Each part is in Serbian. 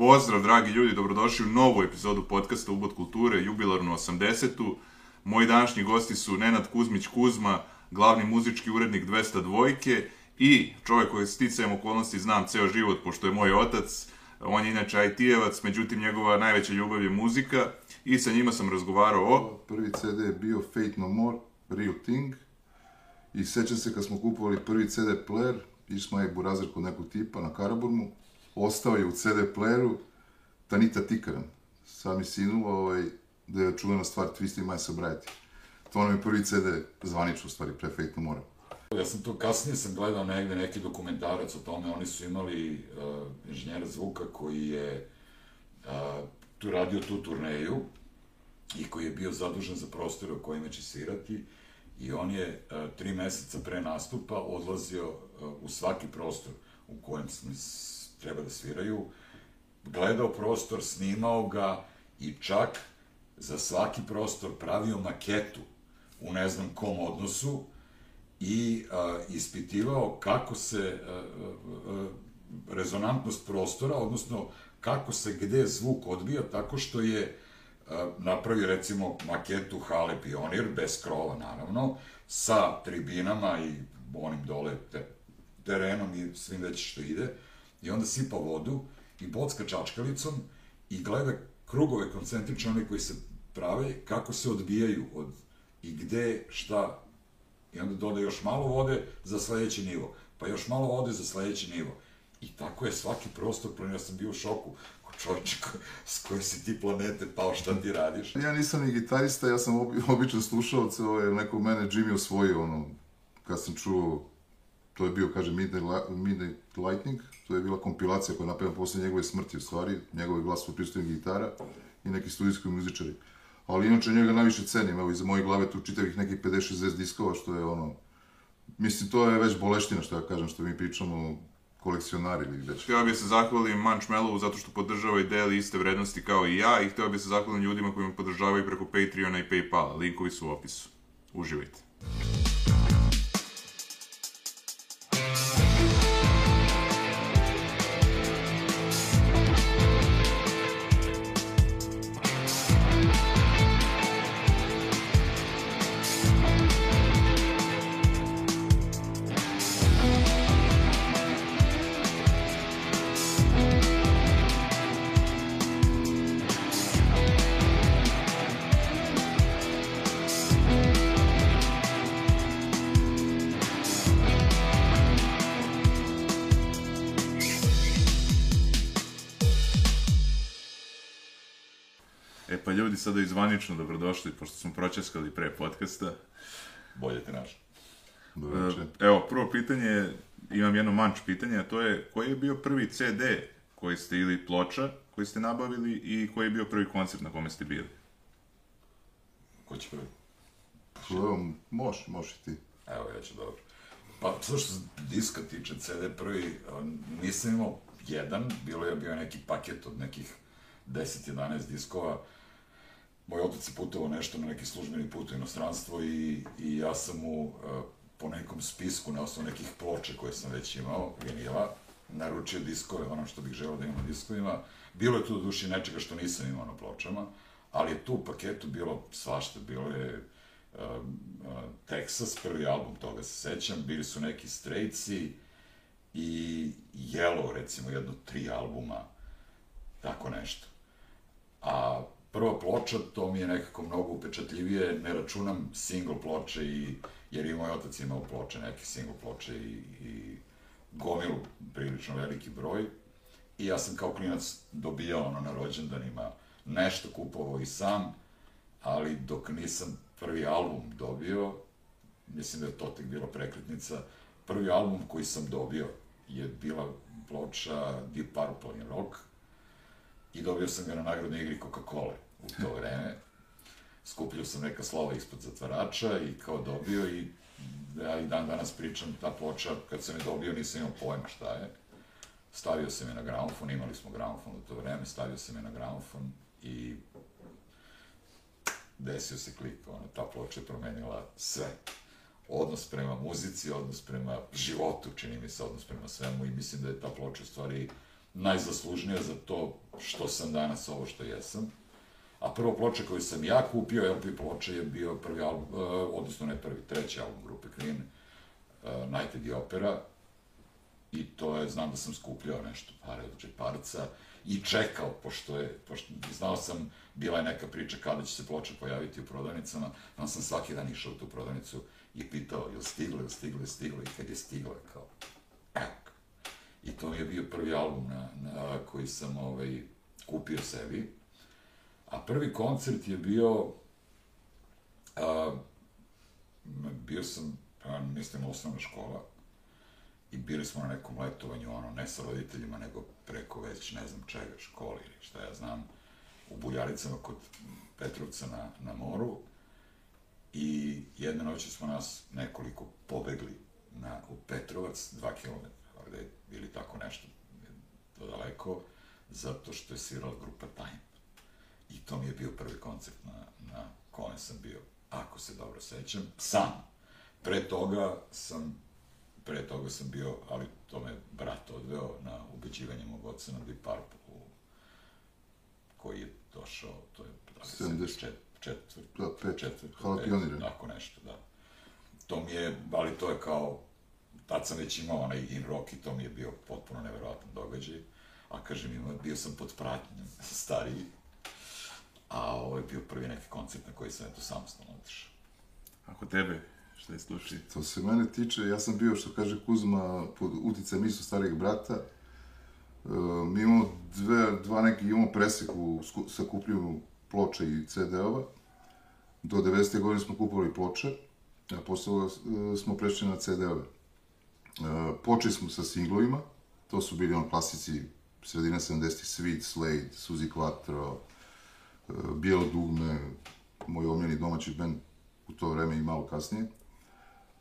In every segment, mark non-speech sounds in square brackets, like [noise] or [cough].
Pozdrav, dragi ljudi, dobrodošli u novu epizodu podcasta Ubod kulture, jubilarnu 80. Moji današnji gosti su Nenad Kuzmić Kuzma, glavni muzički urednik 202 i čovjek koji sticajem okolnosti znam ceo život, pošto je moj otac, on je inače IT-evac, međutim njegova najveća ljubav je muzika i sa njima sam razgovarao o... Prvi CD je bio Fate No More, Real Thing. I sećam se kad smo kupovali prvi CD player, išli smo je burazer kod nekog tipa na Karaburmu, ostao je u CD playeru Tanita Tikaram, sami sinu, ovaj, da je čuvena stvar Twisty My Sobriety. To nam je prvi CD zvanično u stvari, pre Fate No More. Ja sam to, kasnije sam gledao negde neki dokumentarac o tome, oni su imali uh, inženjera zvuka koji je uh, tu radio tu turneju i koji je bio zadužen za prostore u kojima će svirati i on je uh, tri meseca pre nastupa odlazio uh, u svaki prostor u kojem s- treba da sviraju, gledao prostor, snimao ga i čak za svaki prostor pravio maketu u ne znam kom odnosu i a, ispitivao kako se a, a, rezonantnost prostora, odnosno kako se gde zvuk odbija, tako što je napravio recimo maketu hale Pionir, bez krova naravno, sa tribinama i onim dole te, terenom i svim već što ide, i onda sipa vodu i bocka čačkalicom i gleda krugove koncentrične, oni koji se prave, kako se odbijaju od i gde, šta, i onda doda još malo vode za sledeći nivo, pa još malo vode za sledeći nivo. I tako je svaki prostor, planiran, ja sam bio u šoku, čovječe, s koje si ti planete pao, šta ti radiš? [laughs] Ja nisam ni gitarista, ja sam obi, običan slušalac, ovaj, neko mene Jimmy osvojio, ono, kad sam čuo, to je bio, kaže, Midnight, Midnight Lightning, to je bila kompilacija koja je napravljena posle njegove smrti, u stvari, njegove glas su pristojnih gitara i neki studijski muzičari. Ali inače njega najviše cenim, evo, iza moje glave tu čitavih nekih 50-60 diskova, što je ono, mislim, to je već boleština, što ja kažem, što mi pričamo, kolekcionari ili već. Htio bih se zahvalim Manchmelovu zato što podržava i deli iste vrednosti kao i ja i htio bih se zahvalim ljudima koji me podržavaju preko Patreona i Paypala. Linkovi su u opisu. Uživajte. Zvanično dobrodošli, pošto smo pročeskali pre podcasta. Bolje te naš. Dobro večer. E, Evo, prvo pitanje, imam jedno manč pitanje, a to je koji je bio prvi CD koji ste ili ploča koji ste nabavili i koji je bio prvi koncert na kome ste bili? Ko će prvi? Evo, može, može i ti. Evo, ja ću dobro. Pa, što se diska tiče, CD prvi, nisam imao jedan, bilo je bio neki paket od nekih 10-11 diskova. Moj otac je putovao nešto na neki službeni put u inostranstvo i, i ja sam mu a, po nekom spisku na osnovu nekih ploče koje sam već imao, vinila, naručio diskove, ono što bih želeo da imam na diskovima. Bilo je tu do duši nečega što nisam imao na pločama, ali je tu u paketu bilo svašta, bilo je uh, uh, Texas, prvi album, toga se sećam, bili su neki Strejci i Yellow, recimo, jedno tri albuma, tako nešto. A prva ploča, to mi je nekako mnogo upečatljivije, ne računam single ploče i, jer i moj otac imao ploče, neke single ploče i, i gomilu prilično veliki broj. I ja sam kao klinac dobijao ono na rođendanima nešto kupovao i sam, ali dok nisam prvi album dobio, mislim da je to tek bila prekretnica, prvi album koji sam dobio je bila ploča Deep Purple in Rock i dobio sam ga na nagradnoj igri Coca-Cola u to vreme. Skupljio sam neka slova ispod zatvarača i kao dobio i ja i dan danas pričam, ta ploča, kad sam je dobio nisam imao pojma šta je. Stavio sam je na gramofon, imali smo gramofon u to vreme, stavio sam je na gramofon i desio se klik, ona, ta ploča je promenila sve. Odnos prema muzici, odnos prema životu, čini mi se, odnos prema svemu i mislim da je ta ploča u stvari najzaslužnija za to što sam danas ovo što jesam. A prvo ploče koju sam ja kupio, LP ploče, je bio prvi album, uh, odnosno ne prvi, treći album grupe Queen, uh, Night at the Opera. I to je, znam da sam skupljao nešto, pare od džeparca, i čekao, pošto je, pošto znao sam, bila je neka priča kada će se ploča pojaviti u prodavnicama, onda sam svaki dan išao u tu prodavnicu i pitao, jel stiglo, jel stiglo, jel stiglo, i kad je stiglo, je kao, evo. I to je bio prvi album na, na, koji sam ovaj, kupio sebi. A prvi koncert je bio, a, bio sam, pa, mislim, osnovna škola, i bili smo na nekom letovanju, ono, ne sa roditeljima, nego preko već ne znam čega, školi ili šta ja znam, u Buljaricama kod Petrovca na, na moru. I jedne noći smo nas nekoliko pobegli na, u Petrovac, dva kilometra, ovde ili tako nešto, to daleko, zato što je svirala grupa Time. I to mi je bio prvi koncert na, na kojem sam bio, ako se dobro sećam, sam. Pre toga sam pre toga sam bio, ali to me brat odveo na ubeđivanje mog oca na Deep Purple, koji je došao, to je 70. čet, četvrt, Da, pet. četvrt, Hvala pionire. Tako nešto, da. To mi je, ali to je kao, tad sam već imao onaj in rock i to mi je bio potpuno neverovatan događaj. A kažem, imao, bio sam pod pratnjom [laughs] stariji, a ovo je bio prvi neki koncert na koji sam eto samostalno otišao. Ako tebe, šta je slušaj? Što se mene tiče, ja sam bio, što kaže Kuzma, pod uticajem isto starijeg brata. E, mi imamo dve, dva neki, imamo presek u sakupljanju ploča i CD-ova. Do 90. godine smo kupovali ploče, a posle e, smo prešli na CD-ove. E, počeli smo sa singlovima, to su bili on klasici sredine 70. Sweet, Slade, Suzy Quattro, e, Bijelo dugme, moj omiljeni domaći band u to vreme i malo kasnije.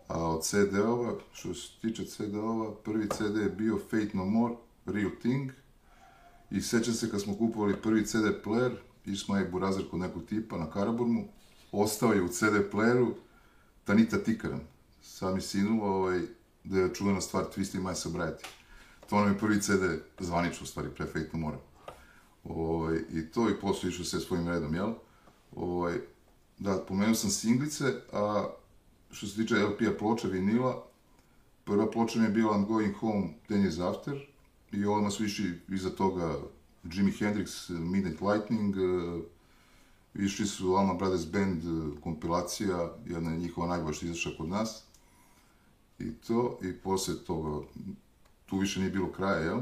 A od CD-ova, što se tiče CD-ova, prvi CD je bio Fate No More, Real Thing. I sećam se kad smo kupovali prvi CD player, išli smo je burazer kod nekog tipa na Karaburmu, ostao je u CD playeru Tanita Tikaran, sami sinu, ovaj, da je čuvena stvar Twisty My Sobriety. To nam je prvi CD, zvanično u stvari, pre Fate No More. Ovaj, I to i posle išao sve svojim redom, jel? Ovaj, da, pomenuo sam singlice, a što se tiče LP-a ploča vinila, prva ploča mi je bila I'm Going Home 10 Years After i odmah su išli iza toga Jimi Hendrix, Midnight Lightning, eh, išli su Alma Brothers Band eh, kompilacija, jedna je njihova najbolja što izašla kod nas. I to, i posle toga, tu više nije bilo kraja, jel?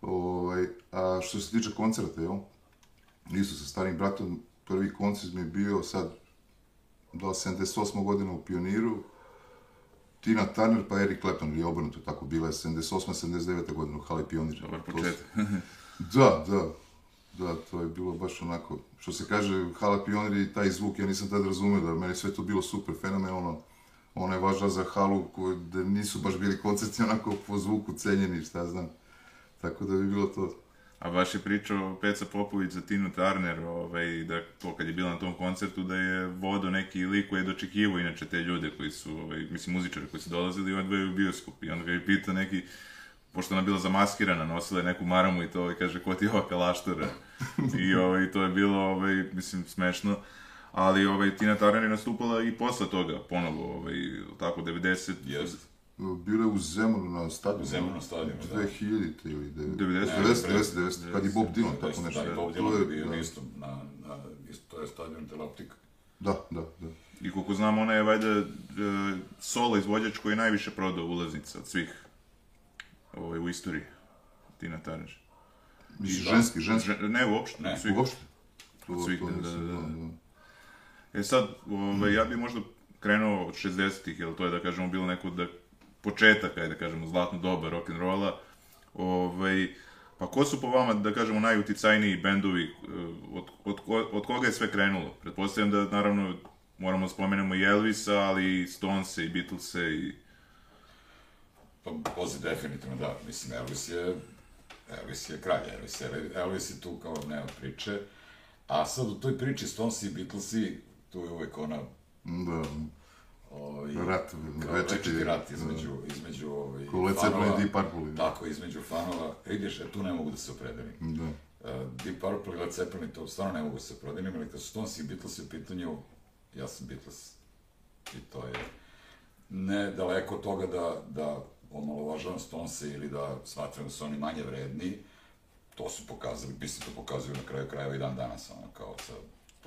Ovaj, a što se tiče koncerta, jel? Isto sa starim bratom, prvi koncert mi je bio sad, da 78. godina u Pioniru, Tina Turner pa Eric Clapton, ili obrnuto, tako bila je 78. 79. godina u Hali Pionir. Dobar početak. [laughs] Da, da, da, to je bilo baš onako, što se kaže, Hala Pionir i taj zvuk, ja nisam tad razumeo da meni sve to bilo super, fenomenalno. Ona je važna za halu koji, da nisu baš bili koncerti onako po zvuku cenjeni, šta znam. Tako da bi bilo to. A baš je pričao Peca Popović za Tinu Turner, ovaj, da to kad je bila na tom koncertu, da je vodo neki lik koji je dočekivao inače te ljude koji su, ovaj, mislim, muzičari koji su dolazili i on je u bioskop. I onda ga je pitao neki, pošto ona bila zamaskirana, nosila je neku maramu i to, ovaj, kaže, ko ti je ova kalaštora? [laughs] I ovaj, to je bilo, ovaj, mislim, smešno. Ali ovaj, Tina Turner je nastupala i posle toga, ponovo, ovaj, tako, 90... Jest. Bilo je u Zemunu na stadionu. U Zemunu na stadionu, da. 2000 ili 90. 90, 90, 90, kad je Bob Dylan, tako nešto. Da, i Bob Dylan je- bio da. isto na, na, isto, to je stadion Teloptik. Da, da, da. I koliko znam, ona je valjda e, solo izvođač koji je najviše prodao ulaznica od svih ovaj, u istoriji. Tina Turner. Mislim, da. ženski, ženski. Že- ne, uopšte. Ne. od svih. Uopšte. To, svih, da, da, da. E sad, ovaj, ja bi možda krenuo od 60-ih, jer to je, da kažemo, bilo neko da, početak, ajde da kažemo, zlatno doba rock'n'rolla. Ovaj, pa ko su po vama, da kažemo, najuticajniji bendovi, eh, od, od, od koga je sve krenulo? Pretpostavljam da, naravno, moramo da spomenemo i Elvisa, ali i Stonese i Beatlese i... Pa, Bozi, definitivno da. Mislim, Elvis je, Elvis je kralj, Elvis je, Elvis je tu kao nema priče. A sad u toj priči Stonesi i Beatlesi, tu je uvek ona, Da, ovaj, Rat, večiti, rat da. između, između ovaj, Led Zeppelin i Deep Purple. Tako, između fanova. Vidiš, e, tu ne mogu da se opredelim. Da. E, Purple ili Led Zeppelin, to stvarno ne mogu se prodinim, ali kad su Stones i Beatles u pitanju, ja sam Beatles. I to je ne daleko od toga da, da omalovažavam Stonese ili da smatram da su oni manje vredni, to su pokazali, mislim to pokazuju na kraju krajeva i dan danas, ono, kao sa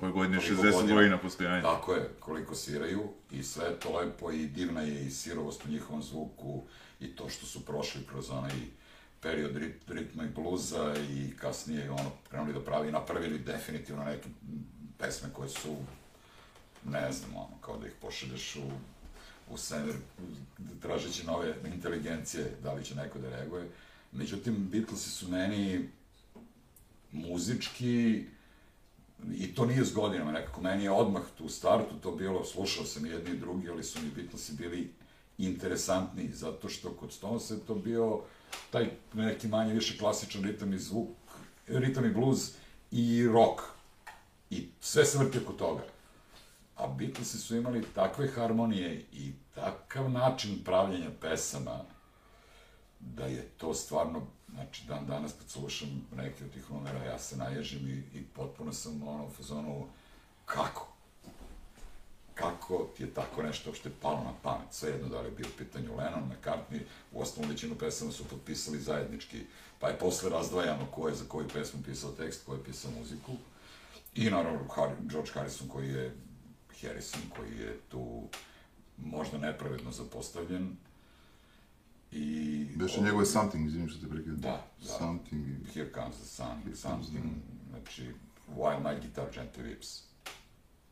Ove godine Koliko 60 godina? postojanja. Tako je, koliko sviraju i sve je to lepo i divna je i sirovost u njihovom zvuku i to što su prošli kroz onaj period rit, ritma i bluza i kasnije ono krenuli da pravi i napravili definitivno neke pesme koje su ne znam, ono, kao da ih pošalješ u, u svemir tražeći nove inteligencije, da li će neko da reaguje. Međutim, Beatlesi su meni muzički, i to nije s godinama, nekako meni je odmah tu startu to bilo, slušao sam jedni i drugi, ali su mi Beatlesi bili interesantni, zato što kod Stonesa je to bio taj neki manje više klasičan ritam i zvuk, ritam i blues i rock. I sve se vrti oko toga. A Beatlesi su imali takve harmonije i takav način pravljenja pesama, da je to stvarno, znači dan danas kad slušam neke od tih numera, ja se naježim i, i potpuno sam ono u fazonu, kako? Kako ti je tako nešto uopšte palo na pamet? Svejedno da li je bio pitanju Lennon, McCartney, u osnovu većinu pesama su potpisali zajednički, pa je posle razdvajano ko je za koju pesmu pisao tekst, ko je pisao muziku. I naravno Harry, George Harrison koji je Harrison koji je tu možda nepravedno zapostavljen, I... Beše njegove Something, izvinim što te prekidam. Da, da. Something. Here comes the sun, comes something, znači, while my guitar gently weeps.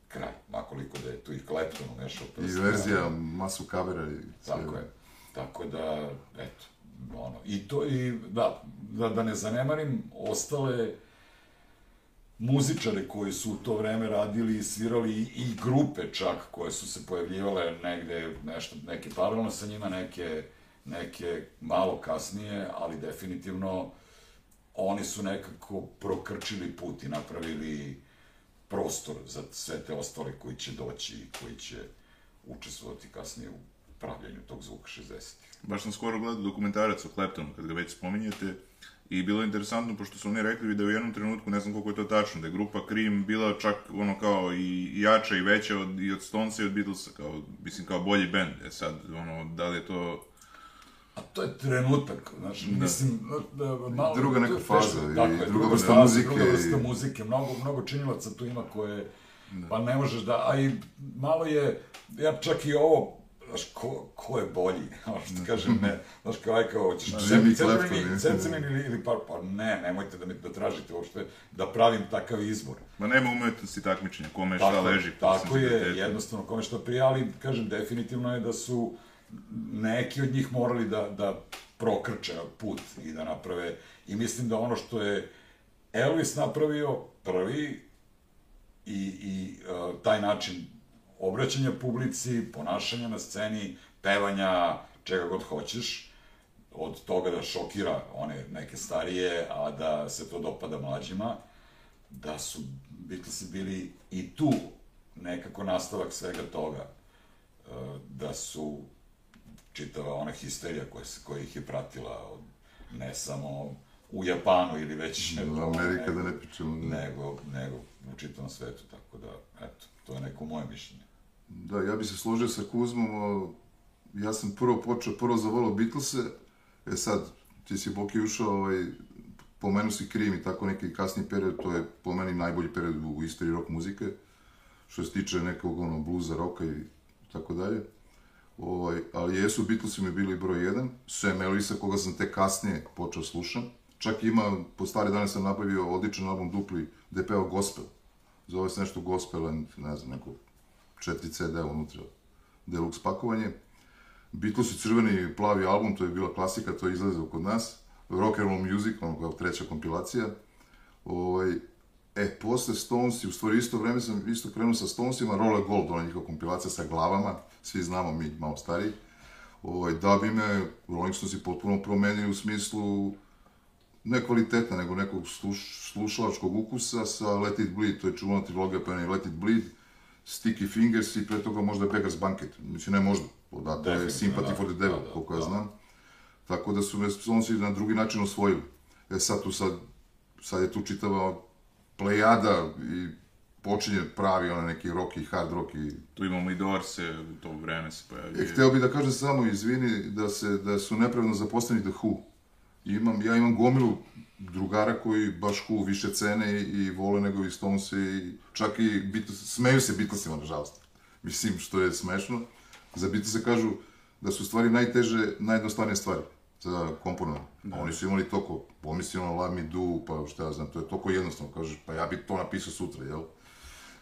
Kraj, makoliko da je tu i Clapton umešao I prste, verzija, masu kavera i sve. Tako je. Tako da, eto, ono, i to, i da, da, da ne zanemarim ostale muzičare koji su u to vreme radili i svirali i, i grupe čak koje su se pojavljivale negde, nešto, neke paralelno sa njima, neke, neke malo kasnije, ali definitivno oni su nekako prokrčili put i napravili prostor za sve te ostale koji će doći i koji će učestvovati kasnije u pravljenju tog zvuka 60-ih. Baš sam skoro gledao dokumentarac o Claptonu, kad ga već spominjete, i bilo je interesantno, pošto su oni rekli da u jednom trenutku, ne znam koliko je to tačno, da je grupa Cream bila čak ono kao i jača i veća od, i od Stonesa i od Beatlesa, kao, mislim, kao bolji bend. E sad, ono, da li je to... A to je trenutak, znaš, da. mislim, da, malo... Druga neka faza teško, i tako je, druga vrsta muzike Druga vrsta i- muzike, mnogo, mnogo činilaca tu ima koje, pa ne možeš da, a i malo je, ja čak i ovo, znaš, ko, ko je bolji, [laughs] što kažem, ne, znaš, kao aj kao, hoćeš je. Cepelin ili, ili par, pa ne, nemojte da mi da tražite uopšte da pravim takav izbor. Ma nema umetnosti takmičenja, kome šta Tako, leži. po tako je, jednostavno kome što prija, ali kažem, definitivno je da su neki od njih morali da, da prokrče put i da naprave, i mislim da ono što je Elvis napravio prvi i, i uh, taj način obraćanja publici, ponašanja na sceni, pevanja, čega god hoćeš, od toga da šokira one neke starije, a da se to dopada mlađima, da su Beatlesi bili i tu nekako nastavak svega toga. E, Da su čitava ona histerija koja, koja ih je pratila, od, ne samo u Japanu ili već... U Amerika, da ne pričamo, da. Nego, nego u čitavom svetu, tako da, eto, to je neko moje mišljenje. Da, ja bi se složio sa Kuzmom, o, ja sam prvo počeo, prvo zavolao Beatlese, e sad, ti si Boki ušao, ovaj, pomenuo si Krim i tako neki kasni period, to je po meni najbolji period u, u istoriji rock muzike, što se tiče nekog ono, bluza, roka i tako dalje. Ovaj, ali jesu, Beatlesi mi bili broj jedan, Sam Ellisa, koga sam tek kasnije počeo slušam. Čak ima, po stare dane sam napravio odličan album dupli, gde peo gospel. Zove se nešto gospel ne znam, neko 4 CD unutra, deluxe pakovanje. Beatlesi crveni plavi album, to je bila klasika, to je izlazilo kod nas. Rock and roll music, ono treća kompilacija. Ovaj, e, posle Stonesi, u stvari isto vreme sam isto krenuo sa Stonesima, Roller Gold, ona njihova kompilacija sa glavama, svi znamo mi, malo stariji. Ovaj, da bi me Rolling Stonesi potpuno promenili u smislu ne kvalitetna, nego nekog sluš, slušalačkog ukusa sa Let It Bleed, to je čuvana trilogija pa je Let It Bleed, Sticky Fingers i pre toga možda Beggar's Banquet. Mislim, ne možda, odatle je Sympathy da. for the Devil, Da, da, koliko ja da. znam. Tako da su me Stonesi na drugi način osvojili. E sad tu sad, sad je tu čitava plejada i počinje pravi onaj neki rock i hard rock i... Tu imamo i Dorse, u to vreme se pojavljuje. E, hteo bih da kažem samo, izvini, da, se, da su nepravedno zaposleni The Who. Imam, ja imam gomilu drugara koji baš Who više cene i, i vole nego i Stones i čak i Beatles, smeju se Beatlesima, nažalost. Mislim, što je smešno. Za Beatlese kažu da su stvari najteže, najjednostavnije stvari za komponovanje. Da. Oni su imali toliko, pomisli ono Love Me Do, pa šta ja znam, to je toliko jednostavno, kažeš, pa ja bih to napisao sutra, jel?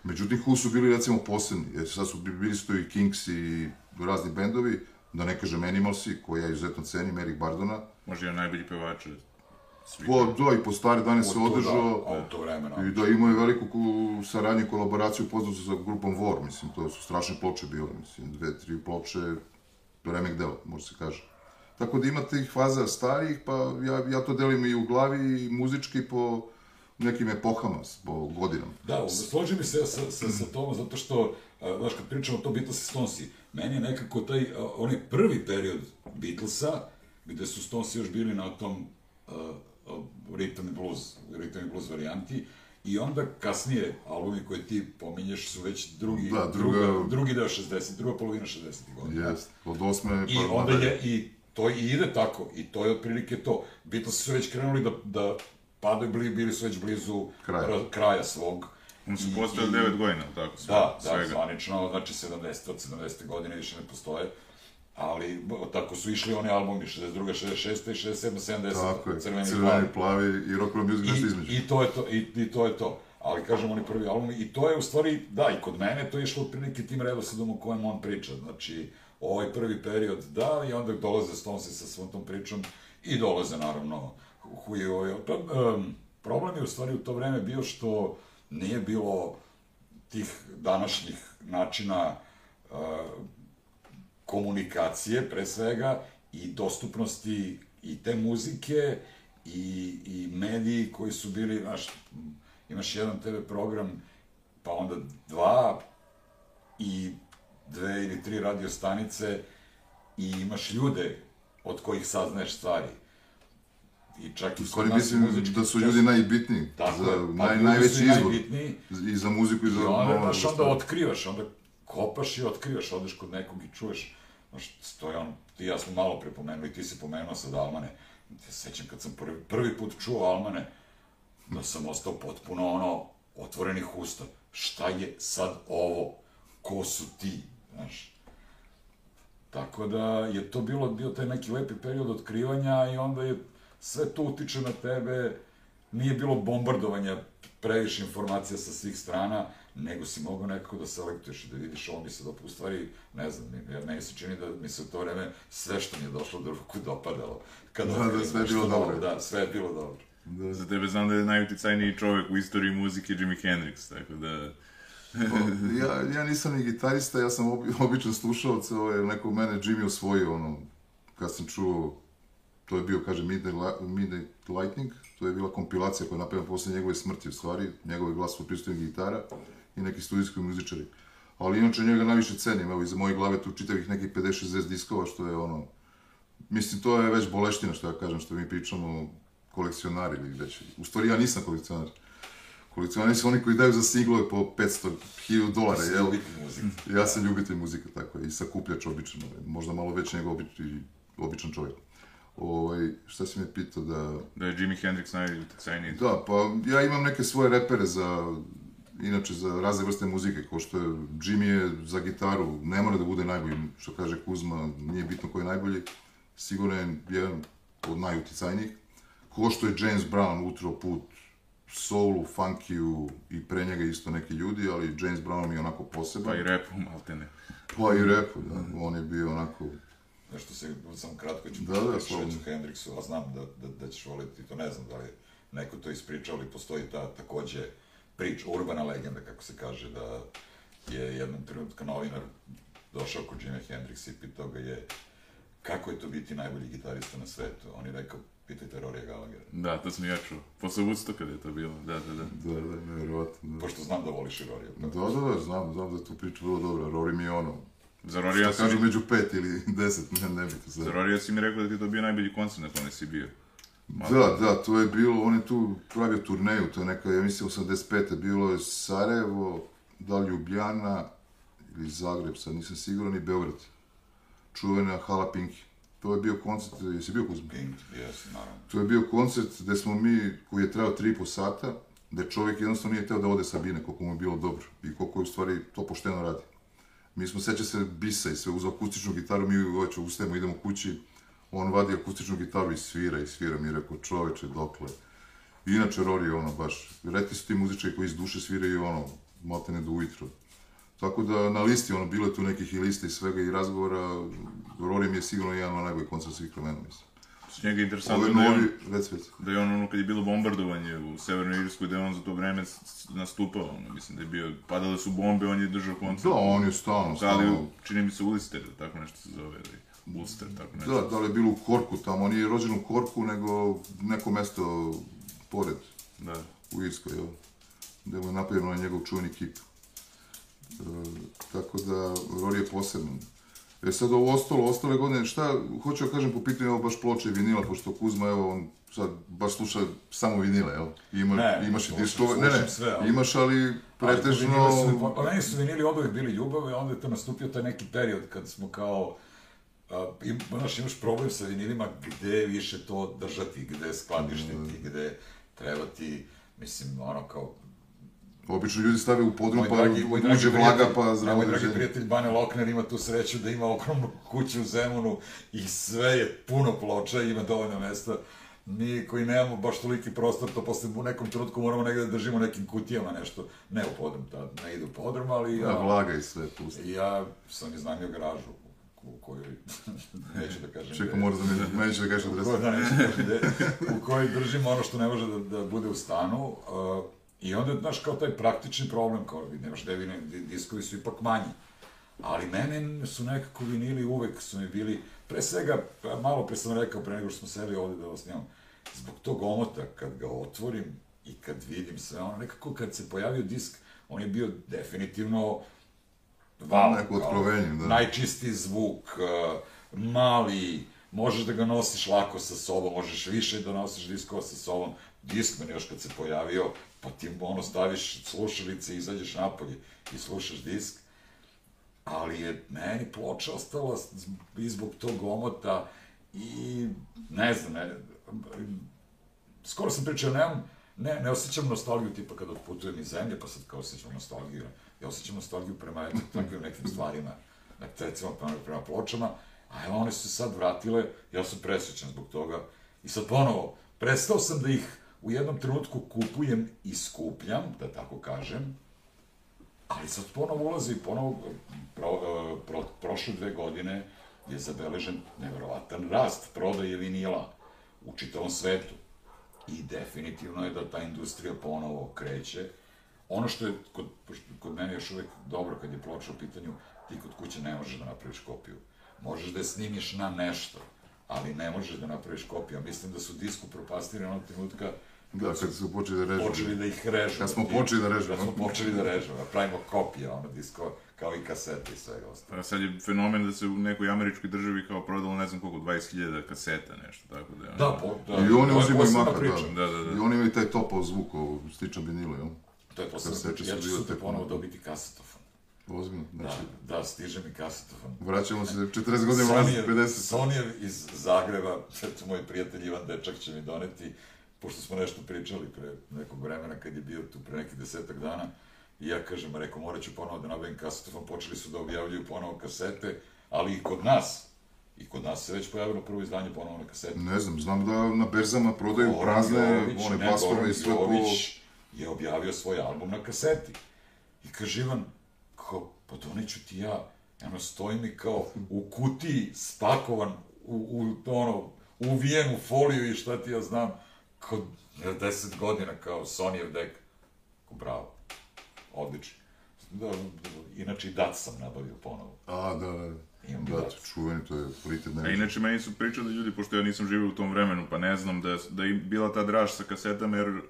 Međutim, Who su bili recimo posebni, jer sad su bili su to i Kings i razni bendovi, da ne kažem Animalsi, koji ja izuzetno cenim, Eric Bardona. Možda je najbolji pevač svih. Po, da, i po stare dane se održao. Da, a u to vremena. I da imao je veliku ku- saradnju i kolaboraciju poznatu sa grupom War, mislim, to su strašne ploče bile, mislim, dve, tri ploče, remek dela, može se kaže. Tako da ima tih faza starijih, pa ja, ja to delim i u glavi, i muzički po nekim epohama, po godinama. Da, složi mi se sa, sa, sa tom, zato što, znaš, kad pričamo o to Beatles i Stonesi, meni je nekako taj, onaj prvi period Beatlesa, gde su Stonesi još bili na tom a, rhythm blues, rhythm blues varijanti, i onda kasnije albumi koje ti pominješ su već drugi, Da, druga- drugi deo 60, druga polovina 60. godina. Jest, od osme I pa onda nadalje. je, i to i ide tako, i to je otprilike to. Beatlesi su već krenuli da, da padaju, bili, bili su već blizu Kraja. ra- kraja svog. Oni su postojali i- 9 godina, tako? sve- Da, da, svega. zvanično, znači 70. od 70. godine više ne postoje. Ali tako su išli oni albumi 62. 66. i 67. 70. Tako je, crveni, crveni, plavi. plavi i rock and music nešto između. I, I to je to, i, i to je to. Ali kažem, oni prvi albumi, i to je u stvari, da, i kod mene to je išlo otprilike tim redosledom o kojem on priča. Znači, ovaj prvi period, da, i onda dolaze Stonesi sa svom tom pričom i dolaze, naravno, Hui, ovaj, pa, um, problem je u stvari u to vreme bio što nije bilo tih današnjih načina uh, komunikacije, pre svega, i dostupnosti i te muzike i, i mediji koji su bili, znaš, imaš jedan TV program, pa onda dva i dve ili tri radio stanice i imaš ljude od kojih saznaješ stvari. I čak i U stvari mislim da su ljudi najbitniji Tako za pa naj, najveći najbitniji. i za muziku i za I onda, znaš, onda otkrivaš, onda kopaš i otkrivaš, odeš kod nekog i čuješ, znaš, to je on, ti ja smo malo prepomenuli, ti si pomenuo sad Almane, ja se sećam kad sam prvi, prvi put čuo Almane, da sam ostao potpuno ono, otvorenih usta, šta je sad ovo, ko su ti, znaš, Tako da je to bilo, bio taj neki lepi period otkrivanja i onda je sve to utiče na tebe, nije bilo bombardovanja previše informacija sa svih strana, nego si mogao nekako da selektuješ i da vidiš ovo mi se dopada, u stvari, ne znam, jer meni se čini da mi se u to vreme sve što mi je došlo do ruku dopadalo. Kada Da, da, sve je bilo novo, dobro. Da, sve je bilo dobro. Da. Za tebe znam da je najuticajniji čovek u istoriji muzike Jimi Hendrix, tako da... Ja, ja nisam ni gitarista, ja sam obi, običan slušalac, ovaj, neko mene Jimmy osvojio, ono, kad sam čuo, to je bio, kaže, Midnight, Midnight Lightning, to je bila kompilacija koja je napravljena posle njegove smrti, u stvari, njegov je glas potpisuje gitara i neki studijski muzičari. Ali inače njega najviše cenim, evo, iza moje glave tu čitavih nekih 50-60 diskova, što je ono, mislim, to je već boleština, što ja kažem, što mi pričamo kolekcionari ili već, u stvari ja nisam kolekcionar. Kolekcionari su oni koji daju za singlove po 500 1000 dolara, jel? ljubitelj muzike. Ja sam ljubitelj muzike, tako je, i sakupljač običan, ovaj, možda malo veći nego obič, i običan čovjek. Ovaj, šta si me pitao da... Da je Jimi Hendrix najuticajniji. Da, pa ja imam neke svoje repere za, inače za razne vrste muzike, kao što je Jimmy je za gitaru, ne mora da bude najbolji, što kaže Kuzma, nije bitno ko je najbolji, sigurno je jedan od najuticajnijih. Ko što je James Brown utro put soulu, funkiju i pre njega isto neki ljudi, ali James Brown je onako poseban. Pa i repu, maltene. Pa i repu, da, on je bio onako... Nešto se, samo kratko ću Da, da, reći Hendrixu, a znam da, da, da ćeš voliti, to ne znam da li neko to ispričao, ali postoji ta takođe prič, urbana legenda, kako se kaže, da je jednom trenutka novinar došao kod Jimi Hendrixa i pitao ga je kako je to biti najbolji gitarista na svetu. On je rekao, pitajte Rorija Gallaghera. Da, to sam ja čuo. Posle Woodstocka da je to bilo, da, da, da. Da, da, nevjerovatno. Da. Pošto znam da voliš i Rorija. Da, da, da, znam, znam da je tu priča vrlo dobra. Rory mi je ono, Za Rorija šta sam... kažu među pet ili [laughs] deset, ne, ne biti Za sad. Rorija si mi rekao da ti je to bio najbolji koncert na kome si bio. Da, da, to je bilo, on je tu pravio turneju, to je neka, ja mislim, 85. bilo je Sarajevo, da Ljubljana ili Zagreb, sad nisam siguran, i Beograd. Čuvena Hala Pinki. To je bio koncert, jesi bio Kuzma? Pink, jes, naravno. To je bio koncert gde smo mi, koji je trajao tri i po sata, gde čovjek jednostavno nije teo da ode sa bine, koliko mu je bilo dobro i koliko je u stvari to pošteno radi. Mi smo, seća se Bisa i sve, uz akustičnu gitaru, mi hoće, ustajemo, idemo kući, on vadi akustičnu gitaru i svira i svira, mi je rekao, čoveče, dokle. I inače, Rory je ono, baš, redki su ti muzičari koji iz duše sviraju ono, maltene do ujutro. Tako da na listi, ono, bilo je tu nekih i lista i svega i razgovora, Rory mi je sigurno jedan od najboljih koncerta svih vremena, mislim. S njega je interesantno da je on, rec već. da je on ono kad je bilo bombardovanje u Severnoj Irskoj, da je on za to vreme nastupao, ono, mislim da je bio, padale su bombe, on je držao koncert. Da, on je stalno, Da stalno. li, čini mi se Ulster, tako nešto se zove, ili Ulster, tako nešto. Da, da li je bilo u Korku tamo, on nije rođen u Korku, nego neko mesto pored, Da. u Irskoj, jel? Gde mu je napravljeno onaj njegov čuveni kip. E, tako da, Rory je poseban. E sad ovo ostalo, ostale godine, šta, hoću da kažem po pitanju evo baš ploče i vinila, pošto Kuzma, evo, on sad baš sluša samo vinile, jel? Ima, Ne, imaš i diskove, ne, ne, sve, ali- imaš, ali pretežno... Ali su, pa meni su vinili od uvek bili ljubav, a onda je to nastupio taj neki period kad smo kao, a, im, znaš, imaš problem sa vinilima gde više to držati, gde skladištiti, gde treba ti, mislim, ono kao, Obično ljudi stave u podrum, moj pa dragi, moj dragi uđe vlaga, pa zdravo moj dragi prijatelj Bane Lokner ima tu sreću da ima ogromnu kuću u Zemunu i sve je puno ploča, ima dovoljno mesta. Mi koji nemamo baš toliki prostor, to posle u nekom trenutku moramo negde da držimo nekim kutijama nešto. Ne u podrum, tad ne ide u podrum, ali ja, Da, vlaga i sve pusti. ja sam iznajmio garažu u kojoj, [laughs] neću da kažem Čekaj, gde- mora da mi, meni će da kažeš u adresu. da, neću da kažem gde, u kojoj držimo ono što ne može da, da bude u stanu. Uh, I onda, znaš, kao taj praktični problem, kao vi nemaš devine, di- diskovi su ipak manji. Ali mene su nekako vinili uvek su mi bili, pre svega, pa malo pre sam rekao, pre nego što smo seli ovde da vas snimam, zbog tog omota, kad ga otvorim i kad vidim sve ono, nekako kad se pojavio disk, on je bio definitivno wow, Neko otkrovenje, da. Najčistiji zvuk, uh, mali, možeš da ga nosiš lako sa sobom, možeš više da nosiš diskova sa sobom. Diskman još kad se pojavio, pa ti ono staviš slušalice izađeš napolje i slušaš disk. Ali je meni ploča ostala i zbog tog omota i ne znam, ne, skoro sam pričao, nemam, ne, ne osjećam nostalgiju tipa kada otputujem iz zemlje, pa sad kao osjećam nostalgiju. Ja osjećam nostalgiju prema eto, [laughs] takvim nekim stvarima, na, recimo prema, prema pločama, a evo one su se sad vratile, ja sam presrećan zbog toga. I sad ponovo, prestao sam da ih u jednom trenutku kupujem i skupljam, da tako kažem, ali sad ponovo ulazi, ponovo, pro, pro, prošle dve godine je zabeležen neverovatan rast prodaje vinila u čitavom svetu. I definitivno je da ta industrija ponovo kreće. Ono što je kod, kod mene još uvek dobro kad je ploča u pitanju, ti kod kuće ne možeš da napraviš kopiju. Možeš da je snimiš na nešto, ali ne možeš da napraviš kopiju. Mislim da su disku propastili onog trenutka Da, kad su počeli da režu. počeli da ih režu. Kad smo počeli da režemo. Kad smo počeli da režemo, da pravimo kopije, ono, diskova, kao i kasete i svega ostalo. Pa sad je fenomen da se u nekoj američkoj državi kao prodalo ne znam koliko, 20.000 kaseta, nešto, tako da je... ono- Da, po, da, I oni uzimaju posebna maka, priča. da. Da, da, da. I oni imaju taj topao zvuk, ovo, stičan vinilo, jel? To je posebna Kasete priča. su Ja ću sutra tek ponovo ono. dobiti kasetofon. Ozbiljno, Da, znači, da, stiže mi kasetofon. vraćamo se 40 godina Sonijev, 50. Sonijev iz Zagreba, eto moj prijatelj Ivan Dečak će mi doneti, pošto smo nešto pričali pre nekog vremena kad je bio tu pre nekih desetak dana, i ja kažem, rekao, morat ću ponovo da nabavim kasetofon, počeli su da objavljuju ponovo kasete, ali i kod nas. I kod nas se već pojavilo prvo izdanje ponovo na kasete. Ne znam, znam da na berzama prodaju Goran prazne, Jović, one ne, basove i sve po... Je objavio svoj album na kaseti. I kaže Ivan, pa doneću ti ja, ono, stoji mi kao u kutiji, spakovan, u, u ono, uvijen u foliju i šta ti ja znam, kao, na 10 godina, kao Sonyjev dek. Kao, bravo, odlično. Da, da, inače i dat sam nabavio ponovo. A, da, da. Imam Da, dat. čuveni, to je kvalitet A ne inače, meni su pričali ljudi, pošto ja nisam živio u tom vremenu, pa ne znam da, da je bila ta draž sa kasetama, jer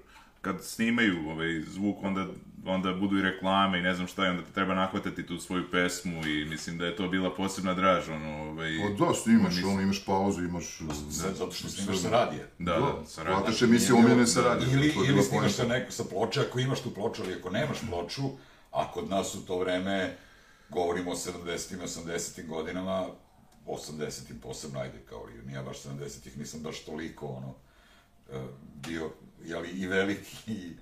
kad snimaju ovaj zvuk, onda onda budu i reklame i ne znam šta, i onda treba nahvatati tu svoju pesmu i mislim da je to bila posebna draž, ono, ovaj... Pa da, snimaš, mislim- ono, imaš pauzu, imaš... Sve zato što snimaš sa radija. Da, da, sa radijom. Hvataš emisije omiljene sa radija. Ili, ili snimaš sa, neko, sa ploče, ako imaš tu ploču, ali ako nemaš ploču, a kod nas u to vreme, govorimo o 70. 80. godinama, 80. posebno, ajde, kao i nije baš 70. nisam baš toliko, ono, e, bio, jeli, i veliki, i,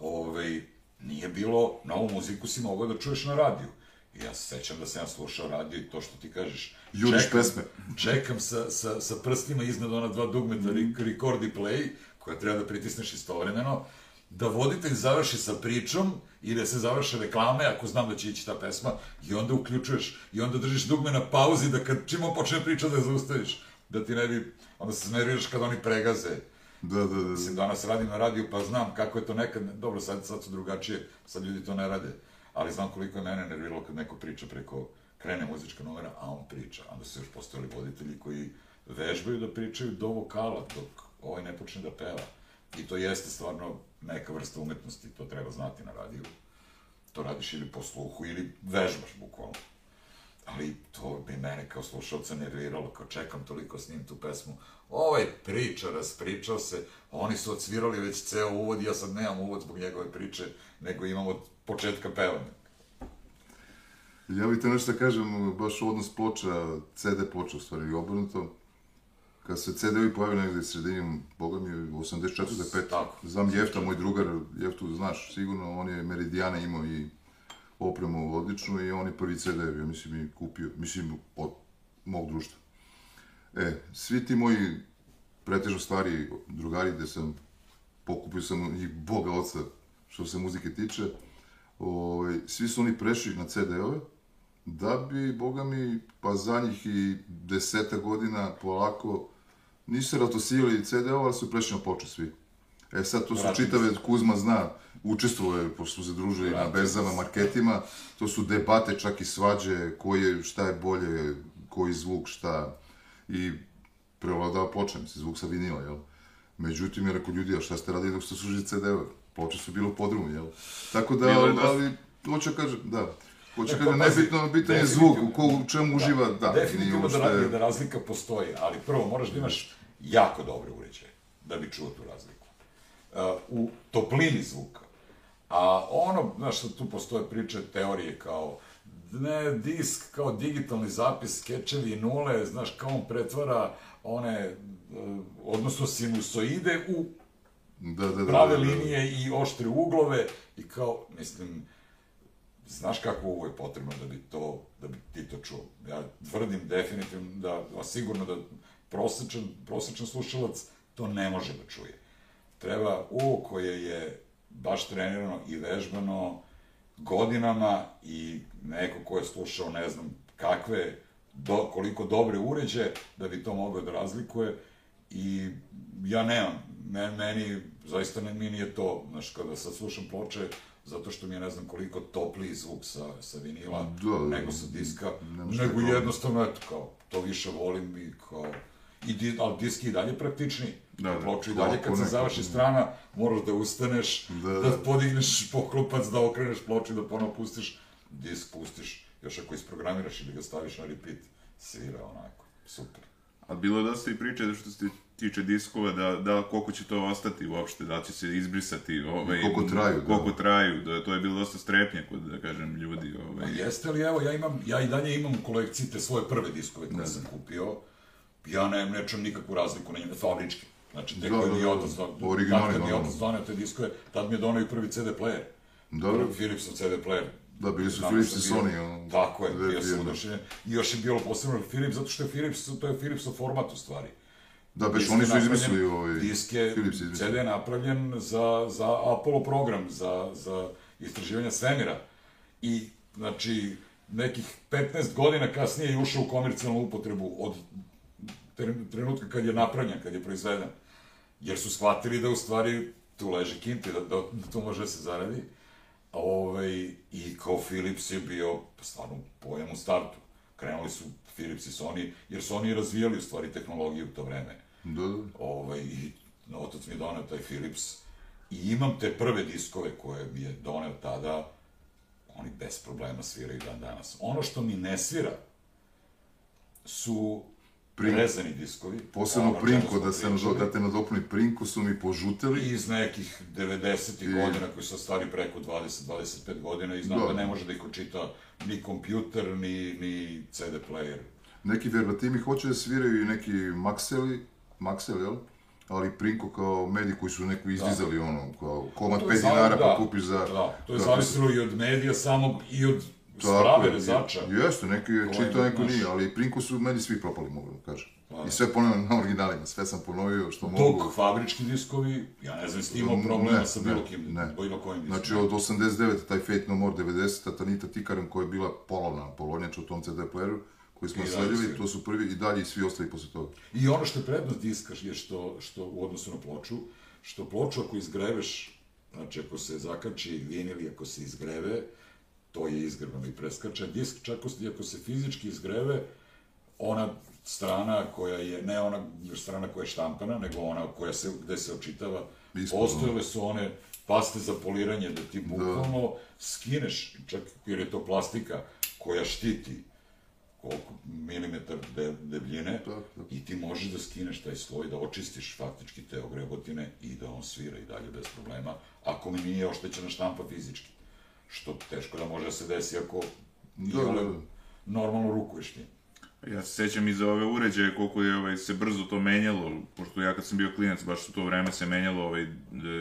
ovaj, nije bilo, novu muziku si mogao da čuješ na radiju. I ja se sećam da sam ja slušao radio i to što ti kažeš. Juriš čekam- pesme. čekam sa, sa, sa prstima iznad ona dva dugmeta mm. record i play, koja treba da pritisneš istovremeno, da voditelj završi sa pričom i da se završe reklame, ako znam da će ići ta pesma, i onda uključuješ, i onda držiš dugme na pauzi, da kad čim on počne priča da je zaustaviš, da ti ne bi, onda se nerviraš kad oni pregaze. Da, da, da. Mislim, danas radim na radiju, pa znam kako je to nekad, dobro, sad, sad su drugačije, sad ljudi to ne rade, ali znam koliko je mene nerviralo kad neko priča preko, krene muzička numera, a on priča. Onda su još postojali voditelji koji vežbaju da pričaju do vokala, dok ovaj ne počne da peva. I to jeste stvarno neka vrsta umetnosti, to treba znati na radiju. To radiš ili po sluhu, ili vežbaš, bukvalno. Ali to bi mene kao slušalca nerviralo, kao čekam toliko s njim tu pesmu. Ovaj priča, raspričao se, oni su odsvirali već ceo uvod, ja sad nemam uvod zbog njegove priče, nego imam od početka pevanja. Ja bih te nešto da kažem, baš odnos ploča, CD ploča, u stvari, obrnuto. Kad se CD-ovi pojavili negde sredinom, boga mi, 84. 5. Tako. Znam Jefta, moj drugar, Jeftu znaš sigurno, on je Meridijana imao i opremu odličnu i on je prvi CD, ja mislim, i kupio, mislim, od mog društva. E, svi ti moji pretežno stari drugari gde sam pokupio sam njih boga oca što se muzike tiče, ovaj, svi su oni prešli na CD-ove, da bi, boga mi, pa za njih i deseta godina polako nisu se ratosijali CD-ova, ali su prešli na ploče svi. E sad, to su Vratili čitave, Kuzma zna, učestvuje, je, pošto smo se družili na Vratili berzama, se. marketima, to su debate, čak i svađe, ko je, šta je bolje, koji zvuk, šta, i prevladava ploča, mislim, zvuk sa vinila, jel? Međutim, je rekao ljudi, a šta ste radili dok ste služili CD-ove? Ploče su bile u podrumu, jel? Tako da, Bilo dosta- ali, hoće kažem, da, hoće pa kažem, pazi, nebitno, bitan je zvuk, u, ko, u čemu uživa, da, Definitivno da, uopšte... ra- da razlika postoji, ali prvo moraš da imaš jako dobre uređaje da bi čuo tu razliku. Uh, u toplini zvuka. A ono, znaš, tu postoje priče, teorije kao ne, disk kao digitalni zapis, skečevi i nule, znaš, kao on pretvara one, uh, odnosno sinusoide u Da, da, da, prave da, da, da. linije i oštre uglove i kao, mislim, znaš kako ovo je potrebno da bi to, da bi ti to čuo. Ja tvrdim definitivno da, a sigurno da prosečan, prosečan slušalac to ne može da čuje. Treba uvo koje je baš trenirano i vežbano godinama i neko ko je slušao ne znam kakve, do, koliko dobre uređe da bi to mogao da razlikuje i ja nemam, men, meni zaista ne, mi nije to, znaš, kada sad slušam ploče, zato što mi je ne znam koliko topliji zvuk sa, sa vinila, Da, nego sa diska, nego taj jednostavno, eto, kao, to više volim i kao, i di, ali disk je i dalje praktičniji. Da, da. Ploču i dalje, kad se završi da. strana, moraš da ustaneš, Da, da, da. podigneš poklopac, da okreneš ploču i da ponovo pustiš, disk pustiš, još ako isprogramiraš ili ga staviš na repeat, svira onako, super. A bilo je dosta i priče da što se tiče diskova, da, da koliko će to ostati uopšte, da će se izbrisati, ovaj, koliko traju, da. koliko traju, da to je bilo dosta strepnje kod, da kažem, ljudi, ovaj, jeste li, evo, ja imam, ja i dalje imam u kolekciji te svoje prve diskove koje sam kupio, ja ne, ne čujem nikakvu razliku na njima, fabričke. Znači, te Da, koje da, je da, otac, don- originalni, kad mi je otac donio te diskove, tad mi je donio i prvi CD player. Da, da. Philipsov CD player. Da, bili su Philips i Sony, ono, Tako je, bio sam oduševljen. I još je bilo posebno Philips, zato što je Philips, to je Philipsov format u stvari. Da, beš, oni je su izmislili ovaj... Disk je, Philips je. CD je napravljen za, za Apollo program, za, za istraživanje svemira. I, znači, nekih 15 godina kasnije je ušao u komercijalnu upotrebu od trenutka kad je napravljen, kad je proizveden. Jer su shvatili da u stvari tu leže kinti, da, da, da tu može da se zaradi. A ovaj, I kao Philips je bio stvarno pojam u startu. Krenuli su Philips i Sony, jer su oni razvijali u stvari tehnologiju u to vreme. Da, da. Ovaj, I otac mi je donao taj Philips I imam te prve diskove koje mi je doneo tada, oni bez problema sviraju dan danas. Ono što mi ne svira su Prink. rezani diskovi. Posebno čemu Prinko, da, se, pričali. da te nadopuni Prinko su mi požuteli. iz nekih 90. I- godina koji su stari preko 20-25 godina i znam Da. da. ne može da ih očita ni kompjuter, ni, ni CD player. Neki verbatimi hoće da sviraju i neki Maxeli, Maxel, jel? Ali Prinko kao medij koji su neku izdizali ono, kao komad To je 5 za- dinara da, pa kupiš za... Da, to je da, zavisilo i od medija samog i od sprave je, rezača. Jeste, neki je Ovaj, čitao, neko nije, ali Prinko su meni svi propali, mogu da kažem. Pa, I sve ponavljam na originalima, sve sam ponovio što mogu. Dok fabrički diskovi, ja ne znam, jesi ti imao problema Ne, sa bilo kim, ne. bilo kojim diskom. Znači od 89. taj Fate No More 90. Tanita Tikaram koja je bila polovna polonjača u tom CD playeru koji smo sledili, to su prvi i dalje i svi ostali posle toga. I ono što je prednost diska je što, što u odnosu na ploču, što ploču ako izgreveš, znači ako se zakači vinil i ako se izgreve, to je izgrebano i preskače. Disk čak ako se fizički izgreve, ona strana koja je, ne ona strana koja je štampana, nego ona koja se, gde se očitava, Ispod, postojale su one paste za poliranje, da ti bukvalno skineš, čak jer je to plastika koja štiti koliko milimetar de, debljine Tako, tako. i ti možeš da skineš taj sloj, da očistiš faktički te ogrebotine i da on svira i dalje bez problema, ako mi nije oštećena štampa fizički. Što teško da može da se desi ako Da, da, da, normalno rukuješ njim. Ja se sećam i za ove uređaje koliko je ovaj, se brzo to menjalo, pošto ja kad sam bio klinac, baš u to vreme se menjalo ovaj, e,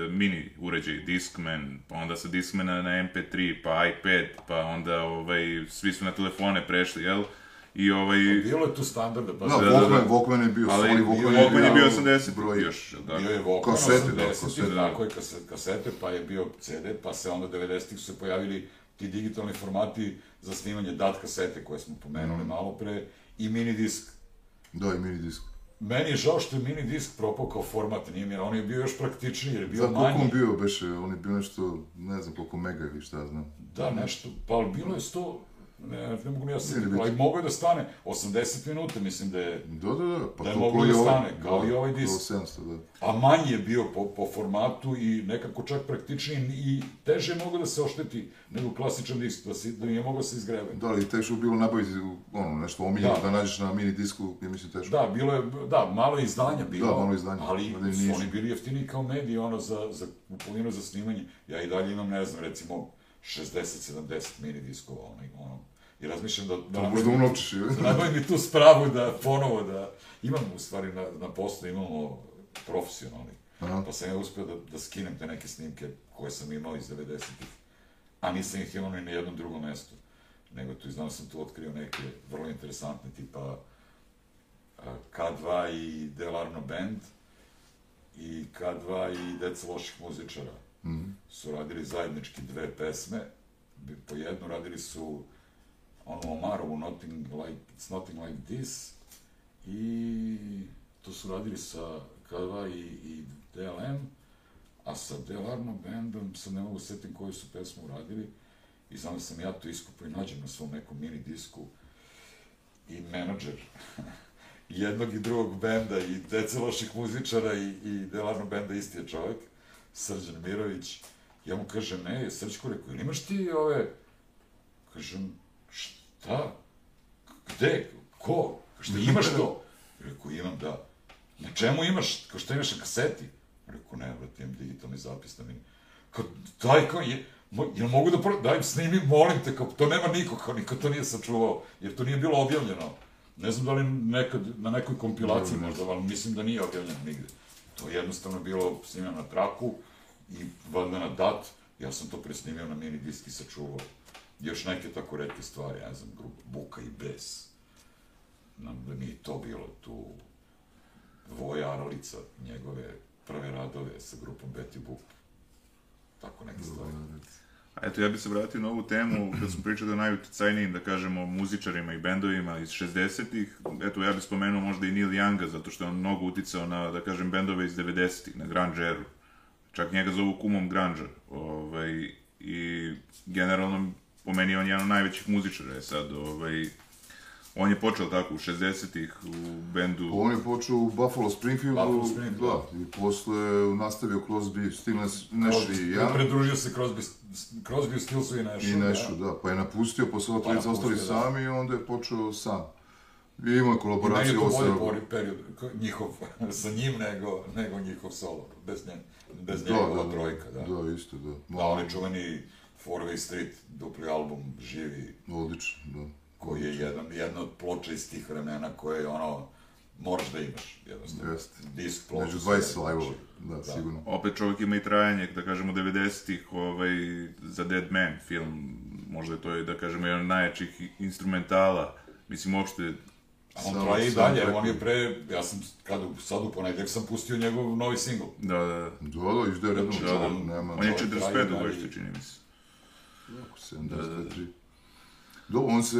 mini uređaj, Discman, pa onda sa Discmana na MP3, pa iPad, pa onda ovaj, svi su na telefone prešli, jel? I ovaj... Bilo je tu standarda, pa Da, da, da, da. Walkman, Walkman je bio, Ali Sony Walkman Walkman je bio bio 80 broj- još, da? Bio je Walkman Kasete, da, 80, kasete, da, da. tako je, kasete, kasete, pa je bio CD, pa se onda 90-ih su se pojavili ti digitalni formati za snimanje DAT kasete koje smo pomenuli Mhm. malo pre i mini disk. Da, i mini disk. Meni je žao što je mini disk propao kao format, nije mi, on je bio još praktičniji jer je bio Za koliko manji. on bio, beše, on je bio nešto, ne znam koliko mega ili šta znam. Da, nešto, pa bilo je 100, ne, ne mogu ni ja se ali mogo je da stane 80 minuta, mislim da je, Da, da, da, pa Da je koji da ovaj- stane, kao i ovaj disk. kao 700, da. a manji je bio po, po formatu i nekako čak praktičniji i teže je moglo da se ošteti nego klasičan disk, da, si, da nije moglo da se izgreve. Da, ali teško je bilo nabaviti ono, nešto omiljeno Da. da. nađeš na mini disku, je mislim teško. Da, bilo je, da, malo izdanja bilo, Da, malo izdanja, ali ali su oni bili jeftiniji kao mediji, ono, za, za kupovinu, za snimanje. Ja i dalje imam, ne znam, recimo, 60-70 mini diskova, ono, ono, i razmišljam da... da Možda unovčiš, da nabavim mi tu spravu da ponovo da... Imam u stvari na, na poslu, imamo profesionalni. Aha. Pa sam ja uspio da, da skinem te neke snimke koje sam imao iz 90-ih, a nisam ih imao ni na jednom drugom mestu. Nego tu, znam, sam tu otkrio neke vrlo interesantne, tipa a, K2 i Delarno Band i K2 i Deca loših muzičara Mhm. su radili zajednički dve pesme. Po jednu radili su ono Omarovu Nothing Like, It's Nothing Like This i to su radili sa K2 i, i DLM, a sa Delarno bandom sad ne mogu setim koju su pesmu uradili i znam da sam ja to iskupao i nađem na svom nekom mini disku i menadžer [laughs] jednog i drugog benda i deca loših muzičara i, i Delarno benda isti je čovjek, Srđan Mirović. Ja mu kažem, ne, Srđko, rekao, "Jel imaš ti ove... Kažem, šta? Gde? Ko? Šta imaš to? Rekao, imam, da. Na čemu imaš? Kao šta imaš na kaseti? Rekao, ne, brate, imam digitalni zapis na mini. Kao, daj, kao, je, mo, jel mogu da, pro... daj, snimi, molim te, kao, to nema niko, kao, niko to nije sačuvao, jer to nije bilo objavljeno. Ne znam da li nekad, na nekoj kompilaciji možda, ali mislim da nije objavljeno nigde. To je jednostavno bilo snimljeno na traku i valjda na dat, ja sam to presnimio na mini disk i sačuvao. Još neke tako redke stvari, ja znam, grupa Buka i Bes. Nam da mi je to bilo tu Voja Aralica, njegove prve radove sa grupom Betty Boop. Tako neke stvari. Eto, ja bih se vratio na ovu temu, kad smo pričali o najuticajnijim, da kažemo, muzičarima i bendovima iz 60-ih. Eto, ja bih spomenuo možda i Neil Younga, zato što je on mnogo uticao na, da kažem, bendove iz 90-ih, na grunge eru. Čak njega zovu kumom grunge ovaj, I generalno, po meni je on jedan od najvećih muzičara je sad, ovaj, On je počeo tako u 60-ih u bendu... On je počeo u Buffalo Springfieldu, Buffalo Springfield, da, i posle je nastavio Crosby, Still Nash i ja. Pridružio se Crosby, Crosby, Stillsu i Nashu. I Nashu, da, pa je napustio, posle ova Pa trojica ostali da. sami i onda je počeo sam. I imao je I meni je kolaboraciju to bolji period, njihov, [laughs] sa njim nego, nego njihov solo, bez, nje, bez Da, njegova da, trojka, da. da. Da, isto, da. Da, onaj čuveni Four Way Street, dupli album, živi, Odlično, da. Koji je jedan, jedna od ploča iz tih vremena koje je ono, moraš da imaš, jednostavno. Jeste. Disk, ploču, Među sve, 20 live znači, da, sigurno. Opet čovjek ima i trajanje, da kažemo, 90-ih, ovaj, za Dead Man film, možda je to, da kažemo, jedan od najjačih instrumentala, mislim, uopšte, A on Samo- traje i dalje, preko- on je pre, ja sam, kad sad u ponedjeljak sam pustio njegov novi singl. da, da, da. Da, da, redno, Znači, da, on- nema... On je Čovjek 45 traje i godište, dalje. čini mi se. 73. Dobro, on se,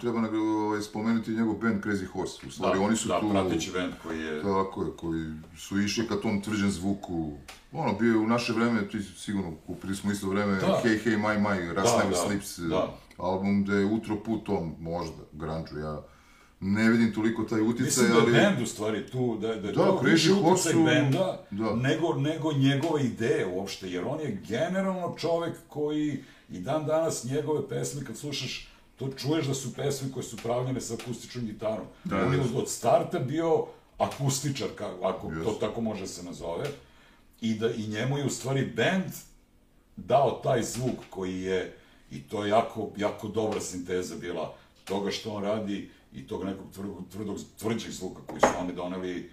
treba nag- ovaj, spomenuti njegov band Crazy Horse. U stvari, oni su da, tu... prateći band koji je... Tako je, koji su išli ka tom tvrđem zvuku. Ono, bio je u naše vreme, ti si sigurno kupili smo isto vreme, Da. Hey Hey My My, Rust Da, Never da, Sleeps, da. album gde je utro put tom, možda, grunge ja ne vidim toliko taj uticaj, Mislim da je ali... band u stvari tu, da, da je Da, to više uticaj su- benda da. nego, nego njegove ideje uopšte, jer on je generalno čovek koji i dan danas njegove pesme kad slušaš, to čuješ da su pesme koje su pravljene sa akustičnom gitarom. Da, on je da. od, starta bio akustičar, ako to Yes. tako može se nazove, i da i njemu je u stvari band dao taj zvuk koji je, i to je jako, jako dobra sinteza bila toga što on radi i tog nekog tvrdog, tvrdog, tvrđeg zvuka koji su oni doneli,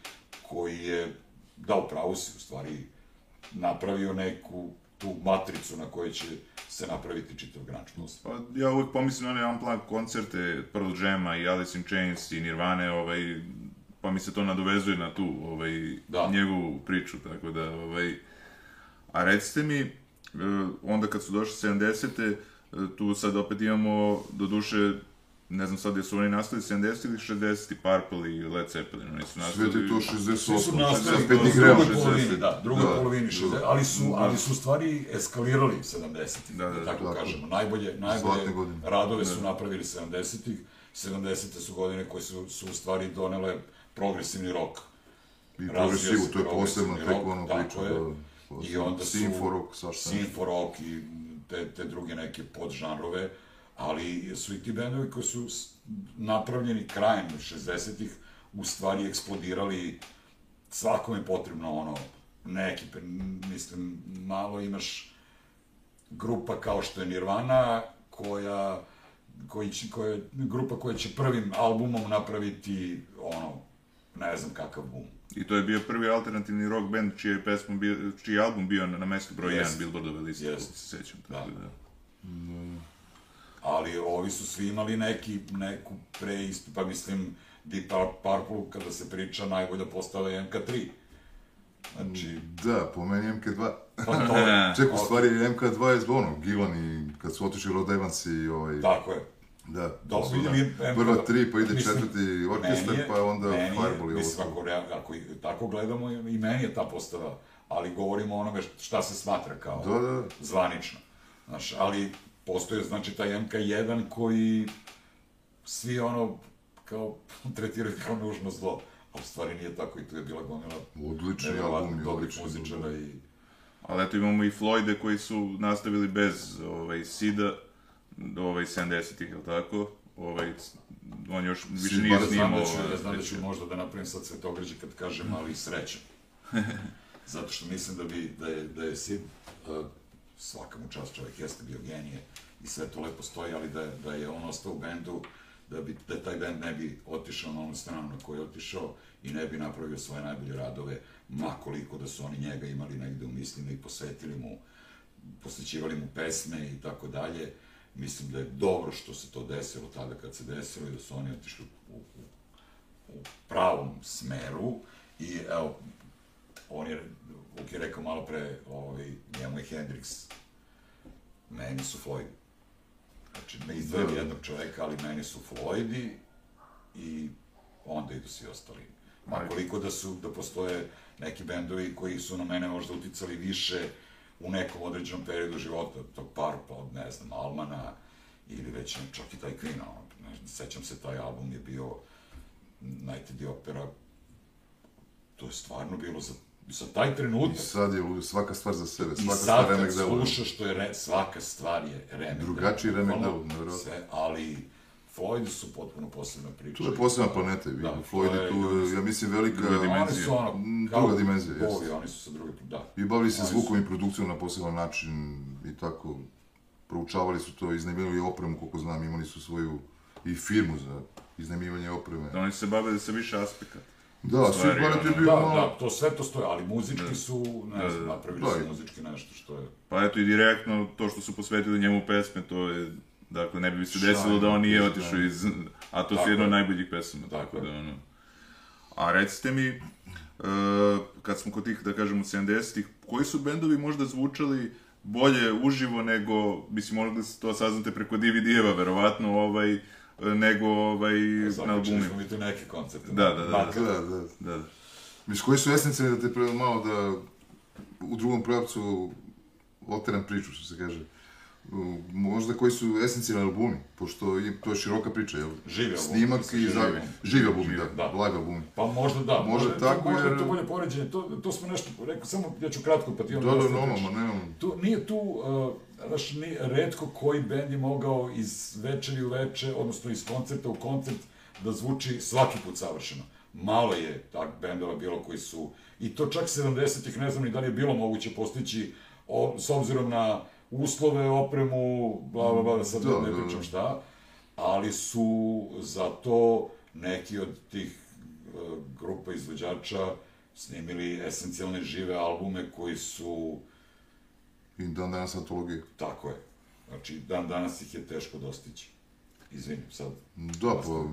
koji je dao pravo si, u stvari, napravio neku tu matricu na kojoj će se napraviti čitav grunge plus. Pa ja uvijek pomislim na one unplugged koncerte Pearl Jam-a i Alice in Chains i Nirvane, ovaj, pa mi se to nadovezuje na tu ovaj, Da. njegovu priču, tako da, ovaj, a recite mi, e, onda kad su došli 70-te, e, tu sad opet imamo, do duše, ne znam sad jesu oni nastali 70 ili 60 Purple i Led Zeppelin, oni su Sve nastali... ti to Svi su 68, nastali 65 u drugoj grema. polovini, da, drugoj Da, polovini, da. 60, ali su, ali su stvari eskalirali 70-ih, Da, da, da, tako, tako. kažemo. Najbolje, najbolje radove su napravili 70-ih, 70-te su godine koje su, su u stvari donele progresivni rok. I progresivu, to je tek rock, ono tako priča, da. I posebno. onda su... Nešto. Sinfo rock i te, te druge neke podžanrove, ali su i ti bendovi koji su napravljeni krajem 60-ih u stvari eksplodirali svakome je potrebno ono neki, mislim, malo imaš grupa kao što je Nirvana, koja, koji će, koja, grupa koja će prvim albumom napraviti, ono, ne znam kakav bum. I to je bio prvi alternativni rock band čiji je, pesma bio, čiji je album bio na, na mestu broj 1 Jest. Billboardove liste, ako se sećam. Tako da. Ali ovi su svi imali neki, neku preistu, pa mislim, Deep Pur- Purple, kada se priča, najbolja postava je MK3. Znači, Da, po meni MK2. pa to je, [laughs] Ček, u stvari MK2 je ono, Gilan i kad su otišli Rod Evans i ovaj... tako je. Da, to su, da. MK2 Prva tri, pa ide mislim, četvrti orkestar, je- pa onda meni je, Fireball i ovo. Mislim, ako, ako tako gledamo, i meni je ta postava, ali govorimo o onome šta se smatra kao Da, da. zvanično. Znaš, ali postoje, znači, taj MK1 koji svi ono, kao, [laughs] tretiraju kao nužno zlo, a u stvari nije tako i tu je bila gomila nevjerovatno album, dobrih odlični. muzičara i... Ali eto imamo i Floyde koji su nastavili bez ovaj, Sida, ovaj 70-ih, je li tako? Ovaj, on još više nije Barrett, Znam snimao... da ću, ja ovaj, znam da ću možda da napravim sad cvetograđe kad kažem, ali srećan. [laughs] Zato što mislim da bi, da je, da je Sid, uh, svaka mu čast, čovjek jeste bio genije i sve to lepo stoji, ali da, da je on ostao u bendu, da, bi, da taj bend ne bi otišao na onu stranu na koju je otišao i ne bi napravio svoje najbolje radove, ma koliko da su oni njega imali negde u mislima i posvetili mu, posvećivali mu pesme i tako dalje. Mislim da je dobro što se to desilo tada kad se desilo i da su oni otišli u, u, u pravom smeru i evo, on je, Vuk je rekao malo pre, ovaj, njemu je Hendrix, meni su Floyd. Znači, ne izdvajam Da. jednog čoveka, ali meni su Floydi i onda idu svi ostali. Ma koliko da su, da postoje neki bendovi koji su na mene možda uticali više u nekom određenom periodu života, tog Purpa, od ne znam, Almana ili već čak i taj Queen, ono, ne, sećam se, taj album je bio Night at the Opera, to je stvarno bilo za, za taj I trenutak. sad je svaka stvar za sebe, I svaka sad stvar kad remek delo. slušaš što je re, svaka stvar je remek Drugačiji remek delo, nevjerojatno. sve, ali Floyd su potpuno posebna priča. Tu je posebna planeta, vidi. Da, Floyd je tu, ja mislim, velika... Druga dimenzija. Oni su ono, Mm, kao druga dimenzija, bogovi, oni su sa druge, da. I bavili se zvukom i produkcijom na poseban način i tako. Proučavali su to, iznajmljivali opremu, koliko znam, imali su svoju i firmu za iznajmljivanje opreme. Da oni se bave sa više aspekata. Da, Sweet Planet je bio Da, malo... da, to sve to stoje, ali muzički su, ne znam, napravili Da, su muzički nešto što je... Pa eto i direktno to što su posvetili njemu pesme, to je, dakle, ne bi se desilo da on nije da. otišao iz, a to su jedno od najboljih pesama, tako, Tako da ono. A recite mi, e, kad smo kod tih, da kažemo, 70-ih, koji su bendovi možda zvučali bolje uživo nego, mislim, mogli ste to saznate preko DVD-eva, verovatno, ovaj, nego ovaj, na Započeli albumima. smo mi tu neke koncepte. Da, da, da, Makar- Da, da. Da, da. Mislim, koji su esencijalni da te pre, malo da u drugom pravcu oteram priču, što se kaže. Možda koji su esencijalni albumi, pošto je, to je široka priča, jel? Živi albumi, Snimak i živi za... albumi. Živi da, Da. live albumi. Pa možda da, Možda možda, tako, to, možda je jer- to bolje poređenje, to, to smo nešto rekao, samo ja ću kratko, pa ti Da, onda da, nastaviš. normalno, ma nemam. Tu, nije tu, uh, znaš, ni, redko koji bend je mogao iz večeri u veče, odnosno iz koncerta u koncert, da zvuči svaki put savršeno. Malo je tak bendova bilo koji su, i to čak 70-ih, ne znam ni da li je bilo moguće postići, o, s obzirom na uslove, opremu, bla, bla, bla, da sad Da, ne da, da. pričam šta, ali su za to neki od tih uh, grupa izvođača snimili esencijalne žive albume koji su I dan danas antologije. Tako je. Znači, dan danas ih je teško dostići. Izvini, sad. Da, pa,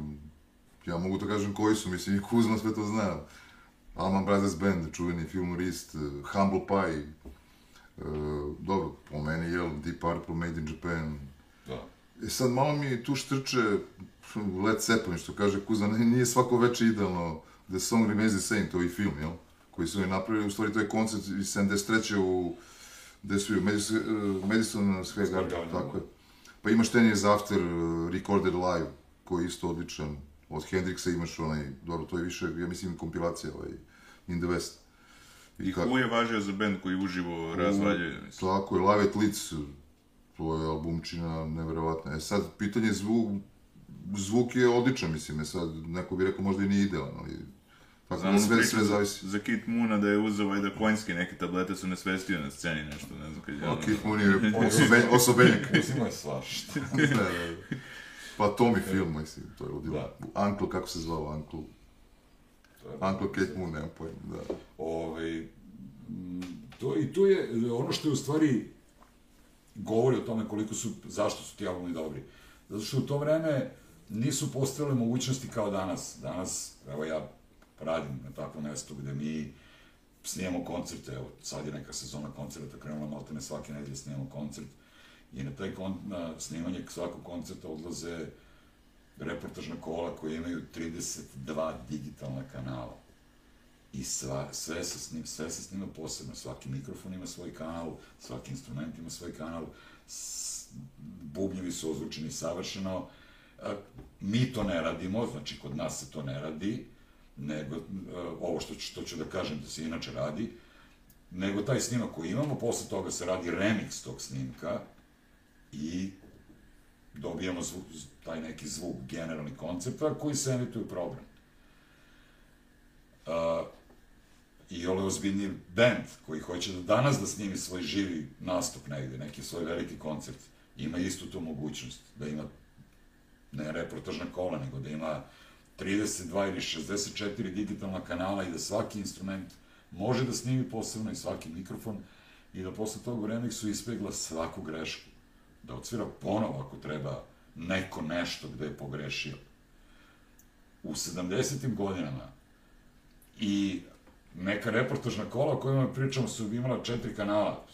ja mogu da kažem koji su, mislim, i Kuzma sve to zna. Alman Brothers Band, čuveni filmorist, eh, Humble Pie, eh, dobro, po meni, jel, Deep Purple, Made in Japan. Da. E sad, malo mi tu štrče Led Zeppelin, što kaže Kuzma, nije svako veče idealno, The Song Remains the Same, to je i film, jel? Koji su oni napravili, u stvari to je koncert iz 73. u, gde su, Madison Square Garden, tako je. Pa imaš Ten Years After, uh, Recorded Live, koji je isto odličan. Od Hendrixa imaš onaj, dobro, to je više, ja mislim, kompilacija, ovaj, In the West. I kako- Who je važio za bend koji uživo razvaljuje, mislim. Tako je, Live at Leeds, to je albumčina neverovatna. E sad, pitanje zvuk, zvuk je odličan, mislim, e sad, neko bi rekao možda i nije idealan, ali... Tako, Znam sve, sve za, zavisi. za Kit Moona da je uzeo valjda konjske neke tablete su nesvestio na sceni nešto, ne znam kad je... A Keith Moon je osoben, [laughs] osobenjak. Uzimo je svašta. da, da, da. Pa Tommy film, mislim, to je ludilo. Da. Uncle, kako se zvao, Uncle? To je- Uncle Kate Moon, nemam pojma, da. Ovaj, m, to, I to je ono što je u stvari govori o tome koliko su, zašto su ti albumi dobri. Zato što u to vreme nisu postojale mogućnosti kao danas. Danas, evo ja radim na takvom mestu gde mi snijemo koncerte, evo sad je neka sezona koncerta krenula, malte ne svake nedelje snijemo koncert i na taj kon, na snimanje svakog koncerta odlaze reportažna kola koje imaju 32 digitalna kanala. I sva, sve, se snim, sve se snima posebno, svaki mikrofon ima svoj kanal, svaki instrument ima svoj kanal, s, bubnjevi su ozvučeni savršeno, A, mi to ne radimo, znači kod nas se to ne radi, nego, a, ovo što, ću- što ću da kažem da se inače radi, nego taj snimak koji imamo, posle toga se radi remix tog snimka i dobijamo zvuk, taj neki zvuk, generalni koncepta koji se emituje u program. Uh, i ole ozbiljni band koji hoće da danas da snimi svoj živi nastup negde, neki svoj veliki koncert, ima istu tu mogućnost, da ima ne reportažna kola, nego da ima 32 ili 64 digitalna kanala i da svaki instrument može da snimi posebno i svaki mikrofon i da posle toga u remiksu ispegla svaku grešku. Da odsvira ponovo ako treba neko nešto gde je pogrešio. U 70. godinama i neka reportažna kola o kojima pričamo su imala četiri kanala.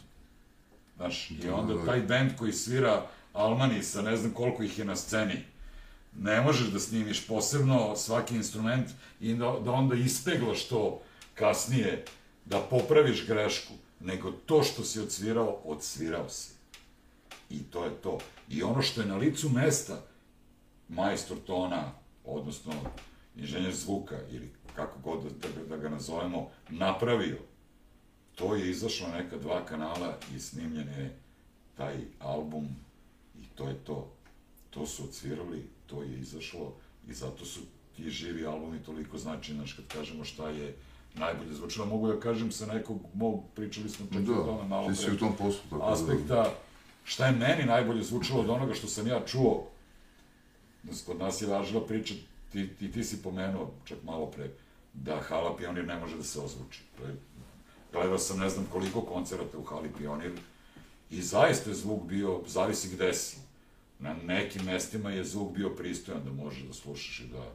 Znaš, i onda taj band koji svira Almani sa ne znam koliko ih je na sceni, ne možeš da snimiš posebno svaki instrument i da, da onda ispeglaš to kasnije, da popraviš grešku, nego to što si odsvirao, odsvirao si. I to je to. I ono što je na licu mesta, majstor tona, odnosno inženjer zvuka, ili kako god da, da, da ga nazovemo, napravio, to je izašlo neka dva kanala i snimljen je taj album i to je to. To su odsvirali, to je izašlo i zato su ti živi albumi toliko značajni, znaš, kad kažemo šta je najbolje zvučilo, mogu da kažem sa nekog, mog, pričali smo čak Da, o tome malo pre, u tom poslu, tako da- aspekta, šta je meni najbolje zvučilo od onoga što sam ja čuo, kod nas je važila priča, ti, ti, ti si pomenuo čak malo pre, da Hala Pionir ne može da se ozvuči. To je, gledao sam ne znam koliko koncerata u Hali Pionir i zaista je zvuk bio, zavisi gde si. Na nekim mestima je zvuk bio pristojan da možeš da slušaš i da,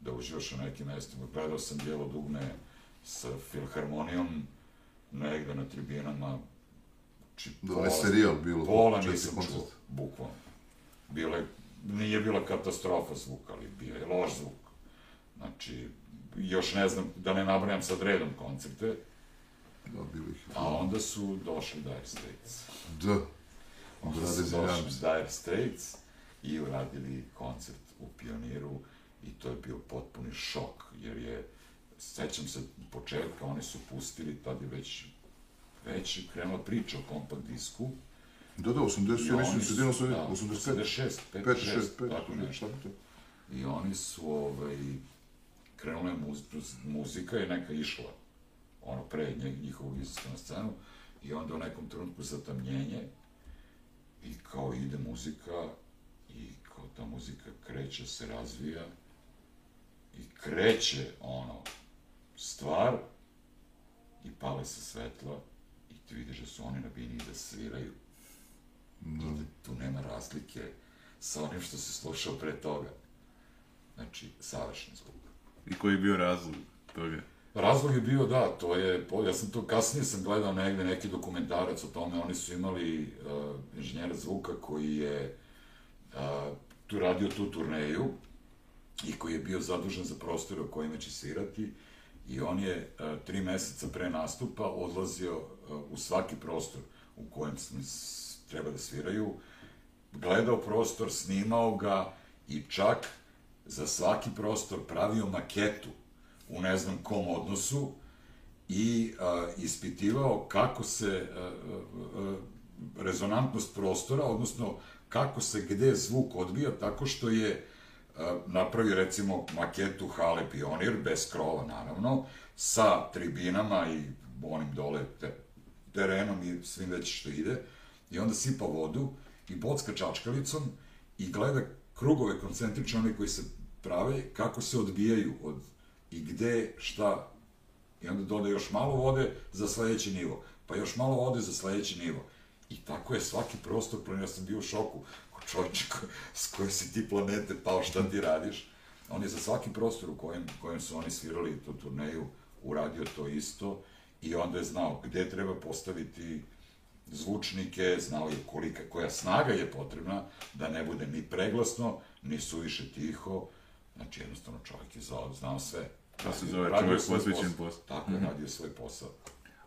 da uživaš na nekim mestima. Gledao sam bijelo dugme sa filharmonijom negde na tribinama. Či, Da, onaj serijal bilo, Pola nisam čuo, bukvalno. Bilo je, nije bila katastrofa zvuk, ali bio je loš zvuk. Znači, još ne znam, da ne nabrajam sad redom koncerte, Da, bilo ih. a onda su došli Dire Straits. Da. Brade su došli. Dire Straits i uradili koncert u Pioniru i to je bio potpuni šok, jer je, sećam se početka, oni su pustili, tad je već, već krenula priča o kompakt disku, Da, da, 80, ja mislim, sredina 80, da, 85. 86, 5, 5, 6, 6, 5, tako nešto. I oni su, ovaj, krenula je muz, muzika je neka išla, ono, pre njihovog izlaska na scenu, i onda u nekom trenutku zatamnjenje, i kao ide muzika, i kao ta muzika kreće, se razvija, i kreće, ono, stvar, i pale se svetla, i ti vidiš da su oni na bini da sviraju, da tu nema razlike sa onim što se slušao pre toga. Znači, savršen zvuk. I koji je bio razlog toga? Razlog je bio, da, to je, ja sam to, kasnije sam gledao negde neki dokumentarac o tome, oni su imali uh, inženjera zvuka koji je uh, tu radio tu turneju i koji je bio zadužen za prostore u kojima će svirati i on je uh, tri meseca pre nastupa odlazio uh, u svaki prostor u kojem treba da sviraju, gledao prostor, snimao ga i čak za svaki prostor pravio maketu u ne znam kom odnosu i a, ispitivao kako se a, a, rezonantnost prostora, odnosno kako se gde zvuk odbija, tako što je napravio recimo maketu hale Pionir, bez krova naravno, sa tribinama i onim dole te, terenom i svim već što ide, i onda sipa vodu i bocka čačkalicom i gleda krugove koncentrične, one koji se prave, kako se odbijaju od i gde, šta, i onda doda još malo vode za sledeći nivo, pa još malo vode za sledeći nivo. I tako je svaki prostor, planiran, ja sam bio u šoku, ko čovječe, s koje si ti planete pao, šta ti radiš? On je za svaki prostor u kojem, kojem su oni svirali tu turneju uradio to isto i onda je znao gde treba postaviti zvučnike, znao je kolika, koja snaga je potrebna da ne bude ni preglasno, ni suviše tiho, znači jednostavno čovjek je znao sve. To se zove čovjek posvećen posao. Tako je, radio svoj posao.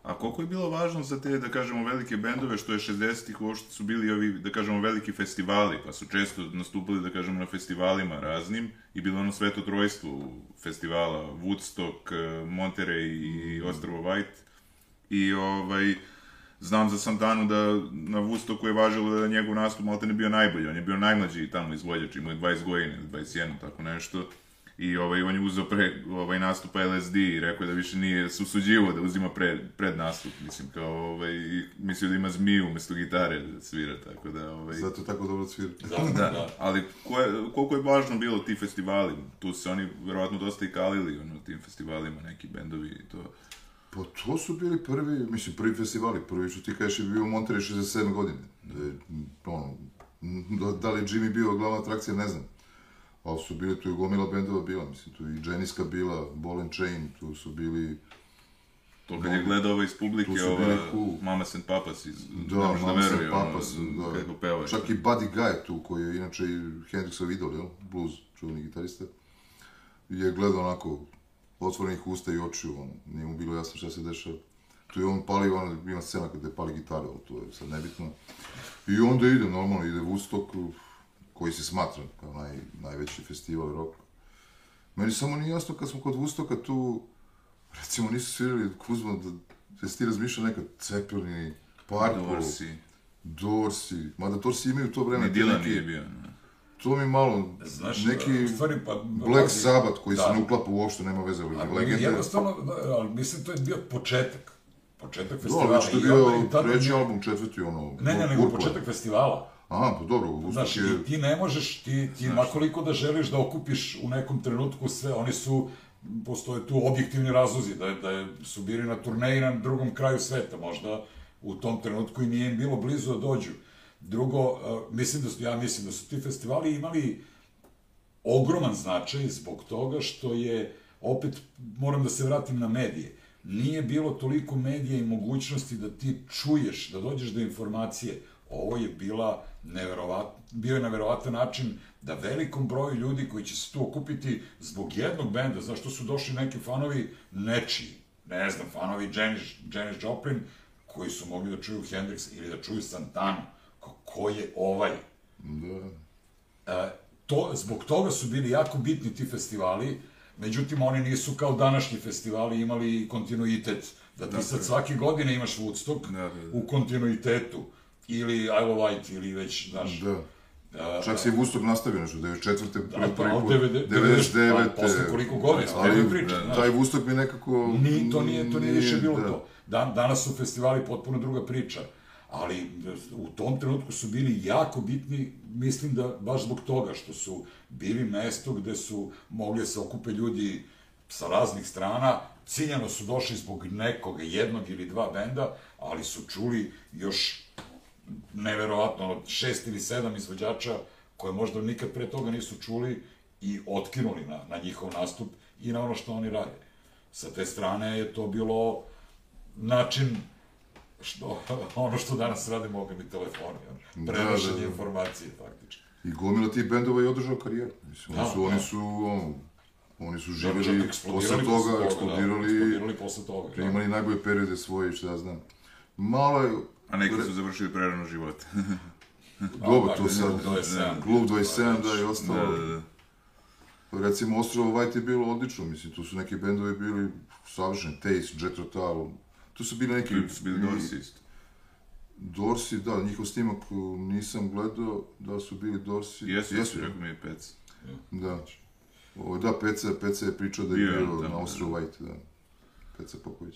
A koliko je bilo važno za te, da kažemo, velike bendove, što je 60-ih uopšte su bili ovi, da kažemo, veliki festivali, pa su često nastupali, da kažemo, na festivalima raznim i bilo ono sveto trojstvo festivala, Woodstock, eh, Monterey i Ostrovo White. I ovaj, znam za Santanu da na Woodstocku je važilo da je njegov nastup malte ne bio najbolji, on je bio najmlađi tamo izvođač, imao je 20 godina ili 21, tako nešto. I ovaj, on je uzeo pre, ovaj, nastup LSD i rekao je da više nije se usuđivo da uzima pred, pred nastup, mislim, kao, ovaj, mislio da ima zmiju umesto gitare da svira, tako da, ovaj... Zato tako dobro svira. [laughs] Da, Da, da. ali ko je, koliko je važno bilo ti festivali? Tu se oni verovatno dosta i kalili, ono, tim festivalima, neki bendovi i to. Pa to su bili prvi, mislim, prvi festivali. Prvi što ti kažeš je bio u Monterey 67 godine. Da, je, ono, da, da li je Jimmy bio glavna atrakcija, ne znam. Ali su bili, tu je gomila bendova bila, mislim, tu je i Jeniska bila, Ball and Chain, tu su bili, To kad je gledao ovo iz publike, ova cool. Mamas and Papas iz, da, ne da Mamas and veruje, ono, Papas, da. kako peva. Čak i Buddy Guy tu, koji je inače i Hendrixov idol, jel? Blues, čuveni gitarista. Je gledao onako, otvorenih usta i očiju, ono, nije mu bilo jasno šta se dešava. tu je on pali, ono, ima scena kada je pali gitaru, ali to je sad nebitno. I onda ide, normalno, ide Woodstock, koji se smatra kao naj, najveći festival rock. Meni samo nije jasno kad smo kod Woodstocka tu, recimo nisu svirali Kuzma, da, da si ti razmišljao nekad Cepelini, Purple, Dorsi. Dorsi, mada Dorsi imaju to vreme. Ni Dylan nije bio. ne. To mi malo, Znaš, neki stvari, pa, Black Sabbath koji da. se ne uklapa uopšte, nema veze, ali Ali legende. jednostavno, da, ali mislim to je bio početak. Početak Da, festivala. već to je i onda- bio treći album, četvrti, ono... Ne, ne, nego Purple. početak festivala. Aha, pa dobro, Znaš, Woodstock je... ti ne možeš, ti, ti makoliko da želiš da okupiš u nekom trenutku sve, oni su, postoje tu objektivni razlozi, da, da je- su bili na turneji na drugom kraju sveta, možda u tom trenutku i nije im bilo blizu da dođu. Drugo, mislim da su, ja mislim da su ti festivali imali ogroman značaj zbog toga što je, opet moram da se vratim na medije, nije bilo toliko medija i mogućnosti da ti čuješ, da dođeš do informacije. Ovo je bila neverovat, bio je neverovatan način da velikom broju ljudi koji će se tu okupiti zbog jednog benda, zašto su došli neki fanovi nečiji, ne znam, fanovi Janis, Janis Joplin, koji su mogli da čuju Hendrix ili da čuju Santana. Ko, je ovaj? Da. E, to, zbog toga su bili jako bitni ti festivali, međutim oni nisu kao današnji festivali imali kontinuitet, da ti sad svake godine imaš Woodstock Da, da, da. u kontinuitetu, ili Isle of Light, ili već, znaš, Da. Čak se i Woodstock nastavio nešto, 94. da, prvi pa, put, od 90, 99. pa, posle koliko godina, Ali priča, da, taj Woodstock mi nekako... Ni, to nije, to nije više bilo da. to. Dan, danas su festivali potpuno druga priča, ali u tom trenutku su bili jako bitni, mislim da baš zbog toga što su bili mesto gde su mogli da se okupe ljudi sa raznih strana, ciljano su došli zbog nekog, jednog ili dva benda, ali su čuli još neverovatno, šest ili sedam izvođača koje možda nikad pre toga nisu čuli i otkinuli na, na njihov nastup i na ono što oni rade. Sa te strane je to bilo način što, [laughs] ono što danas rade mobilni telefoni, Da, prenošenje da, da. informacije, faktički. I gomila tih bendova je održao karijeru. Mislim, oni Da, su, oni da. su, ono, oni su Da, živjeli posle toga, da, eksplodirali, eksplodirali posle toga. da. imali najbolje periode svoje, šta ja znam. Malo je, A neki su završili prerano život. dobro, [laughs] to Klub sad, 27. Klub 27 da je da, ostalo. da, da. Recimo, Ostrovo White je bilo odlično, mislim, tu su neki bendovi bili savršeni, Taste, Jet Rotal, tu su bili neki... Tu su bili Dorsi isto. Dorsi, da, njihov snimak uh, nisam gledao, da su bili Dorsi. Jesu, jesu, rekao mi je pec. da. O, da, Peca, Peca je pričao da je Bio na Ostrovo White, da. Peca Popović.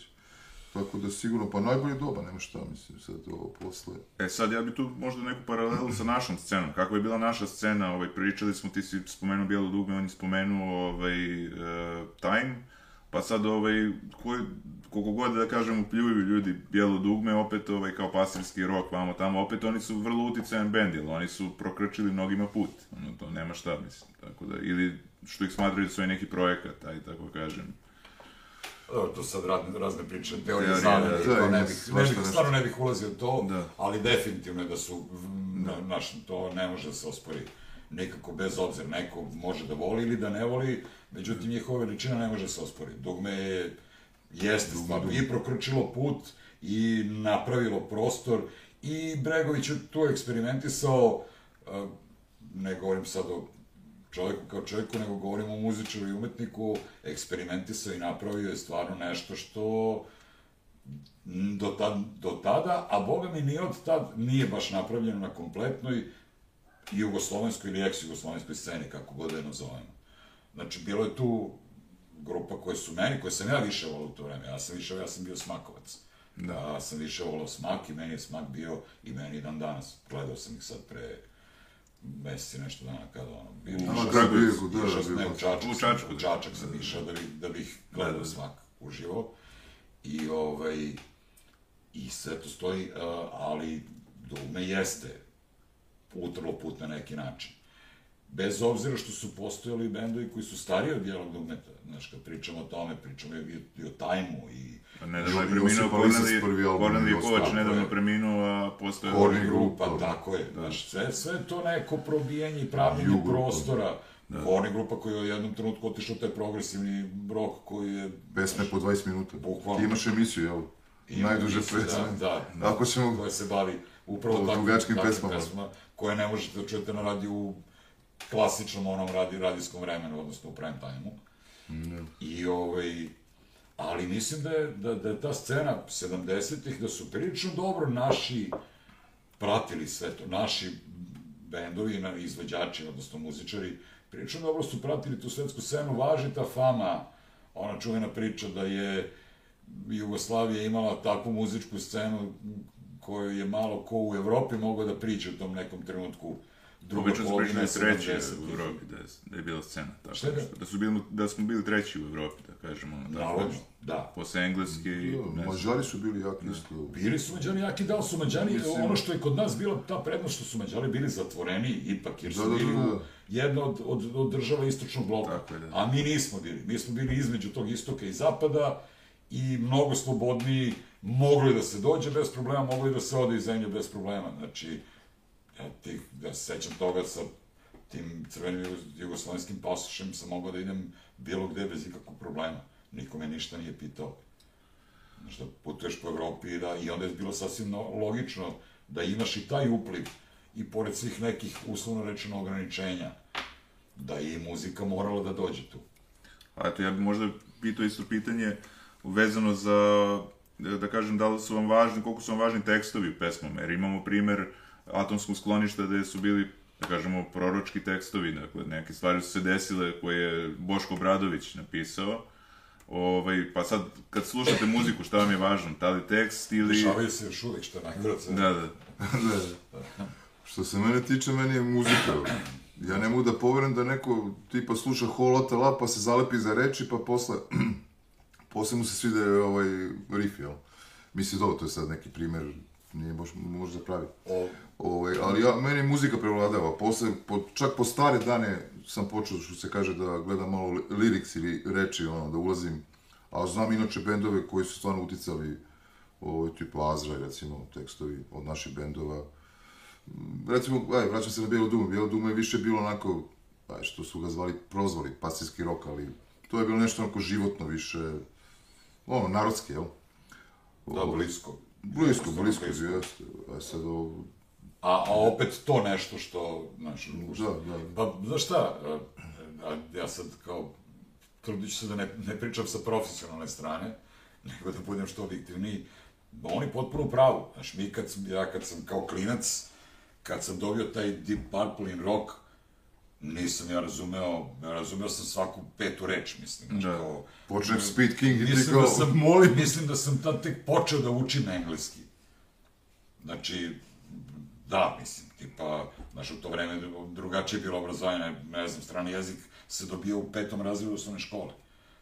Tako da sigurno, pa najbolje doba, nema šta, mislim, sad ovo posle. E sad ja bi tu možda neku paralelu sa našom scenom. Kako je bila naša scena, ovaj, pričali smo, ti si spomenuo Bijelo dugme, on je spomenuo ovaj, uh, Time, pa sad ovaj, koji, koliko god da kažem upljuju ljudi Bijelo dugme, opet ovaj, kao pastirski rok, vamo tamo, opet oni su vrlo uticajan bend, jer oni su prokrčili mnogima put, ono, to nema šta, mislim, tako da, ili što ih smatraju da su neki projekat, aj tako kažem. Dobro, to sad razne, razne priče, teorije zavere, da, da, to ne bih, ne bih, stvarno ne bih ulazio to, Da. ali definitivno je da su, na, naš, to ne može da se ospori. Nikako bez obzira, neko može da voli ili da ne voli, međutim njihova veličina ne može da se ospori. Dugme je, jeste stvarno, i prokrčilo put, i napravilo prostor, i Bregović je tu eksperimentisao, ne govorim sad o čovjeku kao čovjeku, nego govorim o muzičaru i umetniku, eksperimentisao i napravio je stvarno nešto što do, tad, do tada, a boga mi ni od tad nije baš napravljeno na kompletnoj jugoslovenskoj ili ex-jugoslovenskoj sceni, kako god da je nazovemo. Znači, bilo je tu grupa koje su meni, koje sam ja više volao u to vreme, ja sam više, ja sam bio smakovac. Da. Ja sam više volao smak i meni je smak bio i meni dan danas. Gledao sam ih sad pre meseci nešto dana kada ono, bilo A, išao da, da, da, ne, u Čačak, U Čačku, u da. Čačak sam išao da bih, da bih gledao da. smak uživo. I ovaj, i sve to stoji, uh, ali dugme jeste utrlo put na neki način. Bez obzira što su postojali bendovi koji su stariji od Bijelog dugmeta, znaš, kad pričamo o tome, pričamo i, i o Tajmu i A nedavno je preminuo Kovač, tako nedavno je. preminuo, a. Korni Korni grupa, grupa, da. tako je, znaš, sve, sve to neko probijanje i pravljenje prostora. Korni grupa koja je u jednom trenutku otišla u taj progresivni rok koji je... Pesme po 20 minuta. Bukvalno. Ti imaš emisiju, jel? Ima Najduže emisiju, pesme. Da, da, Ako ćemo- koja se bavi upravo To takvim, takvim pesmama. pesmama koje ne možete da čujete na radiju u klasičnom onom radi, radijskom vremenu, odnosno u prime time-u. I ovaj, ali mislim da je, da, da je ta scena 70-ih, da su prilično dobro naši pratili sve to, naši bendovi, na- izvođači, odnosno muzičari, prilično dobro su pratili tu svetsku scenu, važi ta fama, ona čuvena priča da je Jugoslavija imala takvu muzičku scenu koju je malo ko u Evropi mogao da priđe u tom nekom trenutku druga Obično pričali polovina treći 70-ih. u Evropi, da je, da je bila scena. Tako Šta nešto. Da, su bili, da smo bili treći u Evropi, da kažemo. ono, tako nešto. da. Posle engleski i... Da. Mađari su bili jako isto. Bili su Mađari jaki, da su Mađari, Mislim- ono što je kod nas bila ta prednost što su Mađari bili zatvoreni ipak, jer su Da, da, bili da, da. jedna od, od, od država istočnog bloka, Tako je, da. a mi nismo bili. Mi smo bili između tog istoka i zapada i mnogo slobodniji, moglo je da se dođe bez problema, moglo je da se ode iz zemlje bez problema. Znači, ja, ti, ja se sećam toga sa tim crvenim jugo- jugoslovenskim pasošem sam mogao da idem bilo gde bez ikakvog problema. Niko me ništa nije pitao. Znaš, da putuješ po Evropi i, da, i onda je bilo sasvim no- logično da imaš i taj upliv i pored svih nekih uslovno rečeno ograničenja, da je muzika morala da dođe tu. A eto, ja bih možda pitao isto pitanje vezano za, da kažem, da li su vam važni, koliko su vam važni tekstovi u pesmama, jer imamo primer atomskog skloništa gde su bili, da kažemo, proročki tekstovi, dakle, neke stvari su se desile koje je Boško Bradović napisao, Ovaj, pa sad, kad slušate muziku, šta vam je važno? Da li tekst ili... Dešavaju se još uvek, što najgore. Da, da. [laughs] da, da. Što se mene tiče, meni je muzika. Ja ne mogu da poverujem da neko tipa sluša Holota La pa se zalepi za reči, pa posle, [clears throat] posle mu se svide ovaj riff, jel? Mislim, dobro, to je sad neki primer, nije baš možda pravi. O, Ovaj, ali ja, meni muzika prevladava. Posle, po, čak po stare dane sam počeo, što se kaže, da gledam malo li- lyrics ili reči, ono, da ulazim. A znam inače bendove koji su stvarno uticali, ovaj, tipa Azra, recimo, tekstovi od naših bendova. Recimo, aj, vraćam se na Bijelo dume. Bijelo dume je više bilo onako, aj, što su ga zvali, prozvali, pasijski rok, ali to je bilo nešto onako životno više, ono, narodski, jel? da, blisko. Blisko, blisko, jeste. A sad ovo, A, a opet to nešto što, znaš, da, da. Pa, znaš šta, a, ja sad kao, trudit ću se da ne, ne pričam sa profesionalne strane, nego da budem što objektivniji, oni potpuno pravu. Znaš, mi kad sam, ja kad sam kao klinac, kad sam dobio taj Deep Purple in rock, nisam ja razumeo, razumeo sam svaku petu reč, mislim. Znaš, Da. kao, Počne Speed King i ti da sam, molim. mislim da sam tad tek počeo da učim engleski. Znači, da, mislim, tipa, znaš, u to vreme drugačije je bilo obrazovanje, ne, znam, strani jezik se dobio u petom razredu osnovne škole.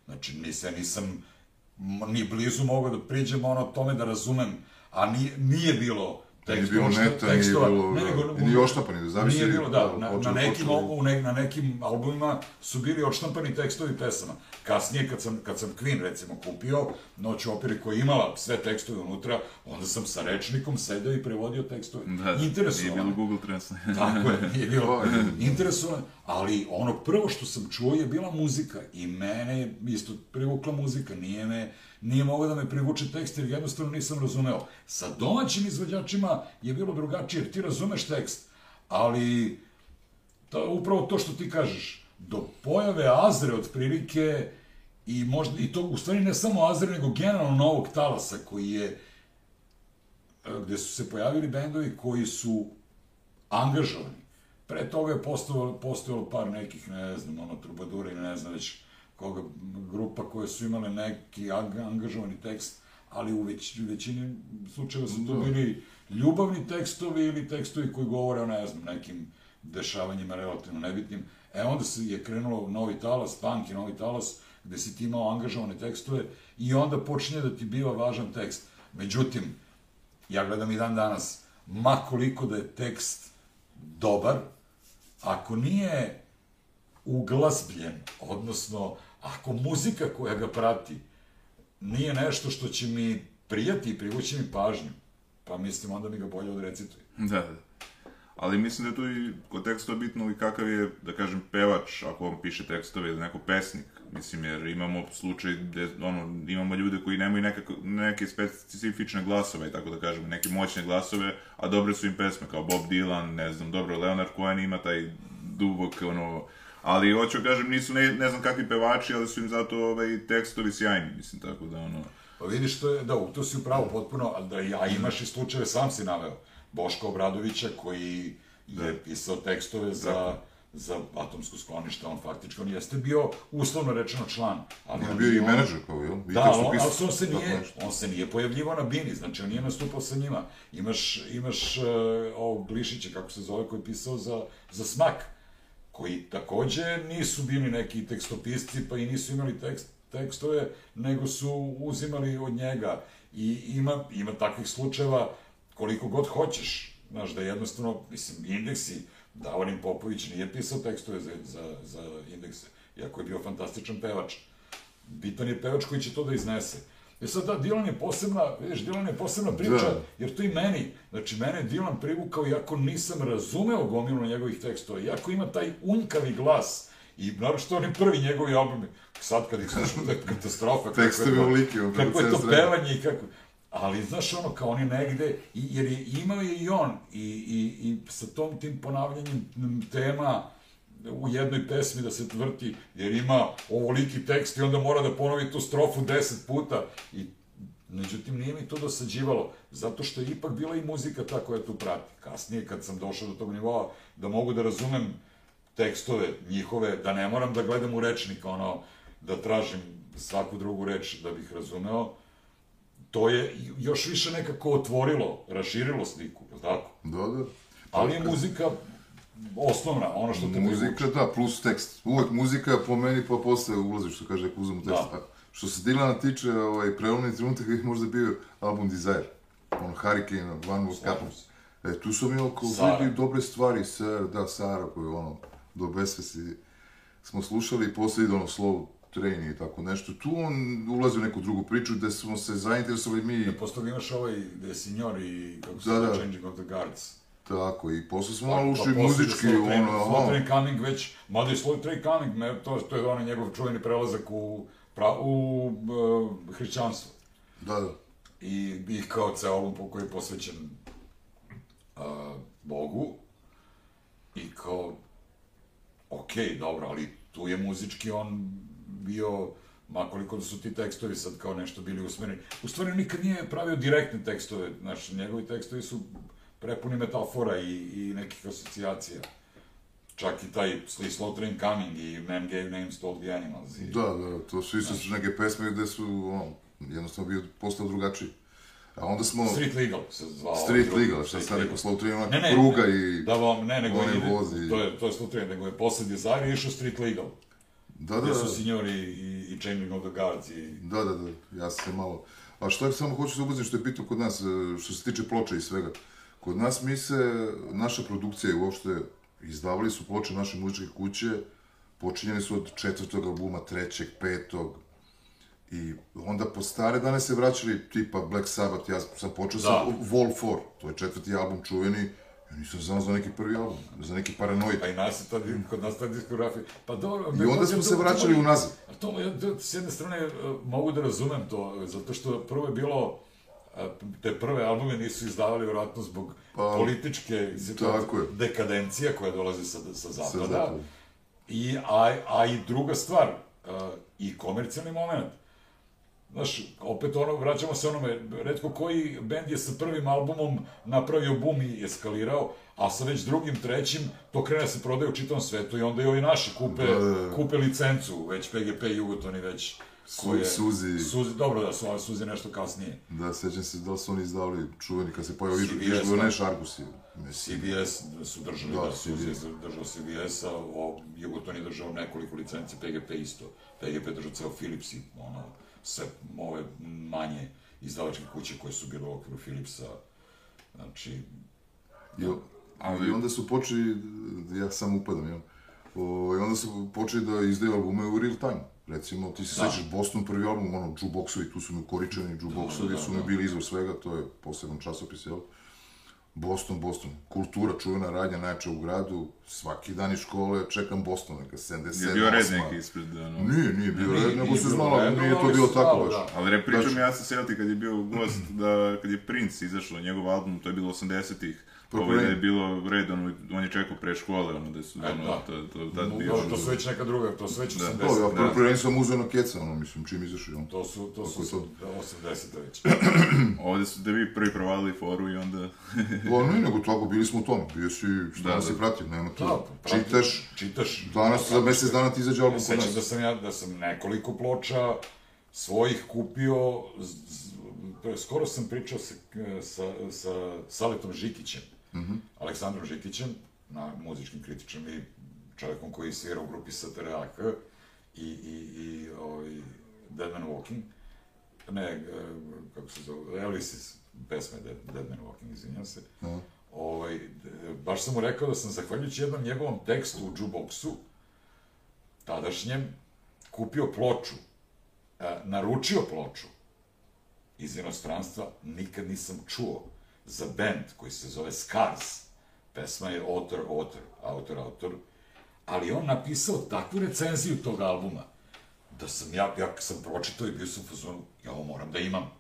Znači, nisam, nisam ni blizu mogao da priđem ono tome da razumem, a nije, nije bilo Nije tekst, bilo ono što- neta, nije bilo, ne, da, nego, i ni odštampani, zavisi Nije bilo, da, da, na, na, nekim, u ne, na nekim albumima su bili odštampani tekstovi pesama. Kasnije, kad sam, kad sam Queen, recimo, kupio, Noć u operi koja je imala sve tekstove unutra, onda sam sa rečnikom sedeo i prevodio tekstove. Da, da. Nije Interesovalo bilo. Google Translate. [laughs] Tako je, nije bilo [laughs] interesovano, ali ono prvo što sam čuo je bila muzika i mene je isto privukla muzika, nije me, nije mogao da me privuče tekst jer jednostavno nisam razumeo. Sa domaćim izvođačima je bilo drugačije jer ti razumeš tekst, ali to, upravo to što ti kažeš, do pojave Azre otprilike i možda, i to u stvari ne samo Azre, nego generalno novog talasa koji je e, gde su se pojavili bendovi koji su angažovani. Pre toga je postojalo, postojalo par nekih, ne znam, ono, trubadura ili ne znam već koga, grupa koje su imale neki anga- angažovani tekst, ali u već, većini slučajeva su to Da. bili ljubavni tekstovi ili tekstovi koji govore o, ne znam, nekim dešavanjima relativno nebitnim. E onda se je krenulo novi talas, punk i novi talas, gde si ti imao angažovane tekstove i onda počinje da ti biva važan tekst. Međutim, ja gledam i dan danas, ma koliko da je tekst dobar, ako nije uglazbljen, odnosno ako muzika koja ga prati nije nešto što će mi prijati i privući mi pažnju, pa mislim onda mi ga bolje odrecituj. Da, da. Ali mislim da je tu i kod tekstova bitno i kakav je, da kažem, pevač, ako on piše tekstove ili neko pesnik, Mislim, jer imamo slučaj gde, ono, imamo ljude koji nemaju nekako, neke specifične glasove, tako da kažemo, neke moćne glasove, a dobre su im pesme, kao Bob Dylan, ne znam, dobro, Leonard Cohen ima taj dubok, ono, ali hoću da kažem, nisu ne, ne znam kakvi pevači, ali su im zato ovaj, tekstovi sjajni, mislim, tako da, ono... Pa vidiš, to je, da, tu si upravo potpuno, a da ja imaš i slučajeve, sam si naveo, Boška Obradovića koji je pisao tekstove za, Tako. za atomsko sklonište, on faktički, on jeste bio uslovno rečeno član, ali On je bio i menadžer, kao, jel? I Da, on, ali on se nije, on se nije pojavljivao na bini, znači on nije nastupao sa njima. Imaš, imaš uh, ovog Glišića, kako se zove, koji je pisao za, za smak, koji takođe nisu bili neki tekstopisci, pa i nisu imali tekst, tekstove, nego su uzimali od njega. I ima, ima takvih slučajeva koliko god hoćeš, znaš, da jednostavno, mislim, indeksi, Davorin Popović nije pisao tekstove za, za, za indekse, iako je bio fantastičan pevač bitan je pevač koji će to da iznese. E sad, da, Dylan je posebna, vidiš, Dylan je posebna priča, Da. jer to i meni, znači, mene je Dylan privukao, iako nisam razumeo gomilu njegovih tekstova, iako ima taj unjkavi glas, i naravno što oni prvi njegovi albumi, sad kad ih slušam, to je [laughs] katastrofa. Tekstovi to- ulike, on Kako je to pevanje i kako... Ali, znaš, ono, kao oni negde, jer je imao je i on, i, i, i sa tom tim ponavljanjem tema, u jednoj pesmi da se tvrti, jer ima ovoliki tekst i onda mora da ponovi tu strofu deset puta. I, međutim, nije mi to dosađivalo, zato što je ipak bila i muzika ta koja tu prati. Kasnije, kad sam došao do tog nivoa, da mogu da razumem tekstove njihove, da ne moram da gledam u rečnik, ono, da tražim svaku drugu reč da bih razumeo, to je još više nekako otvorilo, raširilo sliku, je li tako? Da, da. Ali je muzika osnovna, ono što te Muzika, privuče. da, plus tekst. Uvek muzika po meni, pa posle ulazi, što kaže, ako uzmemo tekst. Da. Što se Dilana tiče, ovaj, prelomni trenutak je možda bio album Desire. Ono, Hurricane, Cup. se. E, tu su mi oko vidi dobre stvari, Sara, da, Sara, koju ono, do besvesti smo slušali i posle ide ono Slow Train i tako nešto. Tu on ulazi u neku drugu priču gde smo se zainteresovali mi, Posle toga imaš ovaj De Signor i kako se Da, da. Changing of the Guards. Tako, i posle smo Pa, malo ušli posle muzički, Slow ono, Slow aha. Train Coming već, mada je Slow Train me, to, to je onaj njegov čuveni prelazak u, pra, u uh, hrišćanstvo. Da, da. I, i kao ceo album po koji je posvećen uh, Bogu. I kao, okej, dobro, ali tu je muzički on bio, makoliko da su ti tekstovi sad kao nešto bili usmereni. U stvari, nikad nije pravio direktne tekstove, znaš, njegovi tekstovi su prepuni metafora i, i nekih asocijacija. Čak i taj i Train Coming i Man Gave Names to All the Animals. I, Da, da, to su isto neke pesme gde su, ono, jednostavno bio postao drugačiji. A onda smo... Street Legal se zvao. Street drugi, Legal, šta sam rekao. Slow Train, Ne, ne, pruga ne, i... Da vam, ne, nego onaj ide, voz i- to je, to je Slow Train, nego je posle Desire išao Street Legal. Da, da, da, su Signori i, i Changing of the Guards i... da, da, da, ja sam se malo... A što je, samo hoću da ubazim što je bitno kod nas, e, što se tiče ploča i svega. Kod nas mi se, naša produkcija i uopšte, izdavali su ploče naše muzičke kuće, počinjeni su od četvrtog albuma, trećeg, petog, I onda po stare dane se vraćali tipa Black Sabbath, ja sam počeo Da. sa Vol 4, to je četvrti album čuveni, ja nisam znao za neki prvi album, za neki Paranoid. Pa i nas je tad, kod nas ta diskografija. Pa dobro... I onda smo se vraćali unazad. A to, ja, s jedne strane, e, mogu da razumem to, zato što prvo je bilo, te prve albume nisu izdavali vjerojatno zbog Pa, političke dekadencija koja dolazi sa, sa zapada. zapada. I, a, a i druga stvar, a, i komercijalni moment. Znaš, opet ono, vraćamo se onome, redko koji bend je sa prvim albumom napravio bum i eskalirao, a sa već drugim, trećim, to krene da se prodaje u čitavom svetu i onda i ovi naši kupe, Da, da, da. kupe licencu, već PGP i Jugotoni već Su- Suzi. Suzi, dobro da su ove Suzi nešto kasnije. Da, sećam se da su oni izdavali čuveni kad se pojavio CBS, Išlo da. ne Šargusi. Mislim, CBS su držali, Da, da, Suzi je CBS. držao CBS-a, o, Jugoton je držao nekoliko licenci, PGP isto. PGP je držao ceo Philips i ono, sve ove manje izdavačke kuće koje su bile u okviru Philipsa. Znači, I, o- Ali- onda su počeli, ja sam upadam, jel? O, I onda su počeli da izdaju albume u real time. Recimo, ti se Da. sećaš Boston prvi album, ono, jukeboxovi, tu su mi ukoričeni, jukeboxovi Da, da, su mi da. bili izvor svega, to je poseban časopis, jel? Boston, Boston. Kultura, čuvena radnja, najjača u gradu, svaki dan iz škole čekam Boston, neka 77. Je bio red neki ispred, ono. Nije, nije bio red, nego se redno, nije to bilo se tako baš. da. Ali re, pričam Znači- ja sa Selti kad je bio gost, da kad je Prince izašao njegov album, to je bilo 80-ih, ovaj, da je bilo red, ono, on je čekao pre škole, ono, da su, E, ono, da. to, to, tad No, bio. dobro, to su već neka druga, to su već 80. To, ja Da. prvo prvenstvo sam uzeo na keca, ono, mislim, čim izašao on. To su, to su to? 80. već. [clears throat] Ovde su da vi prvi provalili foru i onda... [laughs] Pa ne, nego tako, bili smo u tome, bio si, šta Da, da, da. si pratio, nema Da, to. pratim- Čitaš, čitaš. danas za mesec dana ti izađe album kod Sećam nas. da sam ja, da sam nekoliko ploča svojih kupio, z, z, pre- skoro sam pričao sa, sa, sa Saletom Žikićem, Mhm. Aleksandrom Žikićem, na muzičkim kritičom i čovjekom koji svira u grupi STRAK i, i, i ovaj, Dead Man Walking, ne, e, kako se zove, Elvis pesme Dead, Dead Man Walking, izvinjam se, Aha. ovaj, d- baš sam mu rekao da sam zahvaljujući jednom njegovom tekstu u jukeboxu, tadašnjem, kupio ploču, e, naručio ploču iz inostranstva, nikad nisam čuo za band koji se zove Scars. Pesma je author, author, autor, autor, ali on napisao takvu recenziju tog albuma, da sam ja, ja sam pročitao i bio sam u fazonu, ja ovo moram da imam.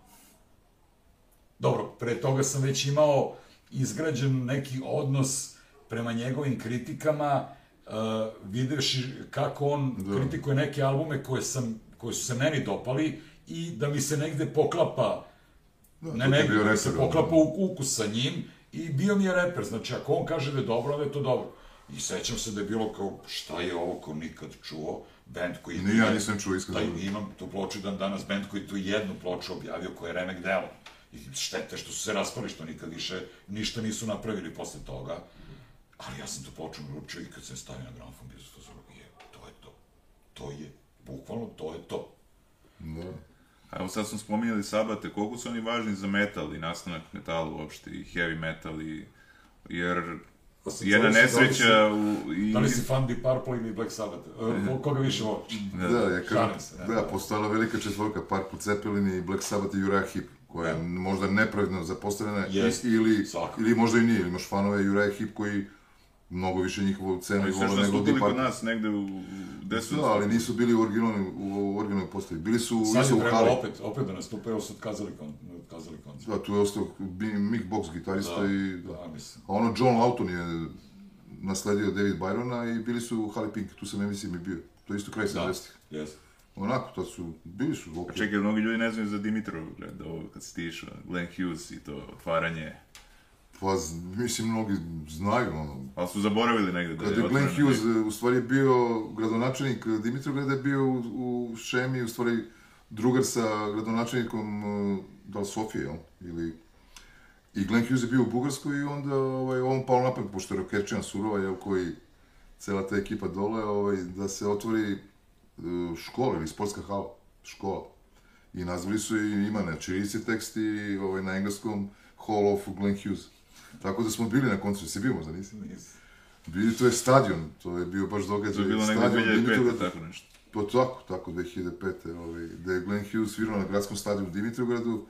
Dobro, pre toga sam već imao izgrađen neki odnos prema njegovim kritikama, uh, videvši kako on Da. kritikuje neke albume koje, sam, koje su se meni dopali i da mi se negde poklapa, Da, ne to negde, bio se poklapa ukus sa njim i bio mi je reper, znači ako on kaže da je dobro, onda je to dobro. I sećam se da je bilo kao, šta je ovo ko nikad čuo, band koji... Ni ja nisam čuo, iskreno. Da, imam tu ploču dan danas, band koji tu jednu ploču objavio, koja je remek delo. I štete što su se raspali, što nikad više ništa nisu napravili posle toga. Ali ja sam tu ploču naručio i kad sam stavio na gramofon, bio sam je, to je to. To je, bukvalno, to je to. Da. A Evo sad smo spominjali Sabate, koliko su oni važni za metal i nastanak metala uopšte i heavy metal i... Jer Pa sam jedna da si- nesreća u... I, Da li si fan Deep Purple ili Black Sabbath? E, koga više voliš? Da, ja Šalim kažem, se, da, da. postojala velika četvorka, Purple Zeppelin i Black Sabbath i Uriah Heep, koja je možda nepravedno zapostavljena Jest, ili, svakako. ili možda i nije, ili imaš fanove Uriah Heep koji mnogo više njihovu cenu i vole nego Deep kod Purple. nas negde u... Gde su Da, ali nisu bili u originalnoj, u originalnoj postavi. Bili su Sad isto u hali. opet, opet da nastupe, evo su otkazali, kon, otkazali koncert. Da, tu je ostao Mick Box gitarista Da, i... Da. da, mislim. A ono, John Lawton je nasledio David Byrona i bili su u Hali Pink, tu sam ja mislim i bio. To je isto kraj Da, 70-ih. jeste. Onako, to su, bili su ok. Pa čekaj, mnogi ljudi ne znaju za Dimitrov, da ovo kad si ti išao, Glenn Hughes i to otvaranje. Pa, mislim, mnogi znaju, ono. Ali su zaboravili negde da Kad je Glenn Hughes, u stvari bio gradonačelnik Dimitrovgrada, je bio u, u Šemi, u stvari drugar sa gradonačelnikom, e, da li Sofije, jel? Ili... I Glenn Hughes je bio u Bugarskoj i onda ovaj, on pao napad, pošto je rokerčina surova, jel, koji cela ta ekipa dole, ovaj, da se otvori e, škola ili sportska hala, škola. I nazvali su i ima na čirilici tekst i ovaj, na engleskom Hall of Glenn Hughes. Tako da smo bili na koncu, si bio možda, nisi? Nisam. Bili, to je stadion, to je bio baš događaj. To je bilo negde stadion 2005. Dimitrovgrad- tako nešto. To tako, tako, 2005. Ovaj, da je Glenn Hughes svirao na gradskom stadionu u Dimitrovgradu,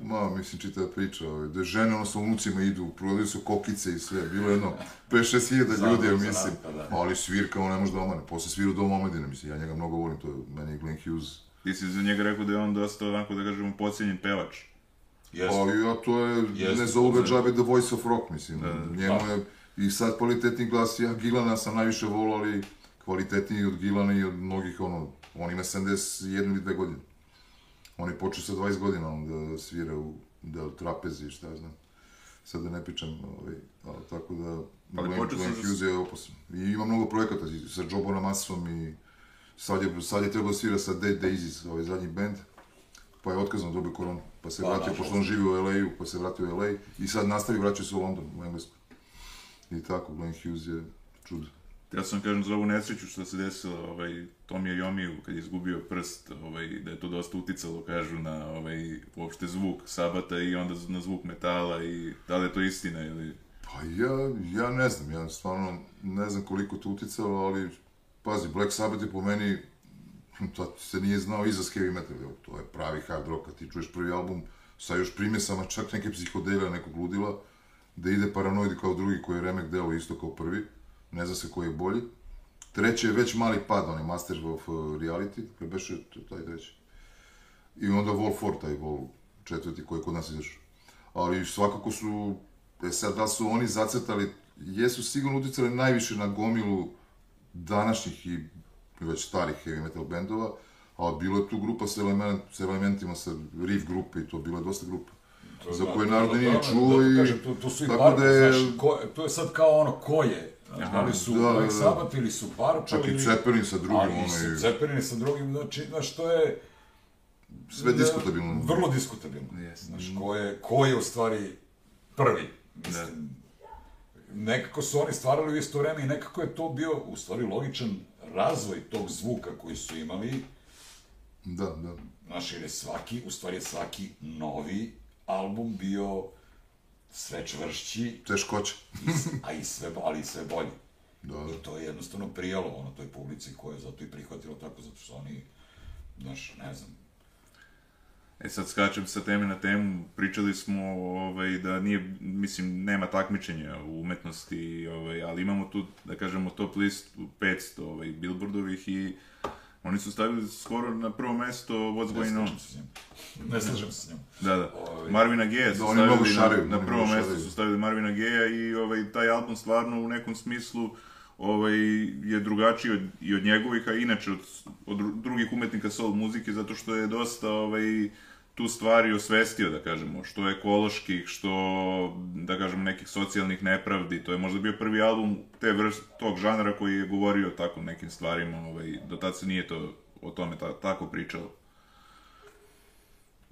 ma, mislim, čitava priča, ovaj, da žene ono sa unucima idu, prodaju su kokice i sve, bilo je jedno 5-6 hiljada ljudi, ja mislim, narod, da. ali svirka, on ne može da omane, posle svira u Domu omladine, mislim, ja njega mnogo volim, to je, meni je Glenn Hughes, Ti si za njega rekao da je on dosta, onako da kažemo, pocijenjen pevač. Jeste. Pa ja, to je, Jeste, ne zovu ga džabe The Voice of Rock, mislim. Njemu Da. je i sad kvalitetni glas, ja Gilana sam najviše volao, ali kvalitetniji od Gilana i od mnogih, ono, on ima 71 ili 2 godine. On je počeo sa 20 godina on da svira u da, trapezi, šta ja znam. Sad da ne pričam, ovaj, ali tako da Ali Glenn, počeo Glenn Hughes je opasan. I ima mnogo projekata sa Jobonom Masom i sad je, sad je trebao da svira sa Dead Daisies, ovaj zadnji band, pa je otkazano, dobio koronu. Pa se Pa, vratio, pošto on živi u LA-u, pa se vratio u LA i sad nastavi, vraća se u London, u Englesku. I tako, Glenn Hughes je čudo. Ja sam kažem za ovu nesreću što se desilo ovaj, Tomija Jomiju kad je izgubio prst, ovaj, da je to dosta uticalo, kažu, na ovaj, uopšte zvuk sabata i onda na zvuk metala i da li je to istina ili... Pa ja, ja ne znam, ja stvarno ne znam koliko to uticalo, ali pazi, Black Sabbath je po meni, to se nije znao izraz heavy metal, to je pravi hard rock, kad ti čuješ prvi album sa još primjesama, čak neke psihodelija, nekog ludila, da ide Paranoidi kao drugi koji je remek delo isto kao prvi, ne zna se koji je bolji. Treći je već mali pad, onaj Master of uh, Reality, koji beše taj treći. I onda Vol 4, taj Vol četvrti koji je kod nas izašao. Ali svakako su, e sad da su oni zacrtali, jesu sigurno uticali najviše na gomilu današnjih i već starih heavy metal bendova, ali bilo je tu grupa sa, element, sa elementima, sa riff grupe i to, bilo je dosta grupa. To je za da, koje to- narod to- nije to- čuo da, i- Kažem, tu, tu su i tako da je- znaš, ko, to je sad kao ono, ko je? Znaš, da li su Da, da, Black da. Sabbath ili su Barko Čak i ili... Zeppelin sa drugim, ali ono, i Zeppelin sa drugim, znači, znaš, to je... Sve da, diskutabilno. Vrlo diskutabilno. Yes. Znaš, ko je, ko je u stvari prvi? Mislim, nekako su oni stvarali u isto vreme i nekako je to bio, u stvari, logičan razvoj tog zvuka koji su imali, Da, da. Znaš, jer je svaki, u stvari je svaki novi album bio sve čvršći, s- a i sve, ali i sve bolji. Da, da. I to je jednostavno prijalo ono toj publici koja je zato i prihvatila tako, zato što oni, znaš, ne znam, E sad skačem sa teme na temu, pričali smo ovaj, da nije, mislim, nema takmičenja u umetnosti, ovaj, ali imamo tu, da kažemo, top list 500 ovaj, billboardovih i oni su stavili skoro na prvo mesto What's ne Going On. Ne slažem se s njom. Da, da. Ovaj. Marvina Geja su Da, stavili šaraju, na, na prvo mesto su stavili Marvina Geja i ovaj, taj album stvarno u nekom smislu ovaj, je drugačiji od, i od njegovih, a inače od, od dru- drugih umetnika soul muzike, zato što je dosta ovaj, tu stvari osvestio, da kažemo, što ekoloških, što, da kažemo, nekih socijalnih nepravdi. To je možda bio prvi album te vrst, tog žanra koji je govorio tako nekim stvarima, ovaj, do tad se nije to o tome ta, tako pričalo.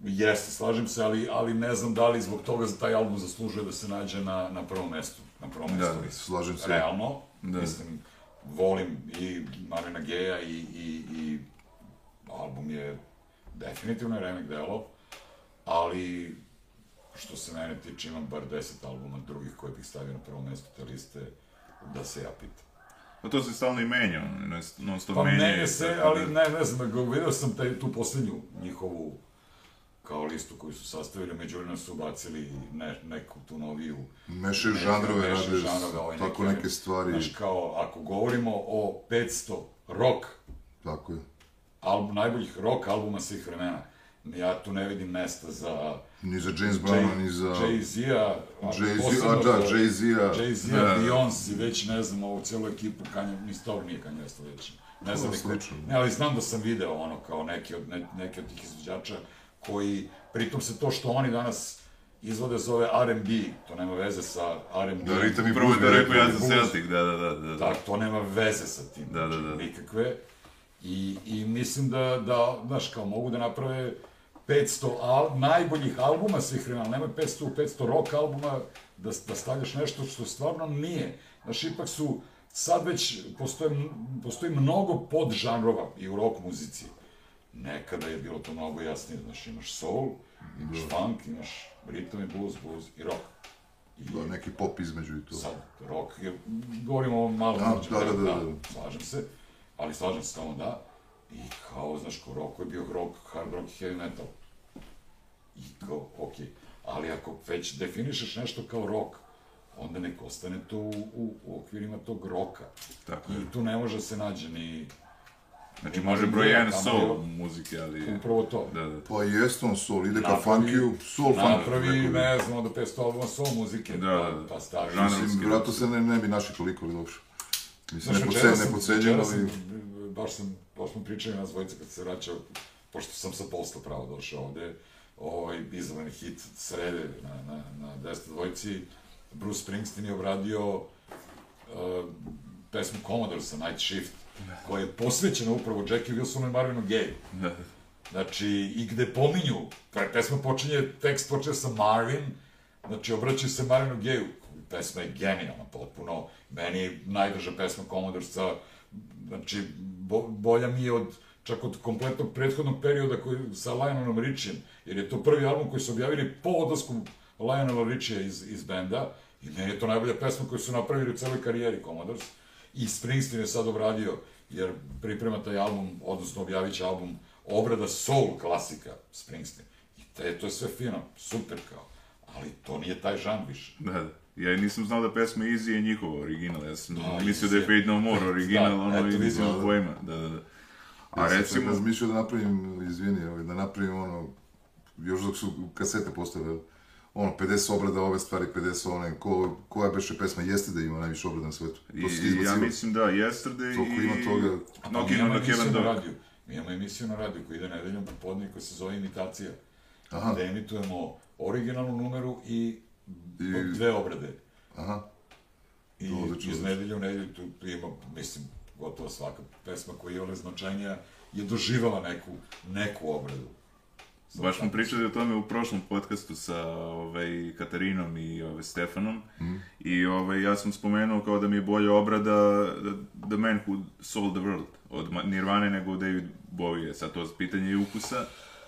Jeste, slažem se, ali, ali ne znam da li zbog toga za taj album zaslužuje da se nađe na, na prvom mestu. Na prvom mestu Da, liste. slažem se. Realno, Da. mislim, volim i Marvina Geja i, i, i album je definitivno je remek delo, ali što se mene tiče imam bar 10 albuma drugih koje bih stavio na prvo mesto te liste da se ja pitam. Pa to se stalno i menja, non stop Pa menja. menja i se, tako ali da- ne, ne znam, go- video sam taj, tu poslednju njihovu kao listu koju su sastavili, međuvremeno su ubacili ne, neku tu noviju. Mešaju neke- žanrove, rade žanrove, ovaj tako neki- neke stvari. Znaš, kao, ako govorimo o 500 rock, Tako je. Album, najboljih rock albuma svih vremena, ja tu ne vidim mesta za Ni za James Browna, ni za... Jay-Z-a, Jay-Z, a da, za Jay-Z-a. Jay-Z-a, Da. Beyoncé, već ne znam, ovu celu ekipu, Kanye, ni Storm nije Kanye West već. Ne znam, To neko, ne, ali znam da sam video ono kao neki od, ne, neki od tih izvođača koji, pritom se to što oni danas izvode zove R&B, to nema veze sa R&B. Da, ritam i Prvo blues je to bi rekao ja za blues. Celtic, da, da, da. da. Da, to nema veze sa tim, Da, da, znači, da. nikakve. I, I mislim da, da, znaš, kao mogu da naprave 500 al, najboljih albuma svih vremena, nemoj 500, 500 rock albuma, da, da stavljaš nešto što stvarno nije. Znaš, ipak su, sad već postoje, postoji mnogo podžanrova i u rock muzici. Nekada je bilo to mnogo jasnije, znaš, imaš soul, imaš funk, imaš ritam i blues, blues i rock. I Da, neki pop između i to. Sad, rock je, govorimo o malo Da, da, da, vremenu, da, da. slažem se, ali slažem se tamo da, i kao, znaš, ko rock je bio rock, hard rock i heavy metal. I kao, okej, ali ako već definišeš nešto kao rock, onda nek ostane to u, u, u okvirima tog roka. Tako je. I tu ne može da se nađe ni Znači može broj Ja, 1 tamo soul muzike, ali... upravo to. Da, da. Pa jeste on soul, ide ka funkiju, soul funk. Napravi, ne znam, do 500 albuma soul muzike, Da, da, da. pa stavi. Mislim, vratno se ne, ne bi našli toliko ali dobro. Mislim, Znaš, ne sam- ne večeras ali... baš sam, baš smo pričali nas dvojice kad se vraćao, pošto sam sa posla pravo došao ovde, ovaj, izvan hit srede na, na, na 200 dvojici, Bruce Springsteen je obradio uh, pesmu Commodore sa Night Shift, koja je posvećena upravo Jackie Wilsonu i Marvinu Gaye. Znači, i gde pominju, pe- pesma počinje, tekst počinje sa Marvin, znači obraćaju se Marvinu Gayu. Pesma je genijalna potpuno, meni je najdrža pesma Commodoresa, znači, bo, bolja mi je od, čak od kompletnog prethodnog perioda koji, sa Lionenom Richijem, jer je to prvi album koji su objavili po odlasku Lionela Richija iz, iz benda, i meni je to najbolja pesma koju su napravili u celoj karijeri Commodores, i Springsteen je sad obradio, jer priprema taj album, odnosno objavit će album obrada soul klasika Springsteen. I te, to je sve fino, super kao. Ali to nije taj žan više. Da, da. Ja nisam znao da pesma Easy je njihova original, ja sam Da, mislio da je Fate No More original, Da, ono, i nisam da, da. pojma, da, da, da. A Ja recimo, čak razmišljao da napravim, izvini, ovaj, da napravim ono, još dok su kasete postavile, ono, 50 obrada ove stvari, 50 one, ko, koja beše pesma jeste da ima najviše obrada na svetu. To i ja mislim da, Yesterday Toliko i... ima toga. Pa mi imamo emisiju na radiju. Mi imamo emisiju na radiju koja ide nedeljom popodne i koja se zove Imitacija. Aha. Gde emitujemo originalnu numeru i, I- dve obrade. Aha, I To odlično iz nedelje u nedelju tu, ima, mislim, gotovo svaka pesma koja je ole značajnija je doživala neku, neku obradu. Baš smo pričali o tome u prošlom podcastu sa ovaj, Katarinom i ovaj, Stefanom i ovaj, ja sam spomenuo kao da mi je bolja obrada The Man Who Sold the World od Nirvane nego David Bowie. Sad to je pitanje i ukusa,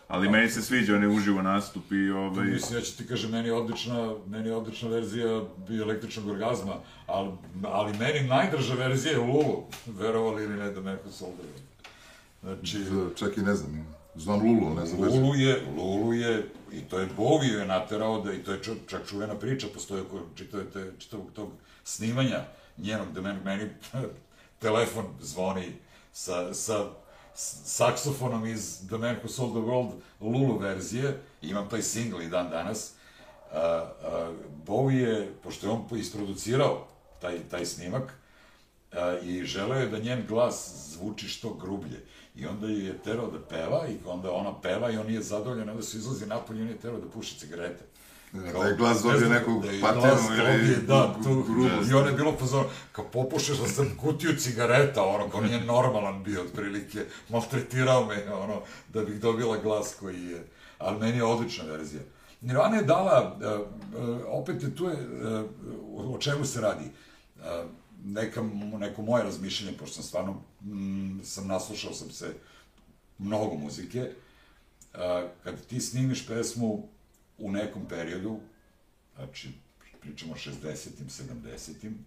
ali meni se sviđa onaj uživo nastup i ovaj... Mislim, ja ću ti kažem, meni je odlična, meni je odlična verzija bio električnog orgazma, ali, ali meni najdrža verzija je Lulu, verovali ili ne da neko soldaju. Znači, Da, čak i ne znam, znam Lulu, ne znam verziju. Lulu je, Lulu je, i to je Bowie je naterao da, i to je čak, čuvena priča, postoje oko čitave te, čitavog tog snimanja njenog, da meni, meni [laughs] telefon zvoni sa, sa saksofonom iz The Man Who Sold the World Lulu verzije, imam taj single i dan danas, a, a, Bowie je, pošto je on isproducirao taj, taj snimak, a, i želeo je da njen glas zvuči što grublje. I onda je terao da peva, i onda ona peva i on nije zadovoljan, onda se izlazi napolje i on je terao da puši cigarete. Da je glas dobio ne neku da glas ili da, tu, grubost. I on je bilo pozor, kao popušeš da sam kutiju cigareta, ono, kao nije normalan bio otprilike, maltretirao me, ono, da bih dobila glas koji je, ali meni je odlična verzija. Nirvana je dala, uh, uh, opet je tu je, uh, o čemu se radi, neka, neko moje razmišljanje, pošto sam stvarno, mm, sam naslušao sam se mnogo muzike, kad ti snimiš pesmu u nekom periodu, znači pričamo o 60-im, 70-im,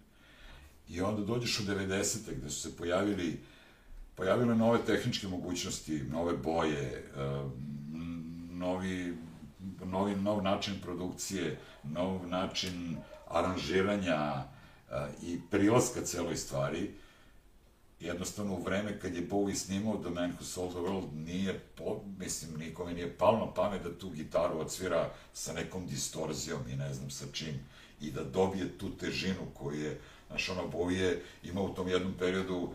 i onda dođeš u 90-te gde su se pojavili pojavile nove tehničke mogućnosti, nove boje, novi, novi, nov način produkcije, nov način aranžiranja i prilaska celoj stvari, jednostavno u vreme kad je Bowie snimao The Man Who Sold the World nije, po, mislim, nikome nije palo na pamet da tu gitaru odsvira sa nekom distorzijom i ne znam sa čim i da dobije tu težinu koju je, znaš, ono, Bowie je imao u tom jednom periodu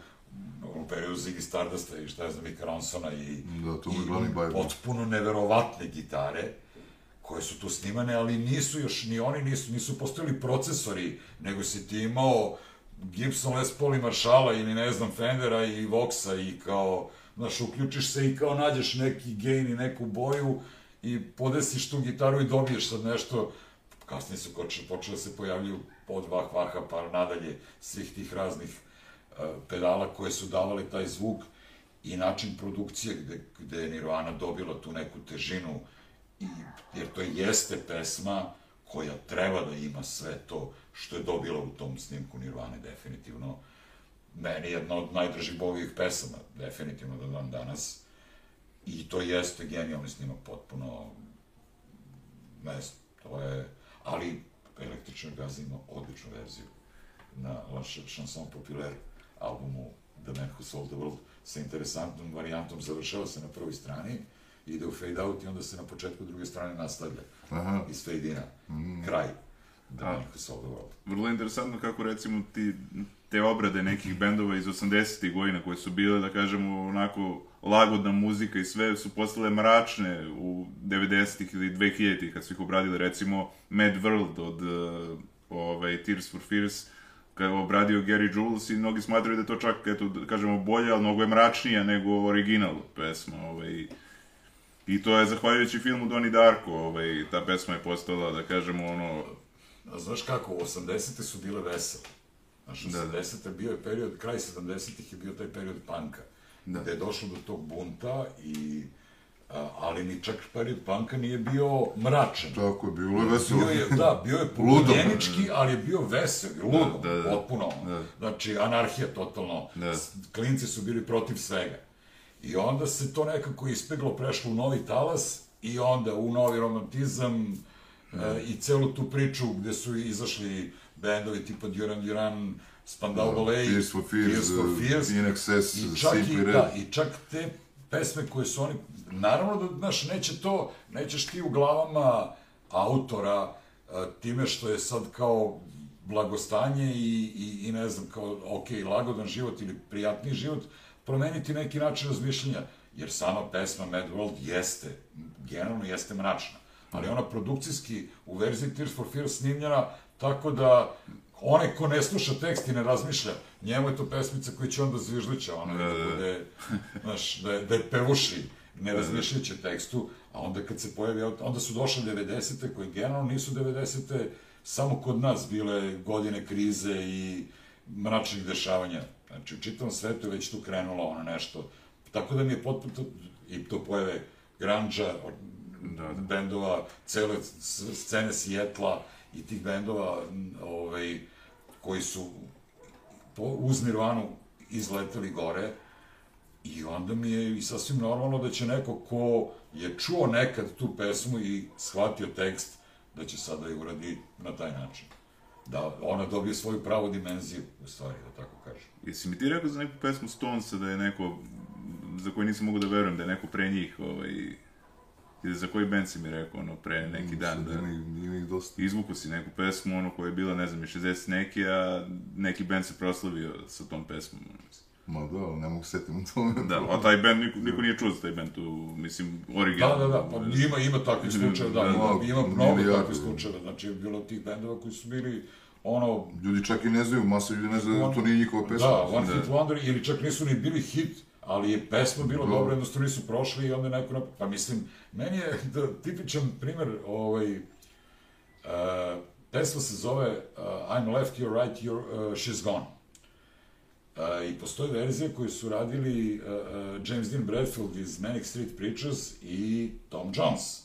u periodu Ziggy Stardusta i šta ja znam, i Ronsona i, Da, je i potpuno neverovatne gitare koje su tu snimane, ali nisu još, ni oni nisu, nisu postojali procesori, nego si ti imao Gibson Les Paul i Marshalla ili ne znam Fendera i Voxa i kao, znaš, uključiš se i kao nađeš neki gain i neku boju i podesiš tu gitaru i dobiješ sad nešto, kasnije su počele, počele se pojavljuju od Vah Vaha pa nadalje svih tih raznih uh, pedala koje su davali taj zvuk i način produkcije gde, gde je Nirvana dobila tu neku težinu i, jer to jeste pesma koja treba da ima sve to što je dobila u tom snimku Nirvane, definitivno. Meni je jedna od najdržih bovijih pesama, definitivno do dan danas. I to jeste genijalni snimak, potpuno, ne to je, ali Električni orgazm ima odličnu verziju na La Ch- Chanson Populaire albumu The Man Who Sold the World sa interesantnom varijantom, završava se na prvoj strani, ide u fade out i onda se na početku druge strane nastavlja Aha. iz fade ina, kraj the World. Vrlo interesantno kako recimo ti, te obrade nekih bendova iz 80-ih godina koje su bile, da kažemo, onako lagodna muzika i sve su postale mračne u 90-ih ili 2000-ih kad su ih obradili, recimo Mad World od uh, ovaj, Tears for Fears, kad je obradio Gary Jules i mnogi smatraju da je to čak, eto, da kažemo, bolje, ali mnogo je mračnija nego original pesma, ovaj, I to je zahvaljujući filmu Donnie Darko, ovaj, ta pesma je postala, da kažemo, ono, A znaš kako, 80. su bile vesele. Znaš, 80. bio je period, kraj 70-ih je bio taj period panka, Da. gde je došlo do tog bunta i a, ali ni čak period panka nije bio mračan. Tako je, bilo je veselo. Bio je, da, bio je [laughs] Ludo. polujenički, ali je bio vesel, ludo, Da, da, da. potpuno. Da. Znači, anarhija totalno. Da. Klinci su bili protiv svega. I onda se to nekako ispeglo, prešlo u novi talas i onda u novi romantizam e, i celu tu priču gde su izašli bendovi tipa Duran Duran, Spandau Ballet, Tears for Fears, uh, In Excess, i čak, i, Red. da, i čak te pesme koje su oni, naravno da, znaš, neće to, nećeš ti u glavama autora a, time što je sad kao blagostanje i, i, i ne znam, kao, ok, lagodan život ili prijatni život, promeniti neki način razmišljanja, jer sama pesma Mad World jeste, generalno jeste mračna, ali ona produkcijski u verziji Tears for Fears snimljena tako da onaj ko ne sluša tekst i ne razmišlja, njemu je to pesmica koja će onda zvižlića, ono, da, da, da, je, znaš, da, je, da je pevuši, ne razmišljajući tekstu, a onda kad se pojavi, onda su došle 90. koje generalno nisu 90. samo kod nas bile godine krize i mračnih dešavanja. Znači, u čitavom svetu je već tu krenulo ono nešto. Tako da mi je potpuno, i to pojave granđa, da, da. bendova, cele scene Sijetla i tih bendova ovaj, koji su po, uz Nirvanu izleteli gore i onda mi je i sasvim normalno da će neko ko je čuo nekad tu pesmu i shvatio tekst da će sada i uradi na taj način. Da ona dobije svoju pravu dimenziju, u stvari, da tako. Jesi mi ti rekao za neku pesmu Stonesa da je neko, za koju nisam mogu da verujem, da je neko pre njih, ovaj, Ili za koji band si mi rekao, ono, pre neki dan, da... Nije ih dosta. Izvuku si neku pesmu, ono, koja je bila, ne znam, i 60 neki, a neki band se proslavio sa tom pesmom, ono, mislim. Ma da, ne mogu setim u tome. Da, a taj band, niko, niko nije čuo za taj band, tu, mislim, original. Da, da, da, pa ima, ima takvih slučajeva, da, da, ima, ima mnogo takvih slučajeva, znači je bilo tih bendova koji su bili, ono... Ljudi čak i ne znaju, masa ljudi ne znaju da to nije njihova pesma. Da, One da. Hit Wonder, ili čak nisu ni bili hit, ali je pesma bila dobra, jednostavno nisu prošli i onda neko, pa mislim, meni je [laughs] da, tipičan primer, ovaj, uh, pesma se zove uh, I'm left, you're right, you're, uh, she's gone. Uh, I postoji verzija koju su radili uh, uh, James Dean Bradfield iz Manic Street Preachers i Tom Jones.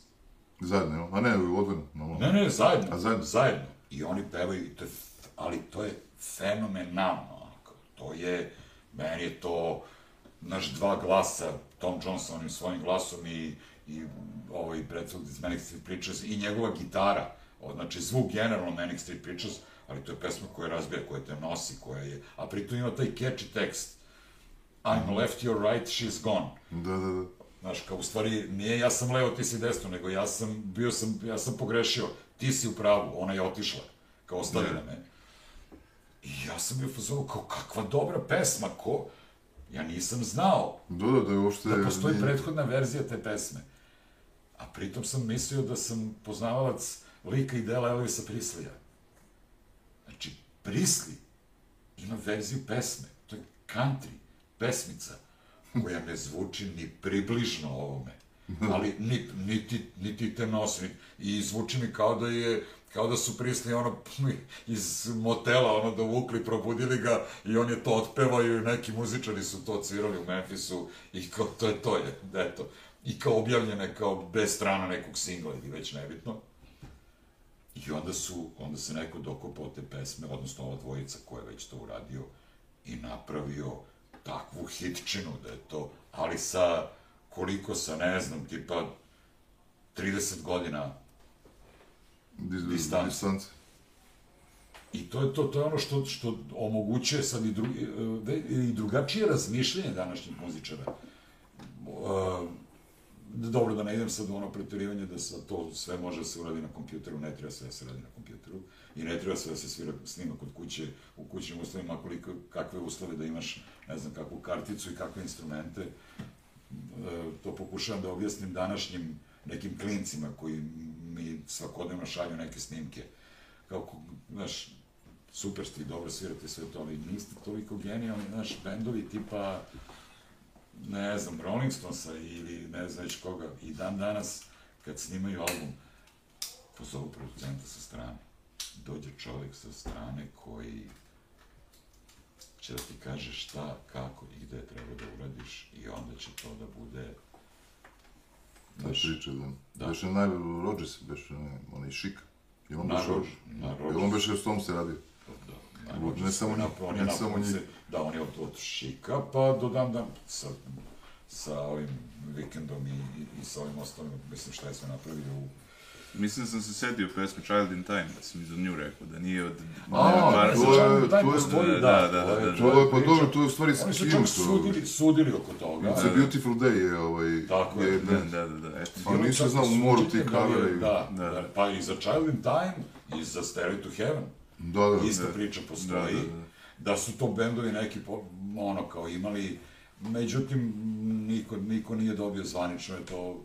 Zajedno, a ne, odvojno. No. Ne, ne, zajedno. A zajedno? Zajedno. I oni pevaju, to je, ali to je fenomenalno. To je, meni je to, naš dva glasa, Tom Johnson onim svojim glasom i, i ovaj predstavljati iz Manic Street Preachers i njegova gitara, znači zvuk generalno Manic Street Preachers, ali to je pesma koja razbija, koja te nosi, koja je, a pritom ima taj catchy tekst. I'm left, you're right, she's gone. Da, da, da. Znaš, kao u stvari, nije ja sam levo, ti si desno, nego ja sam, bio sam, ja sam pogrešio, ti si u pravu, ona je otišla, kao ostavila me. I ja sam bio fazonu, kao kakva dobra pesma, ko, Ja nisam znao da, da, da, je uopšte... da postoji nije... prethodna verzija te pesme. A pritom sam mislio da sam poznavalac lika i dela Elvisa Prislija. Znači, Prisli ima verziju pesme. To je country, pesmica, koja ne zvuči ni približno ovome. Ali ni, niti, niti te nosi. I zvuči mi kao da je kao da su prisli ono [laughs] iz motela ono dovukli, probudili ga i on je to otpevao i neki muzičari su to odsvirali u Memphisu i kao to je to je, eto. I kao objavljene kao bez strana nekog singla ili već nebitno. I onda su, onda se neko dokopao te pesme, odnosno ova dvojica koja je već to uradio i napravio takvu hitčinu da je to, ali sa koliko sa, ne znam, tipa 30 godina distance. distance. I to je to, to je ono što, što omogućuje sad i, drugi, e, i drugačije razmišljanje današnjih muzičara. Uh, dobro da ne idem sad u ono preterivanje da sa to sve može da se uradi na kompjuteru, ne treba sve da se radi na kompjuteru i ne treba sve da se svira, snima kod kuće u kućnim uslovima, koliko, kakve uslove da imaš, ne znam, kakvu karticu i kakve instrumente. E, to pokušavam da objasnim današnjim nekim klincima koji mi svakodnevno šalju neke snimke. Kao, znaš, super ste i dobro svirate sve to, ali niste toliko genijalni, znaš, bendovi tipa, ne znam, Rolling Stonesa ili ne znam već koga, i dan danas, kad snimaju album, pozovu producenta sa strane. Dođe čovjek sa strane koji će da ti kaže šta, kako i gde treba da uradiš i onda će to da bude Ta priča, da. da. Beše naj, Rodgers, beše onaj šik. Je on beše, na Rodgers. Je on beše s tom se radio? Da, na ne samo njih, ne samo njih. Da, on je od, od šika, pa do dan dan sa, sa ovim vikendom i, i, i sa ovim ostalim, mislim šta je sve napravio u Mislim da sam se setio pesme Child in Time, da sam i za nju rekao, da nije od... A, to je- in Time to je- da, da, da, to je- da, da. To je, pa dobro, to je u stvari Oni su čak to- sudili, sudili oko toga. It's a beautiful day je ovaj... Tako je, je Da, da, da, da, eto. Pa je nisam znao, u moru ti suđenje da je-. Da, Da. da, pa i za Child in Time, i za Stairway to Heaven. Da, da. Ista priča postoji. Da, da, da. Da su to bendovi neki, ono, kao imali, međutim, niko, niko nije dobio zvanično, je to,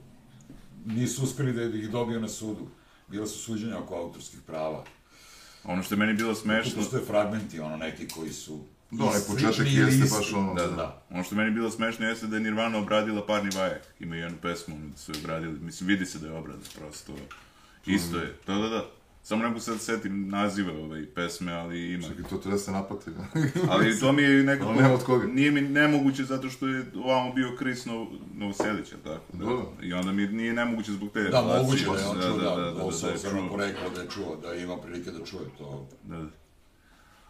nisu uspeli da ih dobio na sudu. Bila su suđenja oko autorskih prava. Ono što je meni bilo smešno, postoje fragmenti, ono, neki koji su Da, onaj početak jeste isti. baš ono, da, da. da. Ono što je meni bilo smešno jeste da je Nirvana obradila Parni Vajak. Imaju jednu pesmu, ono, da su je obradili. Mislim, vidi se da je obrada, prosto. Isto je. Da, da, da. Samo ne mogu sad setim naziva ovaj pesme, ali ima. Čekaj, to treba se napati. Ali to mi je nekako... Ali nema od koga. Nije mi nemoguće zato što je ovamo bio Chris Nov, Novoselić, tako? Da. Da. I onda mi nije nemoguće zbog te Da, relacije. moguće da je on čuo, da, da, da, da, da, sam je stvarno čuo. porekao da je čuo, da ima prilike da čuje to. Da, da.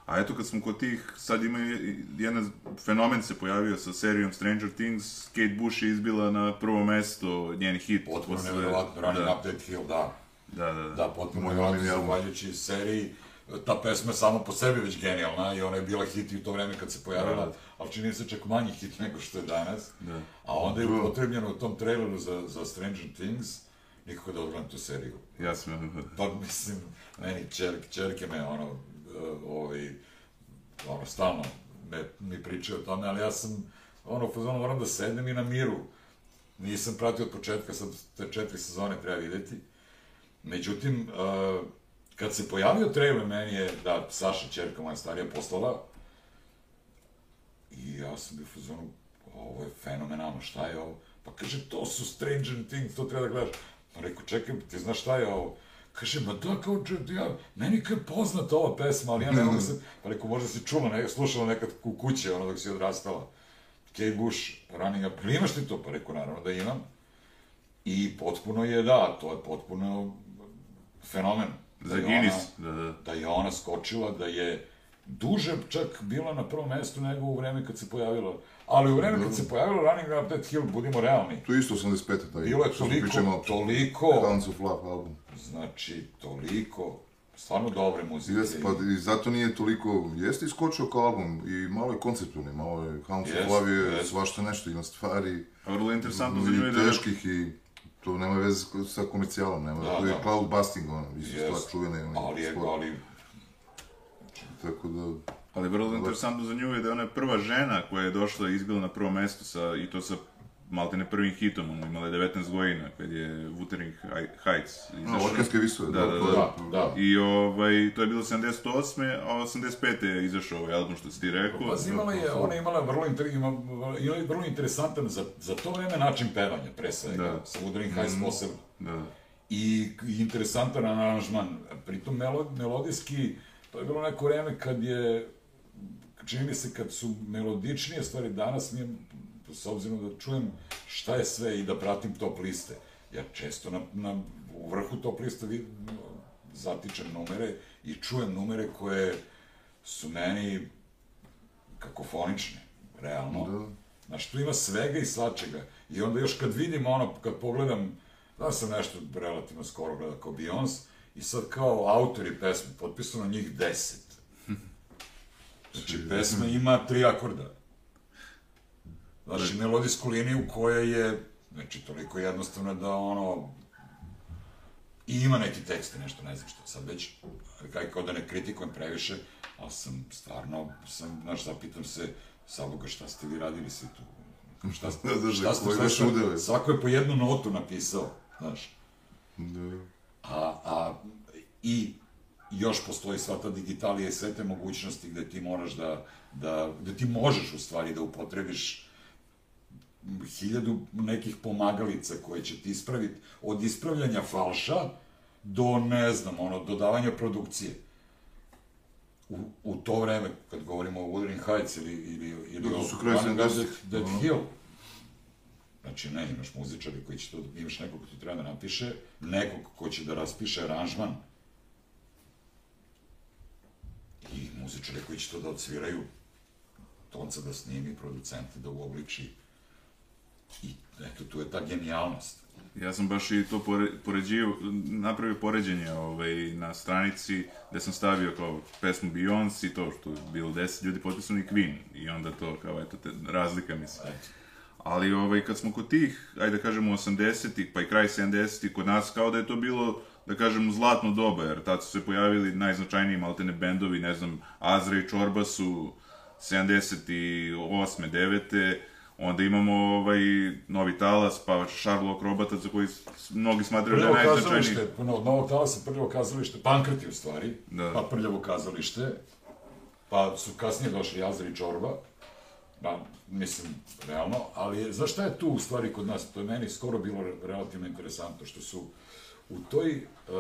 A eto kad smo kod tih, sad ima i- jedan fenomen se pojavio sa serijom Stranger Things, Kate Bush je izbila na prvo mesto, njen hit. Potpuno posle- nevjerovatno, Running da, Up That Hill, da. Da, da, da. Da, potpuno omiljeni album. zahvaljujući seriji. Ta pesma je sama po sebi već genijalna i ona je bila hit i u to vreme kad se pojavila, Da. ali čini se čak manji hit nego što je danas. Da. A onda je Da. upotrebljeno u tom traileru za, za Stranger Things, nikako da odgledam tu seriju. Ja sam, Pa mislim, meni čer, čerke me ono, uh, ovaj, ono, stalno me, mi pričaju o tome, ali ja sam, ono, fazonu moram da sednem i na miru. Nisam pratio od početka, sad te četiri sezone treba videti. Međutim, uh, kad se pojavio trailer, meni je, da, Saša, čerka moja starija, poslala, i ja sam bio u fazonu, ovo je fenomenalno, šta je ovo? Pa kaže, to su Stranger Things, to treba da gledaš. Pa rekao, čekaj, ti znaš šta je ovo? Kaže, ma da, kao ja, meni je poznata ova pesma, ali ja ne mogu se... Pa rekao, možda si čula, ne, slušala nekad u kući, ono, dok si odrastala. Kate Bush, Running Up, imaš ti to? Pa rekao, naravno da imam. I potpuno je, da, to je potpuno fenomen. Da za je Guinness, ona- da, da. da je ona skočila, da je duže čak bila na prvom mestu nego u vreme kad se pojavila. Ali u vreme kad se pojavila Running Up That Hill, budimo realni, To je isto 85. taj. bilo je toliko, pričali malo. toliko, Hounds of Love album. znači, toliko, stvarno dobre muzike. Jeste, pa i zato nije toliko, jeste iskočio kao album i malo je konceptualni, malo je Hounds of Love je svašta nešto, ima stvari A vrlo interesantno za nju je da... teških i to nema veze sa komercijalom, nema, Da, to je da. cloud busting, ono, isto Jest. stvar čuvene, ono, ali je, sport. ali, tako da, Ali vrlo interesantno za nju je da je ona prva žena koja je došla i izbila na prvo mesto sa, i to sa maltene prvim hitom, ono, imala je 19 godina kad je Wuthering Heights no, izašao. orkanske visove, Da, da, to je, da, da. I ovaj, to je bilo 78. a 85. je izašao ovaj album što si ti rekao. Pa imala je, ona je imala vrlo, inter, ima, ima vrlo interesantan za, za to vreme način pevanja, pre svega, Da. sa Wuthering Heights posebno. Da. i, i interesantan aranžman. Pritom melo, melodijski, to je bilo neko vreme kad je, čini mi se kad su melodičnije stvari danas, mi je, s obzirom da čujem šta je sve i da pratim top liste, ja često na, na u vrhu top liste vid, zatičem numere i čujem numere koje su meni kakofonične, realno. Da. Znaš, tu ima svega i svačega. I onda još kad vidim ono, kad pogledam, da sam nešto relativno skoro gledao kao Beyoncé, i sad kao autori pesme, potpisano njih deset. [laughs] Znači, pesma ima tri akorda. Znači, melodijsku liniju koja je, znači, toliko jednostavna da ono, i ima neki tekst i nešto, ne znam što sad već, kaj kao da ne kritikujem previše, ali sam stvarno, sam, znaš, zapitam se, Saboga, šta ste vi radili svi tu? Šta ste, Da, da, šta ste, šta ste, svako je po jednu notu napisao, znaš. da. A, a, I još postoji sva ta digitalija i sve te mogućnosti gde ti moraš da, da, gde ti možeš u stvari da upotrebiš hiljadu nekih pomagalica koje će ti ispraviti, od ispravljanja falša do, ne znam, ono, dodavanja produkcije. U, u to vreme, kad govorimo o Wuthering Heights ili, ili, ili Da, o su kraj Running Up 70-ih, That, that ono. Hill, Znači, ne, imaš muzičari koji će to, imaš nekog ko to treba da napiše, nekog ko će da raspiše aranžman, i muzičari koji će to da odsviraju, tonca da snimi, producente da uobliči. Eto, tu je ta genijalnost. Ja sam baš i to pore, poređio, napravio poređenje ovaj, na stranici gde sam stavio kao pesmu Beyoncé i to što je bilo 10 ljudi potpisano i Queen i onda to kao eto te, razlika mislim. Eto. Ali ovaj, kad smo kod tih, ajde da kažemo 80-ih pa i kraj 70-ih kod nas kao da je to bilo da kažem zlatno doba jer tad su se pojavili najznačajniji maltene bendovi, ne znam, Azra i Čorba su 78. 9 Onda imamo ovaj Novi Talas, pa Sherlock Robota, za koji mnogi smatraju da je najznačajniji. kazalište, no, Novog Talasa prljavo kazalište, Pankrti u stvari, Da. pa prljavo kazalište, pa su kasnije došli Jazar i Čorba, pa, mislim, realno, ali znaš šta je tu u stvari kod nas? To je meni skoro bilo re- relativno interesantno, što su u toj, uh,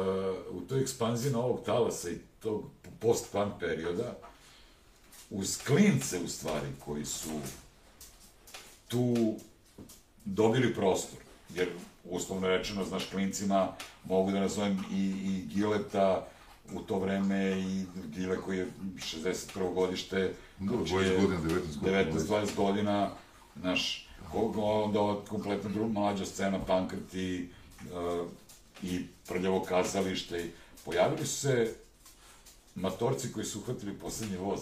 u toj ekspanziji Novog Talasa i tog post-punk perioda, uz klince u stvari koji su tu dobili prostor. Jer, uslovno rečeno, znaš, klincima mogu da nazovem i, i Gileta u to vreme i Gile koji je 61. godište, znači 20 je godina, 19 godina. 19-20 godina, znaš, koga onda ova kompletno dru, mlađa scena, pankrti uh, i prljavo kazalište. i Pojavili su se matorci koji su uhvatili poslednji voz.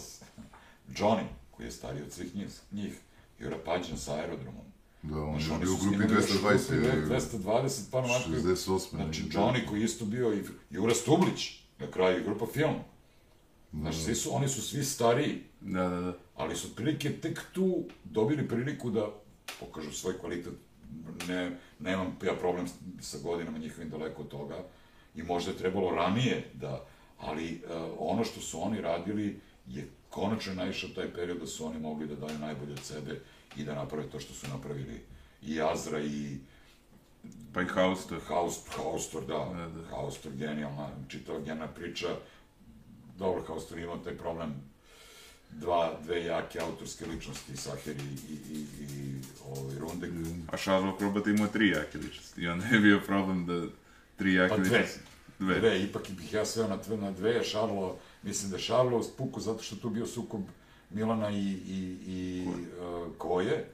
Johnny, koji je stariji od svih njih, njih Jura Pađan sa aerodromom. Da, on Znaš, je oni bio u grupi snimali još u 220 grupi ili 220, pa onako... 68. Znači. Johnny koji je isto bio i Jura Stublić, na kraju grupa film. Znaš, svi su, oni su svi stariji, Da, da, da. ali su otprilike tek tu dobili priliku da pokažu svoj kvalitet. Ne, nemam ja problem sa godinama njihovim daleko od toga i možda je trebalo ranije da, ali uh, ono što su oni radili je konačno naišao taj period da su oni mogli da daju najbolje od sebe i da naprave to što su napravili i Azra i Pa i Haustor. Haust, Haustor, da, Da, da. Haustor, genijalna, čitava genijalna priča. Dobro, Haustor imao taj problem dva, dve jake autorske ličnosti, Saher i, i, i, i ovaj, Rundek. A Sherlock Robot imao tri jake ličnosti i onda je bio problem da tri jake Pa dve. ličnosti. Dve. Dve, ipak bih ja sveo na, dve, na dve, Šarlo, mislim da je Šarlo spuku zato što tu bio sukob Milana i, i, i uh, Koje.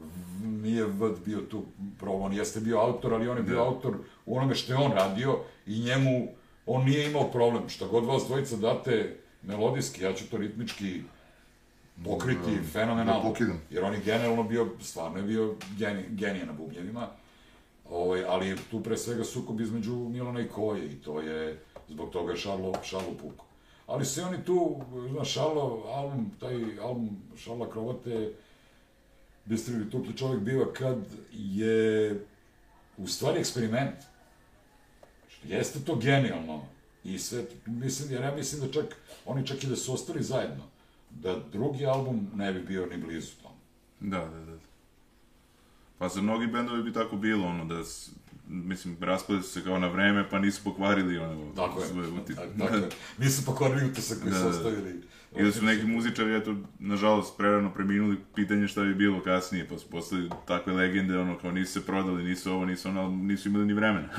V- Nije Vd bio tu problem, on jeste bio autor, ali on je bio Da. autor u onome što je on radio i njemu, on nije imao problem. Šta god vas dvojica date melodijski, ja ću to ritmički pokriti Da, fenomenalno. da. Jer on je generalno bio, stvarno je bio geni, genije na bubnjevima. Ovaj, ali tu pre svega sukob između Milana i Koje i to je, zbog toga je Šarlo, Šarlo puko. Ali se oni tu, znaš, Šarlo, album, taj album Šarla Krovate, Bistri tupli čovjek biva kad je u stvari eksperiment. Jeste to genijalno i sve, mislim, jer ja mislim da čak, oni čak i da su ostali zajedno, da drugi album ne bi bio ni blizu tome. Da, da, da. Pa za mnogi bendovi bi tako bilo, ono, da, mislim, raspade su se kao na vreme, pa nisu pokvarili, ono, Tako je. svoje uti... Tako, tako je. Nisu pokvarili utisak koji Da, su da, da. ostavili. I da su neki muzičari, eto, nažalost, prerano preminuli, pitanje šta bi bilo kasnije, pa su postali takve legende, ono, kao nisu se prodali, nisu ovo, nisu ono, nisu imali ni vremena. [laughs]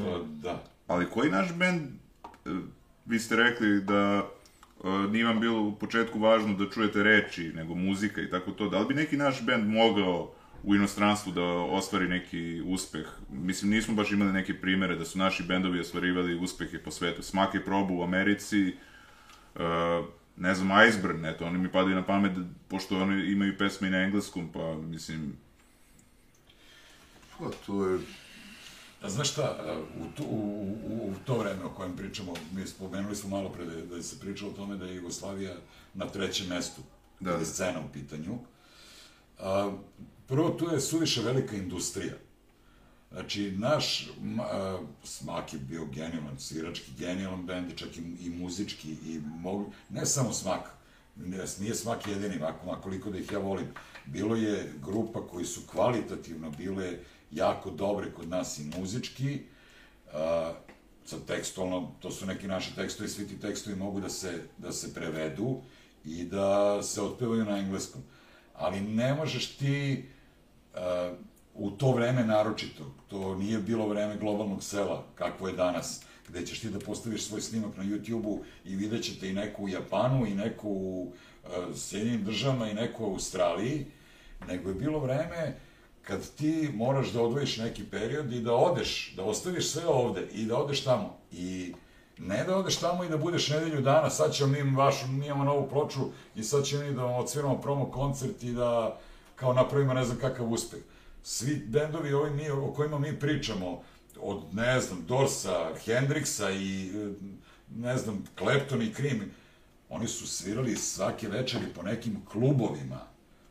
To, da. Ali koji naš bend, e, vi ste rekli da e, nije vam bilo u početku važno da čujete reči, nego muzika i tako to, da li bi neki naš bend mogao u inostranstvu da ostvari neki uspeh? Mislim, nismo baš imali neke primere da su naši bendovi ostvarivali uspehe po svetu. Smak je probu u Americi, e, ne znam, Iceburn, eto, oni mi padaju na pamet, da- pošto oni imaju pesme i na engleskom, pa, mislim, Pa, to je... A znaš šta, u, tu, u, u, u to vreme o kojem pričamo, mi spomenuli smo malo pre da, da se pričalo o tome da je Jugoslavija na trećem mestu, Da, da je scena u pitanju. A, prvo, tu je suviše velika industrija. Znači, naš a, Smak je bio genijalan, svirački, genijalan bend, čak i, i muzički, i mogu, ne samo Smak, nije Smak jedini, ako, makoliko da ih ja volim. Bilo je grupa koji su kvalitativno bile jako dobre kod nas i muzički, a, sad tekstualno, to su neki naši tekstovi, svi ti tekstovi mogu da se, da se prevedu i da se otpevaju na engleskom. Ali ne možeš ti uh, u to vreme naročito, to nije bilo vreme globalnog sela, kakvo je danas, gde ćeš ti da postaviš svoj snimak na YouTube-u i vidjet ćete i neku u Japanu, i neku u uh, Sjedinjenim državama, i neku u Australiji, nego je bilo vreme kad ti moraš da odvojiš neki period i da odeš, da ostaviš sve ovde i da odeš tamo. I ne da odeš tamo i da budeš nedelju dana, sad ćemo mi vašu, mi imamo novu ploču i sad ćemo mi da vam odsviramo promo koncert i da kao napravimo ne znam kakav uspeh. Svi bendovi ovi mi, o kojima mi pričamo, od, ne znam, Dorsa, Hendrixa i, ne znam, Clapton i Cream, oni su svirali svake večeri po nekim klubovima,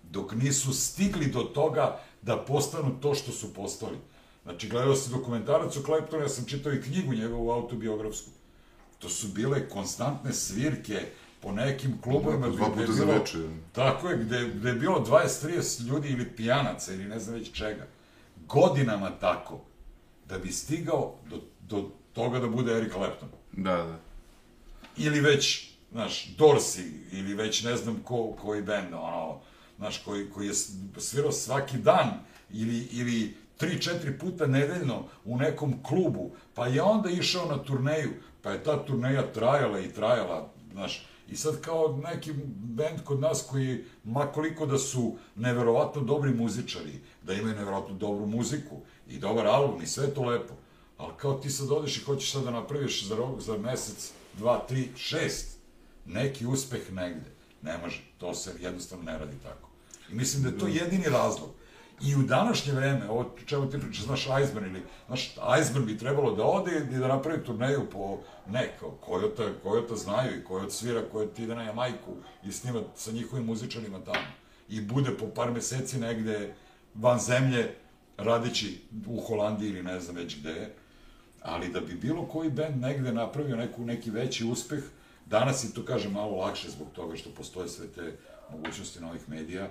dok nisu stigli do toga da postanu to što su postali. Znači, gledao se dokumentarac o Claptonu, ja sam čitao i knjigu njegovu autobiografsku. To su bile konstantne svirke po nekim klubovima. Dva gde je puta za večer. Tako je, gde, gde je bilo 20-30 ljudi ili pijanaca ili ne znam već čega. Godinama tako. Da bi stigao do, do toga da bude Eric Clapton. Da, da. Ili već, znaš, Dorsey, ili već ne znam ko, koji bend, ono, znaš, koji, koji je svirao svaki dan, ili, ili tri, četiri puta nedeljno u nekom klubu, pa je onda išao na turneju, pa je ta turneja trajala i trajala, znaš, i sad kao neki bend kod nas koji, makoliko da su neverovatno dobri muzičari, da imaju neverovatno dobru muziku i dobar album i sve to lepo, ali kao ti sad odeš i hoćeš sad da napraviš za, rok, za mesec, dva, tri, šest, neki uspeh negde. Ne može, to se jednostavno ne radi tako. I mislim da je to jedini razlog. I u današnje vreme, ovo čemu ti pričaš, znaš, Iceburn ili, znaš, Iceburn bi trebalo da ode i da napravi turneju po, ne, kao Kojota, Kojota znaju i Kojot svira, Kojot ide na Jamajku i snima sa njihovim muzičarima tamo. I bude po par meseci negde van zemlje, radići u Holandiji ili ne znam već gde, ali da bi bilo koji bend negde napravio neku, neki veći uspeh, danas je to, kažem, malo lakše zbog toga što postoje sve te mogućnosti novih medija,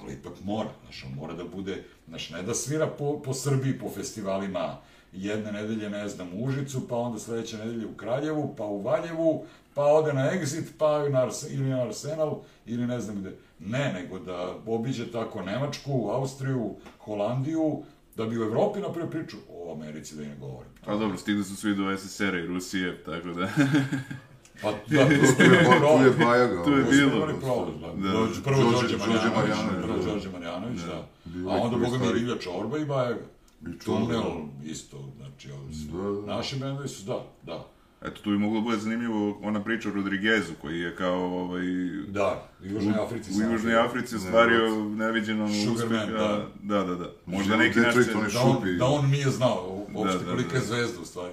ali ipak mora, znaš, on mora da bude, znaš, ne da svira po, po Srbiji, po festivalima, jedne nedelje, ne znam, u Užicu, pa onda sledeće nedelje u Kraljevu, pa u Valjevu, pa ode na Exit, pa na Arse, ili na Arsenal, ili ne znam gde. Ne, nego da obiđe tako Nemačku, Austriju, Holandiju, da bi u Evropi napravio priču o Americi, da i ne govorim. Pa dobro, stigli su svi do SSR-a i Rusije, tako da... [laughs] Pa da, tu [laughs] Tu je, tu je Bajaga. Tu je bilo. problem, da. Da. Dođe- Prvo Đorđe- Marjanović, prvo da. Đorđe Marjanović, da. Bio A je onda, koji boga mi. Ilja Čorba i Bajaga. I. Tunel, isto, znači, ovi su. Da, da. Naši bendovi su, da, da. Eto, tu bi moglo bude zanimljivo ona priča o Rodriguezu, koji je kao ovaj... Da, u Južnoj Africi. U sam Južnoj. Africi ostvario neviđenom uspeha. da. Da, da, da. Možda neki naš... Da on, da on nije znao uopšte Da, da, kolika da. je zvezda, u stvari.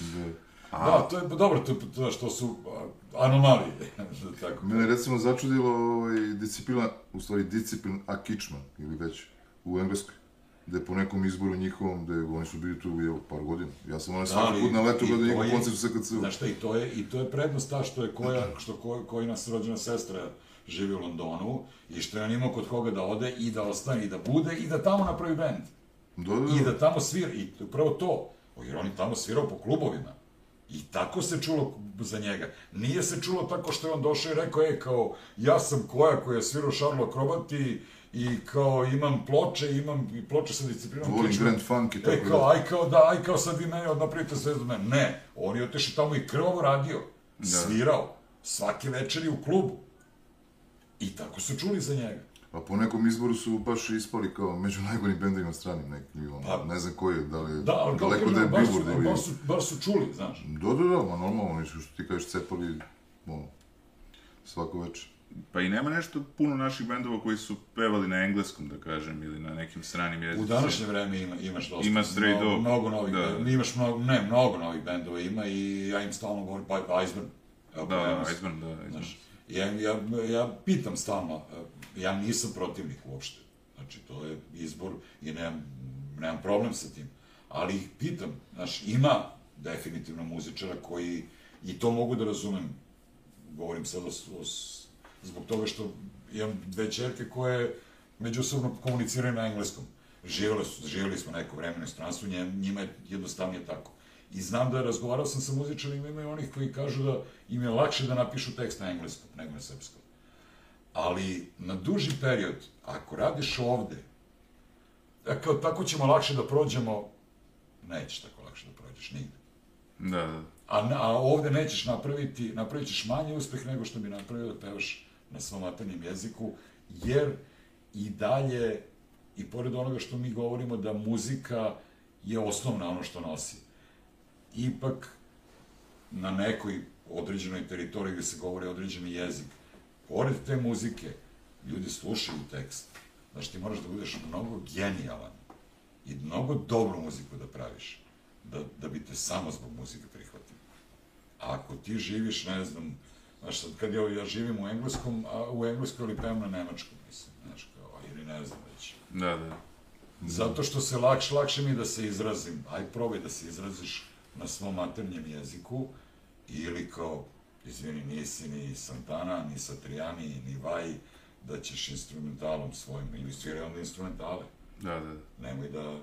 Da. Da, to je, dobro, to, to što su a, anomalije, [laughs] tako. Mene je recimo začudilo ovaj, disciplina, u stvari disciplin Akičman, ili već, u Engleskoj. Gde po nekom izboru njihovom, gde oni su bili tu jel, par godina. Ja sam onaj svaki ali put na letu i gledao njihov je- koncert u SKC-u. Znaš šta, i to je, i to je prednost ta što je koja, što ko, koji nas rođena sestra živi u Londonu i što je on imao kod koga da ode i da ostane i da bude i da tamo napravi bend. Da, da, I da. da tamo svira, i upravo to, jer on je tamo svirao po klubovima. I tako se čulo za njega. Nije se čulo tako što je on došao i rekao, e, kao, ja sam koja koja je svirao Šarlo Akrobati i kao imam ploče, imam i ploče sa disciplinom. Volim. Grand Funk i tako E, kao, dalje. aj kao, da, aj kao sad vi meni napravite zvezdu mene. Ne, on je otišao tamo i krvavo radio, svirao, svake večeri u klubu. I tako su čuli za njega. A po nekom izboru su baš ispali kao među najgorim bendovima stranim neki, ono, Pa- ne znam koji je, da li je, Da, ali kao daleko da je kažem, baš, su, Billboard ili... baš, su, baš su čuli, znaš. Da, da, da, ma normalno, oni su, što ti kažeš, cepali, ono, svako večer. Pa i nema nešto puno naših bendova koji su pevali na engleskom, da kažem, ili na nekim stranim jezicima. U današnje vreme ima, imaš dosta. Ima Stray mnogo, Dog. Mnogo novih, Da. imaš mnogo, ne, mnogo novih bendova ima i ja im stalno govorim, pa Iceburn. Evo, Da. Iceburn, da, Iceburn. Znaš, ja, ja, ja pitam stalno, ja nisam protivnik uopšte. Znači, to je izbor i nemam, nemam problem sa tim. Ali ih pitam, znaš, ima definitivno muzičara koji, i to mogu da razumem, govorim sad o, o, zbog toga što imam dve čerke koje međusobno komuniciraju na engleskom. Živjeli, su, živjeli smo neko vreme na stranstvu, njima je jednostavnije tako. I znam da razgovarao sam sa muzičarima, ima i onih koji kažu da im je lakše da napišu tekst na engleskom nego na srpskom. Ali na duži period, ako radiš ovde, a kao tako ćemo lakše da prođemo, nećeš tako lakše da prođeš nigde. Da, da. A, a ovde nećeš napraviti, napravit ćeš manji uspeh nego što bi napravio da pevaš na svom maternjem jeziku, jer i dalje i pored onoga što mi govorimo da muzika je osnovna ono što nosi, ipak na nekoj određenoj teritoriji gde se govori određeni jezik, pored te muzike, ljudi slušaju tekst. Znaš, ti moraš da budeš mnogo genijalan i mnogo dobru muziku da praviš, da, da bi te samo zbog muzike prihvatili. A ako ti živiš, ne znam, znaš, sad kad ja, ja živim u engleskom, a u engleskoj ili pevam na nemačkom, mislim, znaš, kao, ili ne znam već. Da, da. Zato što se lakše, lakše mi da se izrazim, aj probaj da se izraziš na svom maternjem jeziku, ili kao, izvini, nisi ni Santana, ni Satriani, ni Vaj, da ćeš instrumentalom svojim, ili sviraj onda instrumentale. Da, da. Nemoj da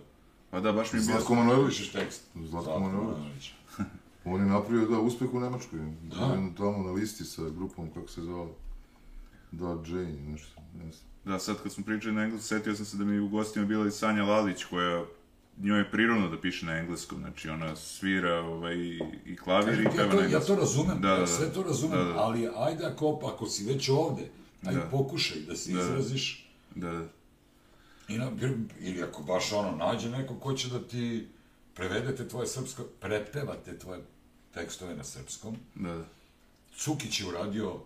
Pa da, baš mi je bilo... Zlatko Manojlović. tekst. Zlatko Manojlović. [laughs] On je napravio, da, uspeh u Nemačkoj. Da. Da. Tamo na listi sa grupom, kako se zvala. Da, Jane, nešto, ne znam. Da, sad kad smo pričali na engleskom, setio sam se da mi u gostima bila i Sanja Lalić, koja njoj je prirodno da piše na engleskom, znači ona svira ovaj, i, klavir i Ja peva na ja engleskom. to razumem, Da, da, ja da. sve to razumem, Da, da. ali ajde ako, ako si već ovde, aj Da. pokušaj da se Da, da. izraziš, Da, da. I na, ili ako baš ono, nađe neko ko će da ti prevede te tvoje srpsko, prepeva te tvoje tekstove na srpskom. Da, da. Cukić je uradio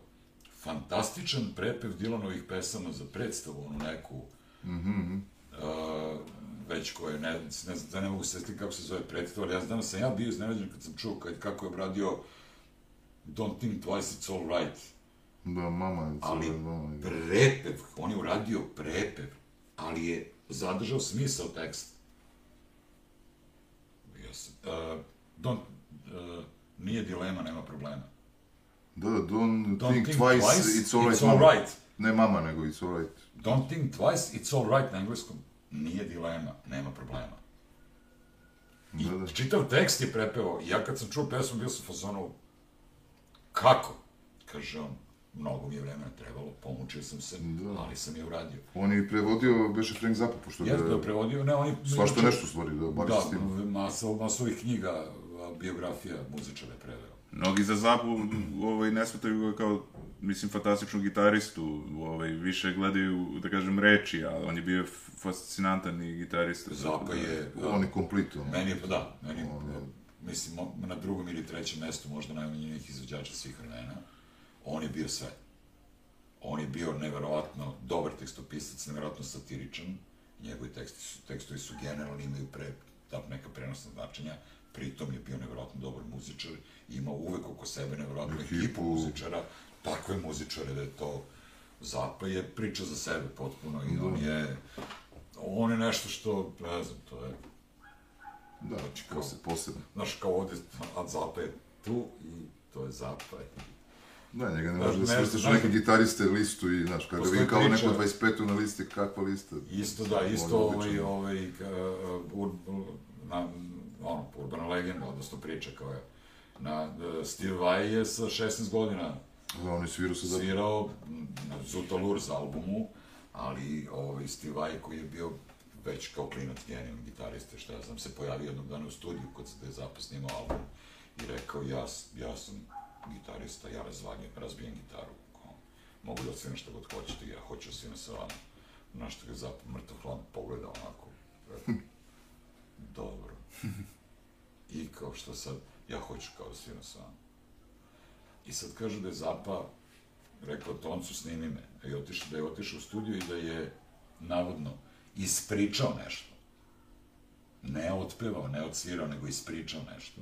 fantastičan prepev Dilanovih pesama za predstavu, onu neku, Mhm, uh, već koje, ne, ne znam, da ne mogu se setiti kako se zove predstava, ali ja znam da sam ja bio iznenađen kad sam čuo kad, kako je obradio Don't think twice, it's all right. Da, mama je, ali mama je. prepev, on je uradio prepev, ali je zadržao smisao teksta. Ja sam, uh, don't, uh, nije dilema, nema problema. Da, da, don't, Don't think, twice, it's all right, it's all right. Ne mama, nego it's all right. Don't think twice, it's all right na engleskom. Nije dilema, nema problema. I Da, da. čitav tekst je prepevao. I ja kad sam čuo pesmu, bio sam fazonu, kako? Kaže on, mnogo mi je vremena trebalo, pomučio sam se, Da. ali sam je uradio. On je prevodio, beše Frank Zappa, pošto Ja ga ga prevodio, ne, oni... svašta inače- nešto stvari, da, bar Da, s tim. masa, masa ovih knjiga, biografija muzičara je preveo. Mnogi za Zapu ovaj, ne shvataju ga kao, mislim, fantastičnu gitaristu, ovaj, više gledaju, da kažem, reči, a on je bio fascinantan i gitarista. Zapa je... On je komplet, ono. Meni je, pa da, meni, On je- mislim, mo- na drugom ili trećem mestu možda najmanjenih izvođača svih vremena. On je bio sve. On je bio neverovatno dobar tekstopisac, neverovatno satiričan. Njegovi teksti su, tekstovi su generalni, imaju pre, ta neka prenosna značenja. Pritom je bio neverovatno dobar muzičar. Imao uvek oko sebe neverovatnu Ekipu. ekipu muzičara. Takve muzičare da je to Zapa je priča za sebe potpuno i on je on je nešto što, ne znam, to je Da, Znači, kao- posebno. posebno. Znaš, kao ovde, a Zapa je tu i to je Zapa. Da, njega ne Da, može da svrstaš neke gitariste listu i, znaš, kada Postoji vi kao priča- neko 25. na listi, kakva lista? Isto da, isto je ovaj, ovaj, ur, na, ono, urbana legenda, odnosno priča kao je. Na, uh, Steve Vai je sa 16 godina Da, on je svirao sa Zappa. svirao Zutalurs albumu, ali ovaj, Steve Vai koji je bio već kao klinac genijalni gitarista, šta ja znam, se pojavio jednog dana u studiju kad se da je snimao album i rekao, ja, ja sam gitarista, ja razvaljam, razbijem gitaru, kao, mogu da odsviram šta god hoćete, ja hoću da sviram sa vama. Na što ga Zappa mrtav hladno pogleda onako, rekao, dobro. [laughs] I kao što sad, ja hoću kao da sviram sa vama. I sad kažu da je Zapa rekao Toncu snimi me, i otišao, da je otišao u studiju i da je navodno ispričao nešto. Ne otpevao, ne odsvirao, nego ispričao nešto.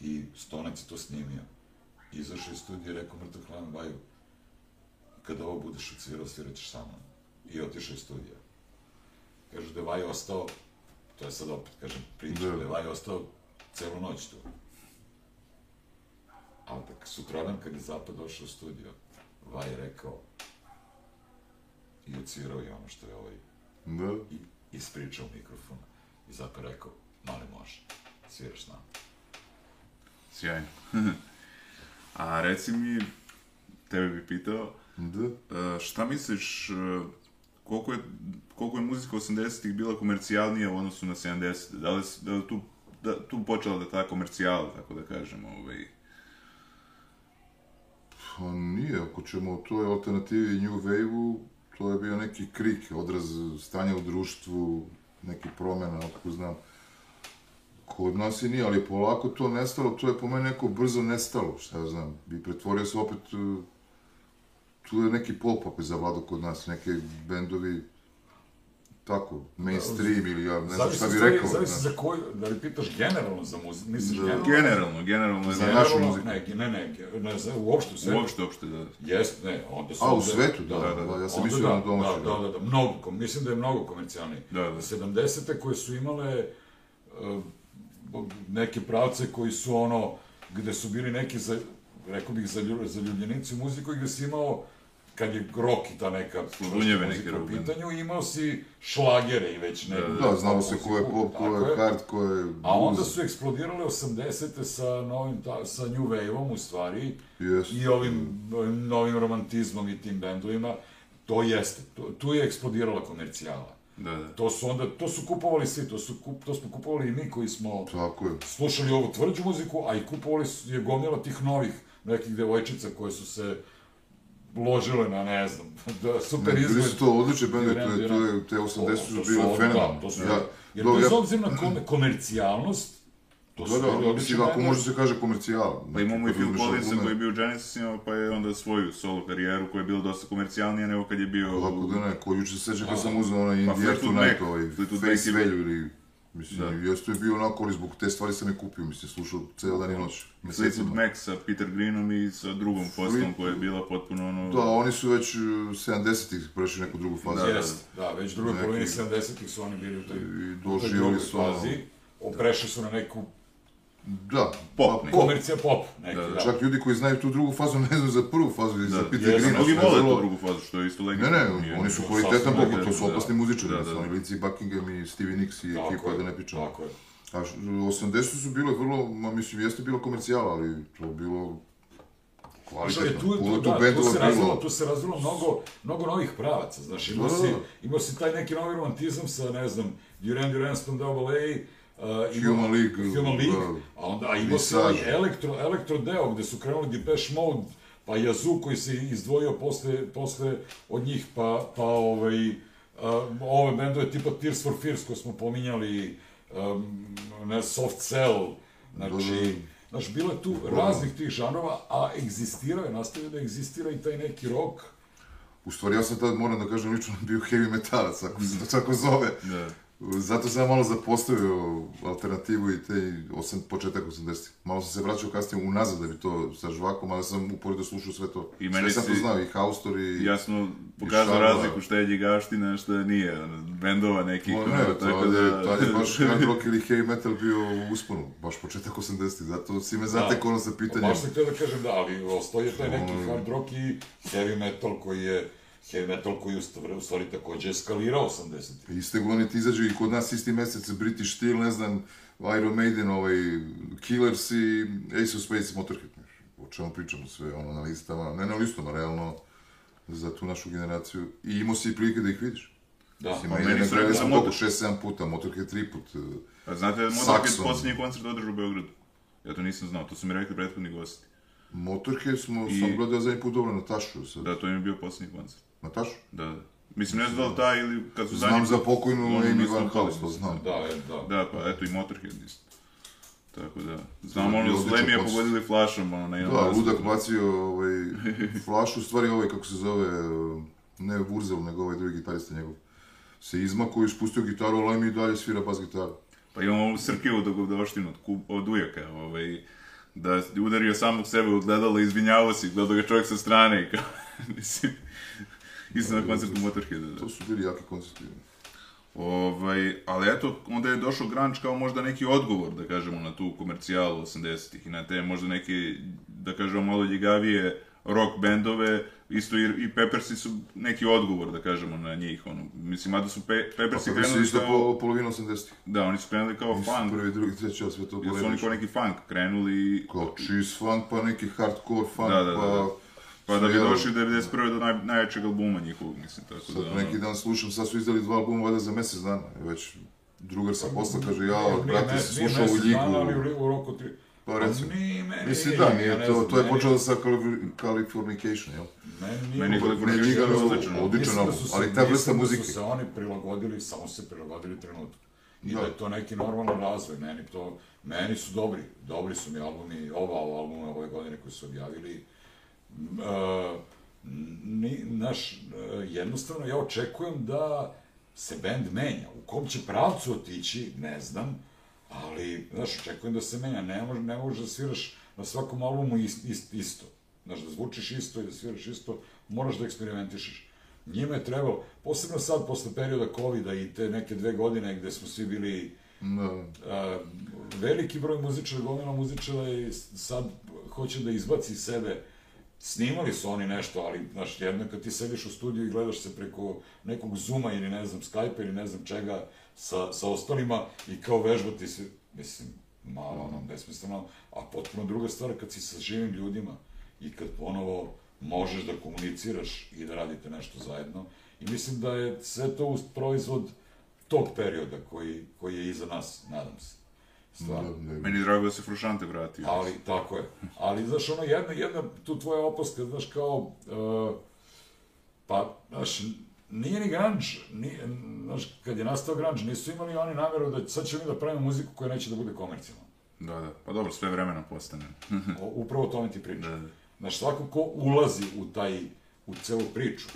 I Stonac je to snimio. Izašao iz studija i rekao mrtav hladan Vaju, kada ovo budeš odsvirao, svirat ćeš sa mnom. I otišao iz studija. Kažu da je Vaju ostao, to je sad opet, kažem, priča, Da. da je Vaju ostao celu noć tu. Ali tak sutradan kad je Zapad došao u studio, Vaj je rekao i odsvirao je ono što je ovaj Da, i ispričao mikrofon. I Zapad rekao, mali može, sviraš s nama. Sjajno. [laughs] a reci mi, tebe bi pitao, da. šta misliš, e, koliko je, koliko je muzika 80-ih bila komercijalnija u odnosu na 70 Da li, da li tu, da, tu počela da ta komercijala, tako da kažem, ovaj, Pa nije, ako ćemo o toj alternativi New Wave-u, to je bio neki krik, odraz stanja u društvu, neki promjena, otko znam. Kod nas i nije, ali polako to nestalo, to je po meni neko brzo nestalo, šta ja znam. I pretvorio se opet, e, tu je neki pop opet zavladao kod nas, neke bendovi, tako, mainstream ili ja ne znam šta bi stvari- rekao. Zavisi znaš. za koju, da li pitaš generalno za muziku, misliš Da. generalno? Generalno, generalno, Za ne, našu muziku. Ne, ne, ne, ne, za, uopšte u svetu. uopšte, uopšte, da. Jest, ne, onda su... A, u svetu, da, da, da. ja sam mislio da, na domaćoj. Da, da, da, da, mnogo, kom- mislim da je mnogo komercijalniji. Da, da. 70. koje su imale uh, neke pravce koji su ono, gde su bili neki, za, rekao bih, zalju- zaljubljenici u muziku i gde si imao kad je rock i ta neka Slobunjeve muzika neke u pitanju, imao si šlagere i već ne. Da, znalo se ko je pop, ko je hard, ko je A onda blues. su eksplodirale 80. sa novim, ta, sa New Wave-om u stvari Jest. i ovim, ovim novim romantizmom i tim bendovima. To jeste, to, tu je eksplodirala komercijala. Da, da. To su onda, to su kupovali svi, to, su, kup, to smo kupovali i mi koji smo Tako je. slušali ovu tvrđu muziku, a i kupovali su, je gomila tih novih nekih devojčica koje su se ložile na, ne znam, da super Ne, bili izgled. su to odlični bendovi, to je, to je, te 80 su bile fenomenalne. Da, su, Ja, jer do, bez obzira na kom, komercijalnost, to su da, bili da, odlični mislim, ako može se kaže komercijal. Pa imamo i Phil Collinsa koji je bio u Genesisima, pa je onda svoju solo karijeru koja je bila dosta komercijalnija nego kad je bio... Kako da ne, ko juče se seća kad sam uzeo onaj Pa In the Air Fleetwood Tonight, Mac, ovaj Face Value ili... Mislim, jeste je bio onako, ali zbog te stvari sam i kupio, mislim, slušao ceo dan i noć. Fleetwood. Mac sa Peter Greenom i sa drugom postavom koja je bila potpuno ono... Da, oni su već uh, 70-ih prešli neku drugu fazu. Jeste, da, već drugoj Neki- polovini 70-ih su oni bili u toj, I u toj doživjeli drugoj su ono- prešli su na neku Da, Pop neki. komercija pop, neki, Da, da. da. Čak ljudi koji znaju tu drugu fazu [laughs] ne znaju za prvu fazu ili za Peter Green. Mnogi vole tu drugu fazu, što je isto Ne, legitimno. ne, Nije- oni su kvalitetan pop, to su da. opasni muzičari, Da, da, da, su da. oni Lindsey Buckingham i Stevie Nicks i ekipa, da ne pričamo. Tako je. A š- 80 su bile vrlo, ma mislim, jeste bilo komercijala, ali to je bilo kvalitetno. ali tu, tu, da, tu se razvilo, tu se razvilo mnogo, mnogo novih pravaca, znaš, imao Da, si, da, da. imao si taj neki novi romantizam sa, ne znam, Duran Duran Double A, uh, imao- Human League, Human League, da. a onda a imao si ovaj elektro, elektro deo gde su krenuli Depeche Mode, pa Yazoo koji se izdvojio posle, posle od njih, pa, pa ovaj, uh, ove bendove tipa Tears for Fears koje smo pominjali, um, ne, Soft Cell, znači, Znaš, bilo je tu raznih tih žanrova, a egzistirao je, nastavio da egzistira i taj neki rock. U stvari, ja sam tad, moram da kažem, lično bio heavy metalac, ako se to tako zove. Da. Zato sam ja malo zapostavio alternativu i te osam, početak 80-ih. Malo sam se vraćao kasnije unazad da bi to sa žvakom, ali sam uporedo slušao sve to. I meni sve sam to znao, i Haustor i... Jasno pokazao razliku šta je Ljigaština, šta nije, bendova nekih, ono, ne, tako tad, da... je, tad je baš [laughs] hard rock ili heavy metal bio u usponu, baš početak 80-ih, zato si me zatekao ono sa pitanjem. Baš sam htio da kažem da, ali ostao je taj neki hard rock i heavy metal koji je heavy metal koji je u stvari, u stvari takođe eskalirao 80-ih. Iste godine ti izađu i kod nas isti mesec British Steel, ne znam, Iron Maiden, ovaj, Killers i Ace of Spades Motorhead. O čemu pričamo sve, ono, na listama, ne na listama, realno, za tu našu generaciju. I imao si i prilike da ih vidiš. Da, Mislim, pa meni su rekli sam da koliko, Motor- 6-7 puta, Motorhead 3 put. eh, A znate da je Motorhead Saxon. posljednji koncert održao u Beogradu? Ja to nisam znao, to su mi rekli prethodni gosti. Motorhead smo, I- sam gledao zadnji put dobro Natašu sad. Da, to im je bio posljednji koncert. Natašu? Da, da. Mislim, ne znam da li taj ili kad su Znam zadnji za put- pokojnu Amy mislim, Van House, to znam. Da, je, da. Da, pa eto i Motorhead isto. Tako da, znam bio ono, Slam je pogodili flašom, ono, na jednom Da, ludak bacio ovaj, flašu, u stvari ovaj, kako se zove, eh, ne Wurzel, nego ovaj drugi gitarista njegov. Se izmakao i spustio gitaru, ali mi i dalje svira bas gitaru. Pa imamo ovu Srkevu dogodoštinu od, Ku- od Ujaka, ovaj, da udario samog sebe u gledalo i izvinjavao se, gledao ga čovjek sa strane i kao, [laughs] mislim, isto na koncertu Motorheada, da. To su bili jaki koncerti. Ovaj, ali eto, onda je došao grunge kao možda neki odgovor, da kažemo, na tu komercijalu 80-ih i na te možda neke, da kažemo, malo ljigavije rock bendove, isto i, i Peppersi su neki odgovor, da kažemo, na njih, ono, mislim, mada su Pe, Peppersi Pa su krenuli isto kao, po, polovinu 80-ih. da, oni su krenuli kao funk, Prvi, drugi, treći, ali sve to jer su oni kao neki funk krenuli Kao cheese funk, pa neki hardcore funk, Da, da, da, pa... da. Pa da bi sve, došli 91. do naj, najjačeg albuma njihovog, mislim, tako Sad da, ono, neki dan slušam, sad su izdali dva albuma valjda za mjesec dana. Već drugar sa posla kaže, ja, brate, si slušao u mesec Ljigu. dana, ali u, roku tri... Pa recimo. Nije meni, Mislim da, nije to, to je počelo sa Cali- Californication, jel? Meni je Californication odličan album. da ali ta vrsta mislim da muzike. su se oni prilagodili, samo se prilagodili trenutku. I Da. da. je to neki normalan razvoj. Meni to, meni su dobri. Dobri su mi albumi, ova albuma ove godine koji su objavili. Ni, naš, jednostavno ja očekujem da se bend menja. U kom će pravcu otići, ne znam, ali, znaš, očekujem da se menja. Ne može, ne može da sviraš na svakom albumu ist, ist, isto. Znaš, da zvučiš isto i da sviraš isto, moraš da eksperimentišeš. Njima je trebalo, posebno sad, posle perioda COVID-a i te neke dve godine gde smo svi bili Da. a, veliki broj muzičara, gomila muzičara i sad hoće da izbaci iz sebe snimali su oni nešto, ali, znaš, jedno kad ti sediš u studiju i gledaš se preko nekog Zuma ili, ne znam, Skype ili ne znam čega sa, sa ostalima i kao vežbati se, mislim, malo, ono, besmisleno, a potpuno druga stvar kad si sa živim ljudima i kad ponovo možeš da komuniciraš i da radite nešto zajedno. I mislim da je sve to proizvod tog perioda koji, koji je iza nas, nadam se. Stvarno. Da, da. Meni je drago da se Frušante vratio. Ali, tako je. Ali, znaš, ono, jedna, jedna, tu tvoja opaska, znaš, kao, uh, pa, znaš, nije ni grunge, nije, znaš, kad je nastao grunge, nisu imali oni nameru da sad ćemo mi da pravimo muziku koja neće da bude komercijalna. Da, da. Pa dobro, sve vremena postane. [laughs] O, upravo o tome ti pričam. Da, da. Znaš, svako ko ulazi u taj, u celu priču,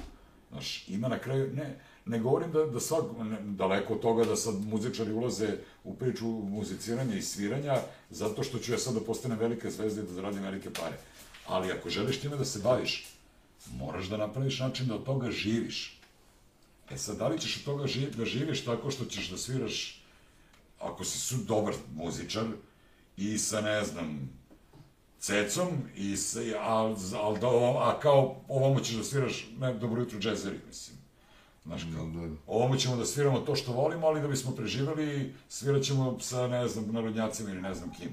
znaš, ima na kraju, ne, ne govorim da, da svak, ne, daleko od toga da sad muzičari ulaze u priču muziciranja i sviranja, zato što ću ja sad da postanem velika zvezda i da zaradim velike pare. Ali ako želiš time da se baviš, moraš da napraviš način da od toga živiš. E sad, da li ćeš od toga ži, da živiš tako što ćeš da sviraš, ako si su dobar muzičar, i sa, ne znam, cecom, i sa, a, a, da, a kao ovamo ćeš da sviraš, ne, dobro jutro, džezeri, mislim. Znaš kao, Da, da. ovamo ćemo da sviramo to što volimo, ali da bismo preživeli, svirat ćemo sa, ne znam, narodnjacima ili ne znam kim.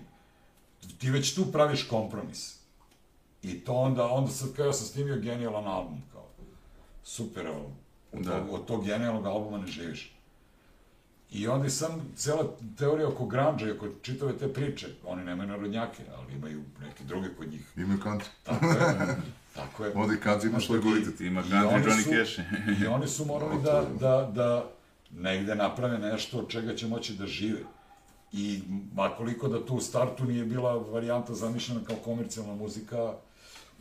Ti već tu praviš kompromis. I to onda, onda sad kao ja sam snimio genijalan album, kao, super album. Od, Da. tog, od tog genijalnog albuma ne živiš. I onda sam cela teorija oko grunge i oko čitave te priče, oni nemaju narodnjake, ali imaju neke druge kod njih. Imaju country. Tako je, [laughs] tako je. Onda i country ima svoj kvalitet. Ima I country oni Johnny Cash. I oni su morali [laughs] da, da, da negde naprave nešto od čega će moći da žive. I makoliko da tu u startu nije bila varijanta zamišljena kao komercijalna muzika,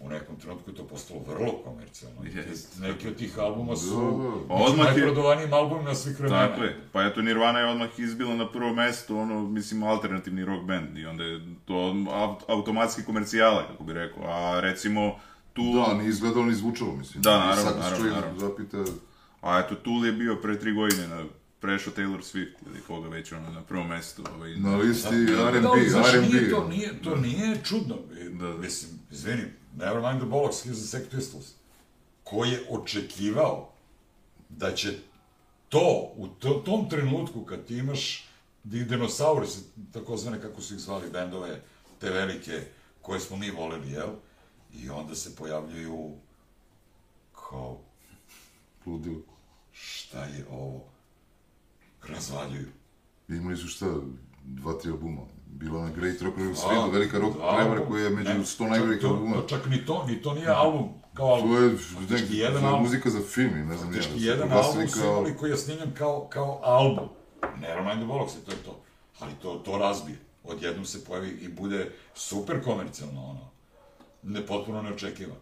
u nekom trenutku je to postalo vrlo komercijalno. Jest. Neki od tih albuma su Da, da. Pa odmah je- najprodovanijim albumima svih vremena. Tako je. Pa eto, Nirvana je odmah izbila na prvo mesto, ono, mislim, alternativni rock band. I onda je to au- automatski komercijala, kako bi rekao. A recimo, tu... Da, ni izgledalo ni zvučalo, mislim. Da, naravno, sad naravno, čovjek naravno. zapita, A eto, Tool je bio pre tri godine na prešao Taylor Swift ili koga već ono na prvo mesto. Ovaj, na listi Da, R&B, Da, znaš, R&B. nije to, nije, to nije čudno. Da, da. Mislim, izvini, Nevermind the Bollocks, Here's the Sex Pistols. Ko je očekivao da će to, u to, tom trenutku kad ti imaš di- dinosaurus, takozvane kako su ih zvali bendove, te velike koje smo mi voleli, jel? I onda se pojavljuju kao, Ludilo. šta je ovo? Razvaljuju. Imali su šta, dva, tri albuma. Bila na Great Rock A, Roll velika rock prevara koja je među Ne, 100 čak najboljih albuma. to Čak ni to, ni to nije album kao album. To je, Faktički nek, jedan je album. muzika za film, ne znam ja. Faktički su jedan album su imali koji je snimljen kao, kao album. Nevermind the Bollocks, i to je to. Ali to, to razbije. Odjednom se pojavi i bude super komercijalno, ono. Ne, potpuno neočekivano.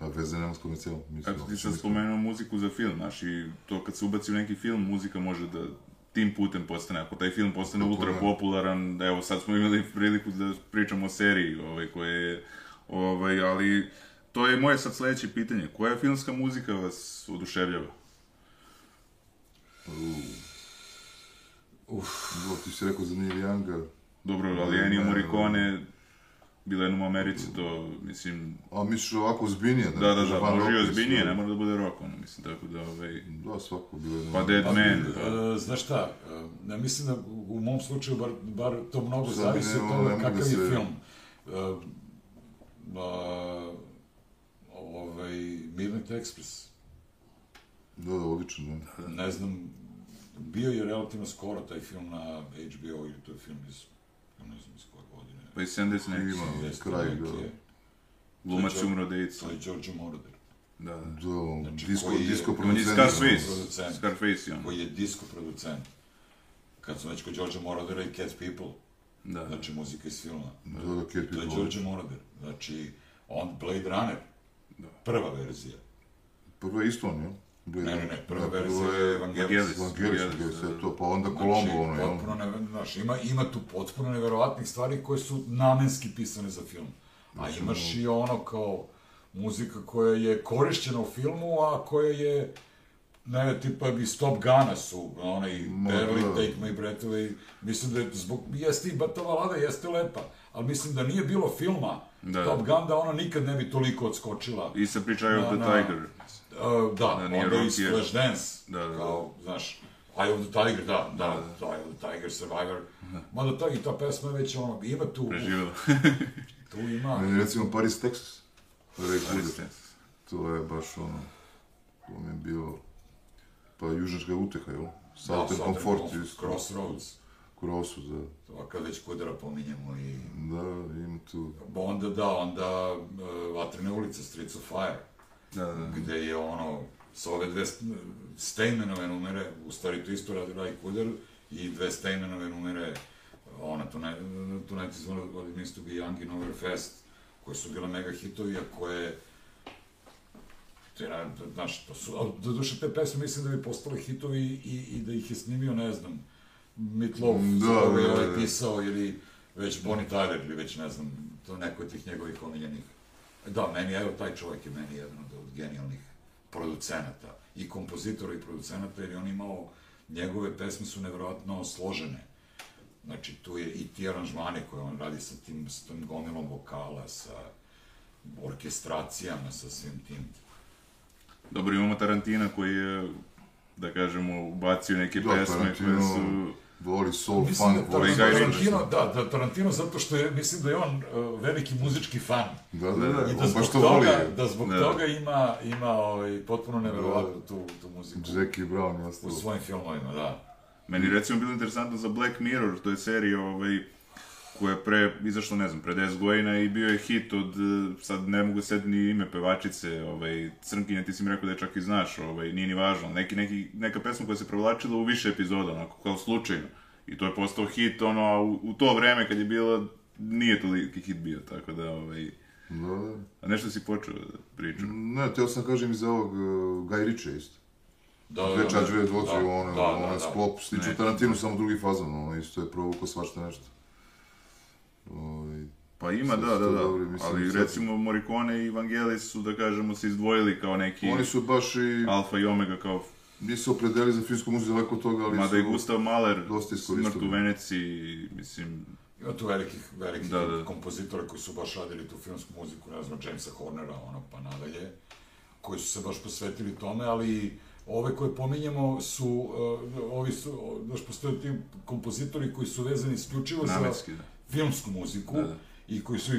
A veze nema s komercijalom. mislim, Kako ti sad spomenuo muziku za film, znaš, i to kad se ubaci u neki film, muzika može da tim putem postane, ako taj film postane Tako ultra popularan, evo sad smo imali priliku da pričamo o seriji, ovaj, koje je, ovaj, ali to je moje sad sledeće pitanje, koja filmska muzika vas oduševljava? Dobro, ti si rekao za Neil Younga, Dobro, ali Ennio ne, Morricone, bilo jednom u Americi, to, mislim, a misliš ovako zbiljnije? da, da, da, Van može i ozbiljnije, ne mora da bude rock, ono, mislim, tako da, ovaj, Da, svako bilo pa Dead Man, E, znaš šta, e, ja mislim da u mom slučaju bar, bar to mnogo zavisi od toga kakav da je film. A, ovaj, Midnight Express, Da, da, odlično, da. ne znam, bio je relativno skoro taj film na HBO, ili to je film iz ne znam iz koje godine. Pa i 70 neki. Ima. Kraj, da. Glumac umro dejica. To je Giorgio Moroder, Da, da. Da, Znači, disko, koji je- disko on On je producent. Scarface. producent. Scarface je on. koji je disko producent. Kad smo već kod Giorgio Morodera i Cat People, Da, da. znači muzika iz filma. Da, da, Cat To je People. Giorgio Moroder. Znači, on Blade Runner, prva verzija. Prvo je isto on, jel? Ne, ne, ne, prva verzija je Evangelis. Vangelis. Vangelis, Vangelis, sve to, pa onda Znači, Colombo, ono, jel? potpuno ne, znaš, ima, ima tu potpuno neverovatnih stvari koje su namenski pisane za film. A Znači, imaš i ono kao muzika koja je korišćena u filmu, a koja je ne, tipa bi Stop Gana su, onaj Barely da. Take My Breath Away, mislim da je zbog, jeste i Batava Lada, jeste lepa, ali mislim da nije bilo filma Da. Top Gun da ona nikad ne bi toliko odskočila. I sa priča Eye of the Tiger. Uh, da, Da, nije onda i. Flashdance, Da, da, da. kao, znaš, Eye of the Tiger, da, da, Eye of the Tiger, Survivor, mada ta, i ta pesma je već, ono, ima tu, Preživjela. [laughs] tu ima, Meni recimo Paris, Texas. Cooder. Ariste. To je baš ono, to mi je bio, pa južnička uteha, jel? Southern Southern Comfort, Comfort, isto. Crossroads, Crossu, da. to kad već Kudera pominjemo i, Da, ima tu. onda da, onda uh, Vatrene ulice, Streets of Fire, Da, da. gde je ono, sa ove dve st- Steinmanove numere, u stvari to isto radi Ray Kuder, i dve Steinmanove numere, ona, Tonight, tonight is one of it means to be young in Overfest, koje su bile mega hitovi, a koje znaš, to su, ali do duše te pesme mislim da bi postale hitovi i, i da ih je snimio, ne znam, Meatloaf, Da, da, da, ovaj da. pisao, ili već Bonnie Tyler, ili već, ne znam, to neko od tih njegovih omiljenih. Da, meni, evo, taj čovjek je meni jedan od, od genijalnih producenata, i kompozitora i producenata, jer je on imao, njegove pesme su nevjerojatno složene. Znači, tu je i ti aranžmani koje on radi sa tim, s tim gomilom vokala, sa orkestracijama, sa svim tim. Dobro, imamo Tarantina koji je, da kažemo, ubacio neke Da, pesme koje Tarantino su... voli soul Mislim funk, da voli Guy Tarantino, da, da, Tarantino zato što je, mislim da je on uh, veliki muzički fan. Da, da, da, I da on baš to toga, voli. da zbog Da. toga ima, ima ovaj, potpuno neverovatnu Da. tu, tu muziku. Jackie Brown, U jasno. svojim filmovima, da. Meni recimo bilo interesantno za Black Mirror, to je serija ovaj, koja je pre, izašla, ne znam, pre 10 godina i bio je hit od, eh, sad ne mogu sedeti ni ime pevačice, ovaj, Crnkinja, ti si mi rekao da je čak i znaš, ovaj, nije ni važno, neki, neki, neka pesma koja se provlačila u više epizoda, onako, kao slučajno. I to je postao hit, ono, a u, u to vreme kad je bilo, nije toliki hit bio, tako da, ovaj, Da, da. a nešto si počeo da pričam. Ne, teo sam kažem i za ovog uh, Guy Ritchie isto. Da, da, Dve da, čađe, dve da, ono, da, ono da, da. sklop, slično Ne. Tarantino, samo drugi fazon, ono, isto je provukao svašta nešto. Ovaj, Pa ima, da, da, da, dobri, mislim, ali sad- recimo Morricone i Vangelis su, da kažemo, se izdvojili kao neki Oni su baš i, alfa i omega, kao nisu opredeli za filmsku muziku daleko od toga, ali Mada su... i Gustav Mahler, dosta. Smrt u Veneciji, mislim, Ima tu velikih, velikih Da, da. kompozitora koji su baš radili tu filmsku muziku, ne znam, Jamesa Hornera, ono, pa nadalje, koji su se baš posvetili tome, ali ove koje pominjemo su, uh, ovi su, o, baš postoje ti kompozitori koji su vezani isključivo namenski, za da. Filmsku muziku Da, da. i koji su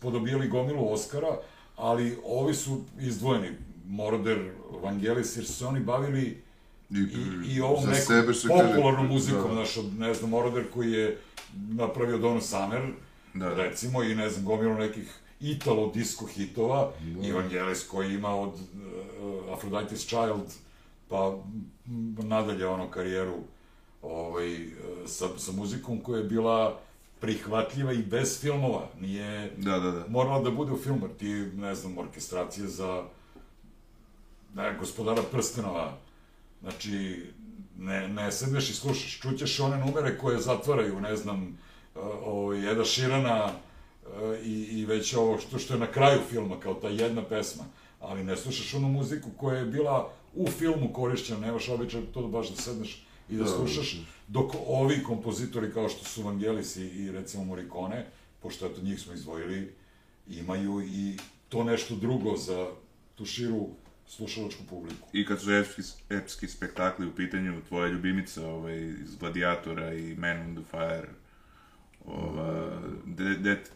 podobijali gomilu Oscara, ali ovi su izdvojeni, Moroder, Vangelis, jer su se oni bavili I, i, i ovom nekom što kaže, popularnom muzikom, da. znaš, od, ne znam, Moroder koji je napravio Donna Summer, Da. recimo, i ne znam, gomilu nekih Italo disco hitova, Evangelis koji ima od uh, Aphrodite's Child, pa nadalje ono karijeru ovaj, uh, sa, sa muzikom koja je bila prihvatljiva i bez filmova, nije Da, da, da. morala da bude u filmu, ti, ne znam, orkestracije za ne, gospodara prstenova, znači, ne, ne sedneš i slušaš, čućeš one numere koje zatvaraju, ne znam, ovaj, Eda Širana uh, i, i već ovo što, što je na kraju filma, kao ta jedna pesma, ali ne slušaš onu muziku koja je bila u filmu korišćena, nemaš običaj to da baš da sedneš i da Da, slušaš, dok ovi kompozitori kao što su Vangelis i, recimo Morricone, pošto eto njih smo izdvojili, imaju i to nešto drugo za tu širu slušalačku publiku. I kad su epski, epski spektakli u pitanju, tvoja ljubimica ovaj, iz Gladiatora i Man on the Fire, ova, De, Death,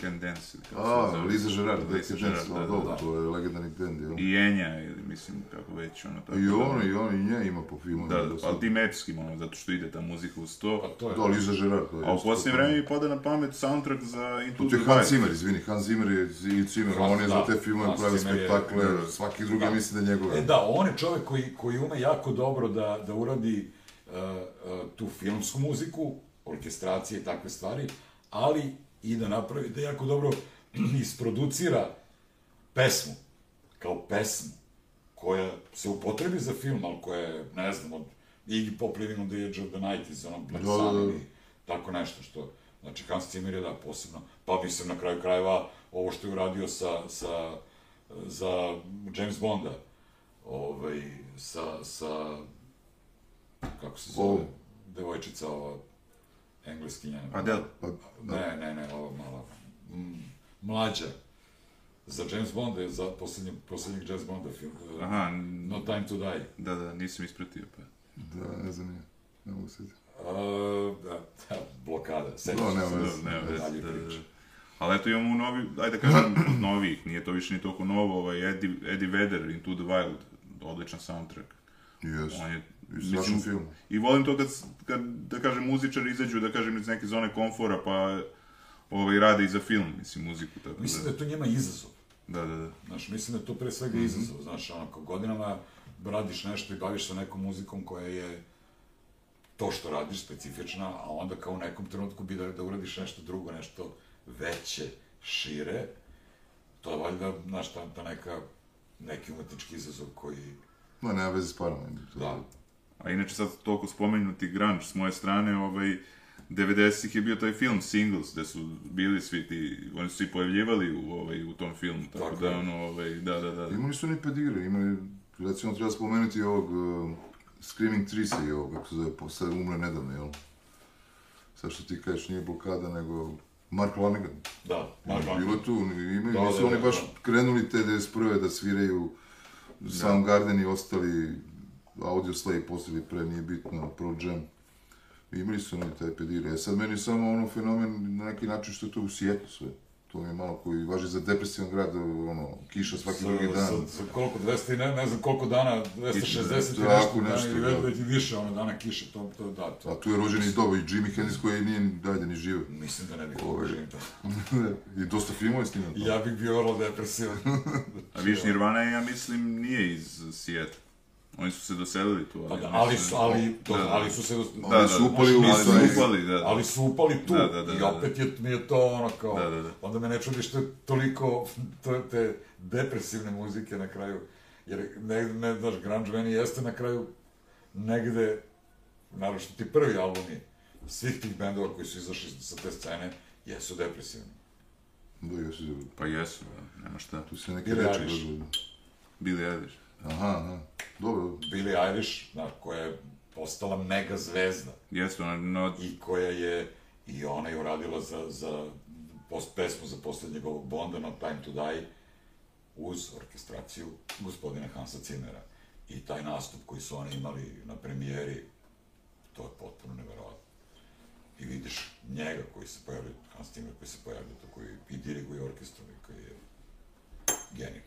Can Dance, ili kako se A, zove. Liza Gerard, Liza Deca Gerard, da, da, da, dobro, da. to je legendarni band, jel? I Enja, ili mislim, kako već, ono, tako I da- ono, i ono, i nje ima po filmu. Da, da, ali tim epskim, ono, zato što ide ta muzika uz to. Pa to je... Da, Liza Gerard, to je. A u posljednje vreme mi pada na pamet soundtrack za Into To the je Hans Wild. Zimmer, izvini, Hans Zimmer je i Zimmer, on je za da, te filmove pravi spektakle, da. svaki drugi Da. misli da je njegove. E da, on je čovjek koji, koji ume jako dobro da, da uradi uh, uh, tu filmsku muziku, orkestracije i takve stvari, ali i da napravi, da jako dobro isproducira pesmu, kao pesmu, koja se upotrebi za film, ali koja je, ne znam, od Iggy Pop Living on the Edge of the Night iz onog Black Da, da, Sun da. ili tako nešto što, znači Hans Zimmer je da posebno, pa mislim na kraju krajeva ovo što je uradio sa, sa, za James Bonda, ovaj, sa, sa, kako se zove, O. devojčica ova, engleskinja. Adele. Pa, Ne, ne, ne, ova mala, mm, mlađa. Za James Bonda je za poslednjeg, poslednjeg James Bonda film. uh, Aha, No Time to Die. da, da, nisam ispratio, pa. da, ne znam nije. Ne mogu se Uh, da, da, blokada, sećaš No, se. Da, nema veze, Dalje da, da, priča. da. Ali eto imamo novi, ajde da kažem, od novih, nije to više ni toliko novo, ovaj Eddie, Eddie Vedder, Into the Wild, odličan soundtrack. Yes. On je, I strašan film. I volim to kad, kad, da kažem, muzičari izađu, da kažem, iz neke zone komfora, pa ovaj, rade i za film, mislim, muziku, tako Mislim da da. je to njima izazov. Da, da, da. Znaš, mislim da je to pre svega izazov, znaš, ono, kao godinama radiš nešto i baviš se nekom muzikom koja je to što radiš specifična, a onda kao u nekom trenutku bi da, da uradiš nešto drugo, nešto veće, šire, to je valjda, znaš, ta, ta neka, neki umetnički izazov koji, No, nema veze s parama. to- da, A inače sad toliko spomenuti grunge s moje strane, ovaj, 90-ih je bio taj film Singles, gde su bili svi ti, oni su se pojavljivali u, ovaj, u tom filmu, tako, Tako da, ono, ovaj, da, da, da. Imali su ni pedigre, imali, recimo treba spomenuti ovog uh, Screaming Treesa i ovog, kako se zove, sad umre nedavno, jel? Sad što ti kažeš nije blokada, nego Mark Lanigan. da, znaš, ono, Bilo tu, imaju, Da, nisu da, oni da, baš da. krenuli te 91. da sviraju Soundgarden i ostali Audio Slave poslije pre, nije bitno, Pro Jam. Imali su oni te pedire. E sad meni samo ono fenomen na neki način što je to u svijetu sve. To mi je malo koji važi za depresivan grad, ono, kiša svaki sa, drugi dan. sa, sa koliko, 200 i ne, ne znam koliko dana, 260 i nešto Tako dana, nešto, ili da. već, i više ono dana kiše, to, to, da, to, A tu je rođeni doba i Jimi Hendrix koji nije, dajde, ni žive. mislim da ne bih mogo živim to. I dosta filmova je snimano. Ja bih bio vrlo depresivan. [laughs] A viš, Nirvana, ja mislim, nije iz Sijeta. Oni su se doselili tu, ali... Pa da, mislim- ali su, ali, to, Da, da. ali su se... Da, Ali su upali u ali su upali, da, da. Ali su upali tu Da, da, da, i da, opet je, mi je to ono kao... Da, da, da. Onda me ne čudi što je toliko to, te depresivne muzike na kraju. Jer, ne, ne znaš, grunge meni jeste na kraju negde, naravno što ti prvi albumi svih tih bendova koji su izašli sa te scene, jesu depresivni. Da, jesu, Pa jesu, da, nema šta. tu se neke reči Eilish. Billy Eilish. Aha, aha. Dobro, Billie Eilish, znaš, koja je postala mega zvezda. Jesu, ona, no, i koja je, i ona je uradila za, za post, pesmu za poslednjeg ovog Bonda, No Time to Die, uz orkestraciju gospodina Hansa Zimmera. I taj nastup koji su oni imali na premijeri, to je potpuno neverovatno. I vidiš njega koji se pojavlja, Hans Zimmer koji se pojavlja tu, koji i diriguje orkestrom i koji je genij.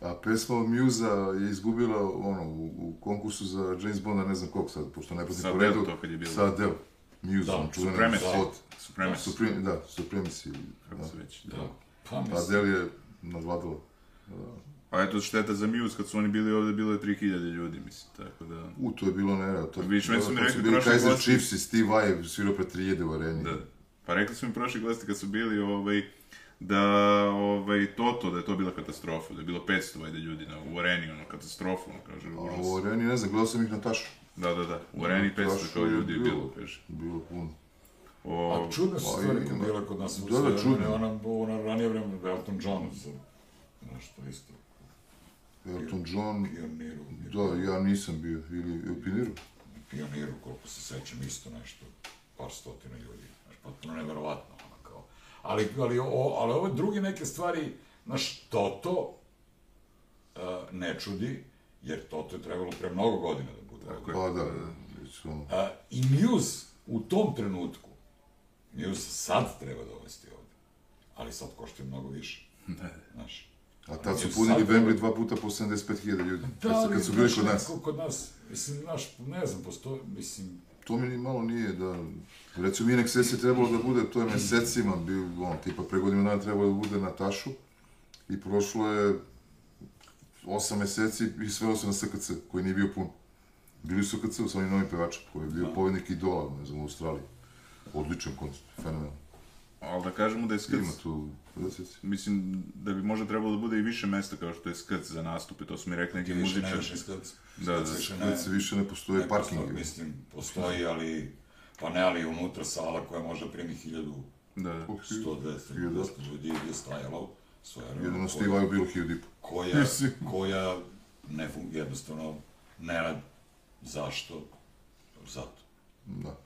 A pesma od Musa je izgubila ono, u, u konkursu za James Bonda, ne znam koliko sad, pošto ne pratim Sa po redu. to kad je bilo. Sa Adele. Muse, Da, on čuveni Supremacy. spot. Supremacy, Supreme, da, Supremacy. kako Da. se već, da. Da. Pa mislim, Adele je nadvladala. A eto, šteta za Muse, kad su oni bili ovde, bilo je 3000 ljudi, mislim, tako da... U, to je bilo ne, to Vidiš, već su mi rekli bili prošli Kaiser Chiefs i Steve Vai svirao pre 3000 u areni. Da. Pa rekli su mi prošli gosti kad su bili, ovaj, da, ovaj, Toto, da je to bila katastrofa, da je bilo 500 vajde ljudi na, u areni, ono, katastrofa, ono, kaže, A u areni, ne znam, gledao sam ih na tašu. Da, da, da, u areni 500 Baš kao ljudi je bilo. kaže. Bilo puno. O, a čudne su Pa stvari koje bile kod nas. Da, da, čudne. Ona, ona ranije vreme, Elton John, za nešto isto, Elton John, pioniru. da, ja nisam bio, ili u Piniru. pioniru, koliko se sećam, isto nešto, par stotina ljudi, znaš, potpuno neverovatno. Ali, ali, o, ali ove druge neke stvari, znaš, Toto uh, ne čudi, jer Toto je trebalo pre mnogo godina da bude. Tako je. Pa da, ono, Uh, I Muse u tom trenutku, Muse sad treba dovesti ovde. ali sad koštaju mnogo više. Da. Znaš. A tad su punili sad- Wembley dva puta po 75.000 ljudi. Da, kad, kad su bili kod nas. Kod nas, mislim, znaš, ne znam, postoji, mislim, To mi malo nije da... Recimo, Inex S je trebalo da bude, to je mesecima, bio, on, tipa pre godinu dana trebalo da bude na Tašu i prošlo je osam meseci i svelo se na SKC, koji nije bio pun. Bili su SKC sa onim novim pevačem, koji je bio pobednik Idola, ne znam, u Australiji. Odličan koncert, fenomenal. Ali da kažemo da je Skrc, Ima tu, receci. mislim da bi možda trebalo da bude i više mesta kao što je Skrc za nastupe, to su mi rekli neki više muzičari. nemaš ni skac. Da, da, Skac više se više ne postoje ne parking. postoji, mislim, postoji, ali, pa ne, ali unutra sala koja može primi hiljadu, Da. 100, 200, Hiljadu. 200 ljudi je stajalo, svoje Jedino Steve Vai bilo hiljadu i po. koja, koja ne fun, jednostavno ne radi. Zašto? Zato. Da.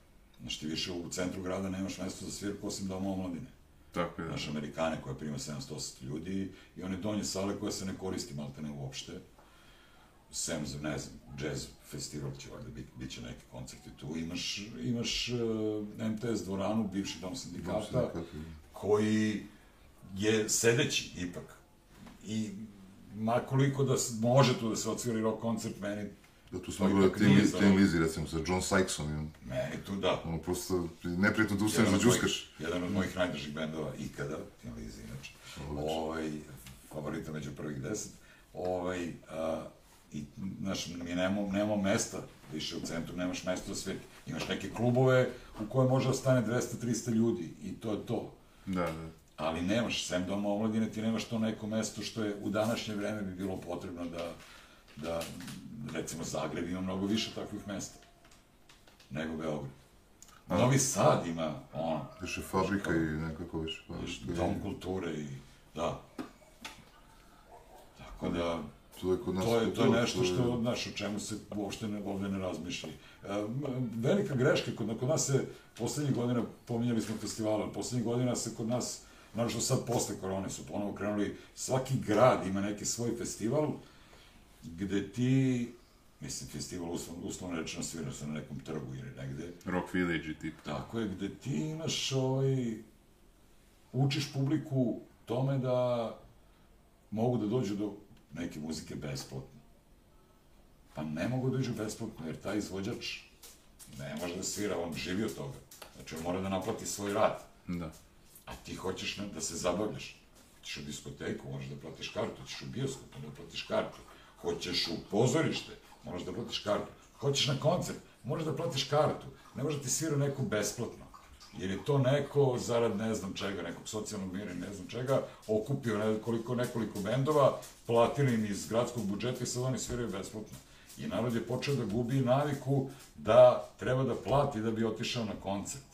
Znaš, ti više u centru grada nemaš mesto za svirku osim doma omladine. Tako je, da. Znaš, Amerikane koja prima 700 ljudi i one donje sale koja se ne koristi malte ne uopšte. Sem za, ne znam, jazz festival će valjda biti, bit će neki koncerti tu. Imaš, imaš uh, MTS dvoranu, bivši dom sindikata, sindikata, koji je sedeći ipak. I makoliko da se, može tu da se odsviri rock koncert, meni, Da tu smo igrali Tim, Liz- Tim Lizzy, recimo, sa John Sykesom meni tu da. ono, prosto, neprijatno da ustaneš da džuskaš. Jedan od mojih najdržih bendova ikada, Tim Lizzy, inače. Ovaj, favorita među prvih deset. Ovaj, a, I, znaš, mi nemamo, nemamo mesta više u centru, nemaš mesta za svirke. Imaš neke klubove u koje može da stane 200-300 ljudi i to je to. Da, da. Ali nemaš, sem doma omladine, ti nemaš to neko mesto što je u današnje vreme bi bilo potrebno da, da recimo Zagreb ima mnogo više takvih mesta nego Beograd. Novi Sad ima, ono, Više fabrika i nekako više. Pa, dom kulture i da. Tako da, To je kod nas to je, to je to, nešto što, znaš, o čemu se uopšte ne, ovde ne razmišlja. E, velika greška, kod, kod nas se poslednjih godina, pominjali smo festivale, ali poslednjih godina se kod nas, naravno sad posle korone su ponovo krenuli, svaki grad ima neki svoj festival, gde ti, mislim, festival uslovno, uslovno rečeno svira se na nekom trgu ili negde, Rock Village i tip. Tako je, gde ti imaš ovaj, učiš publiku tome da mogu da dođu do neke muzike besplatno. Pa ne mogu da dođu besplatno, jer taj izvođač ne može da svira, on živi od toga. Znači, on mora da naplati svoj rad. Da. A ti hoćeš da se zabavljaš. Hoćeš u diskoteku, možeš da platiš kartu, hoćeš u bioskop, da platiš kartu. Hoćeš u pozorište, moraš da platiš kartu. Hoćeš na koncert, moraš da platiš kartu. Ne može da ti svira neko besplatno. Jer je to neko, zarad ne znam čega, nekog socijalnog mira i ne znam čega, okupio ne, koliko, nekoliko bendova, platili im iz gradskog budžeta i sad oni sviraju besplatno. I narod je počeo da gubi naviku da treba da plati da bi otišao na koncert.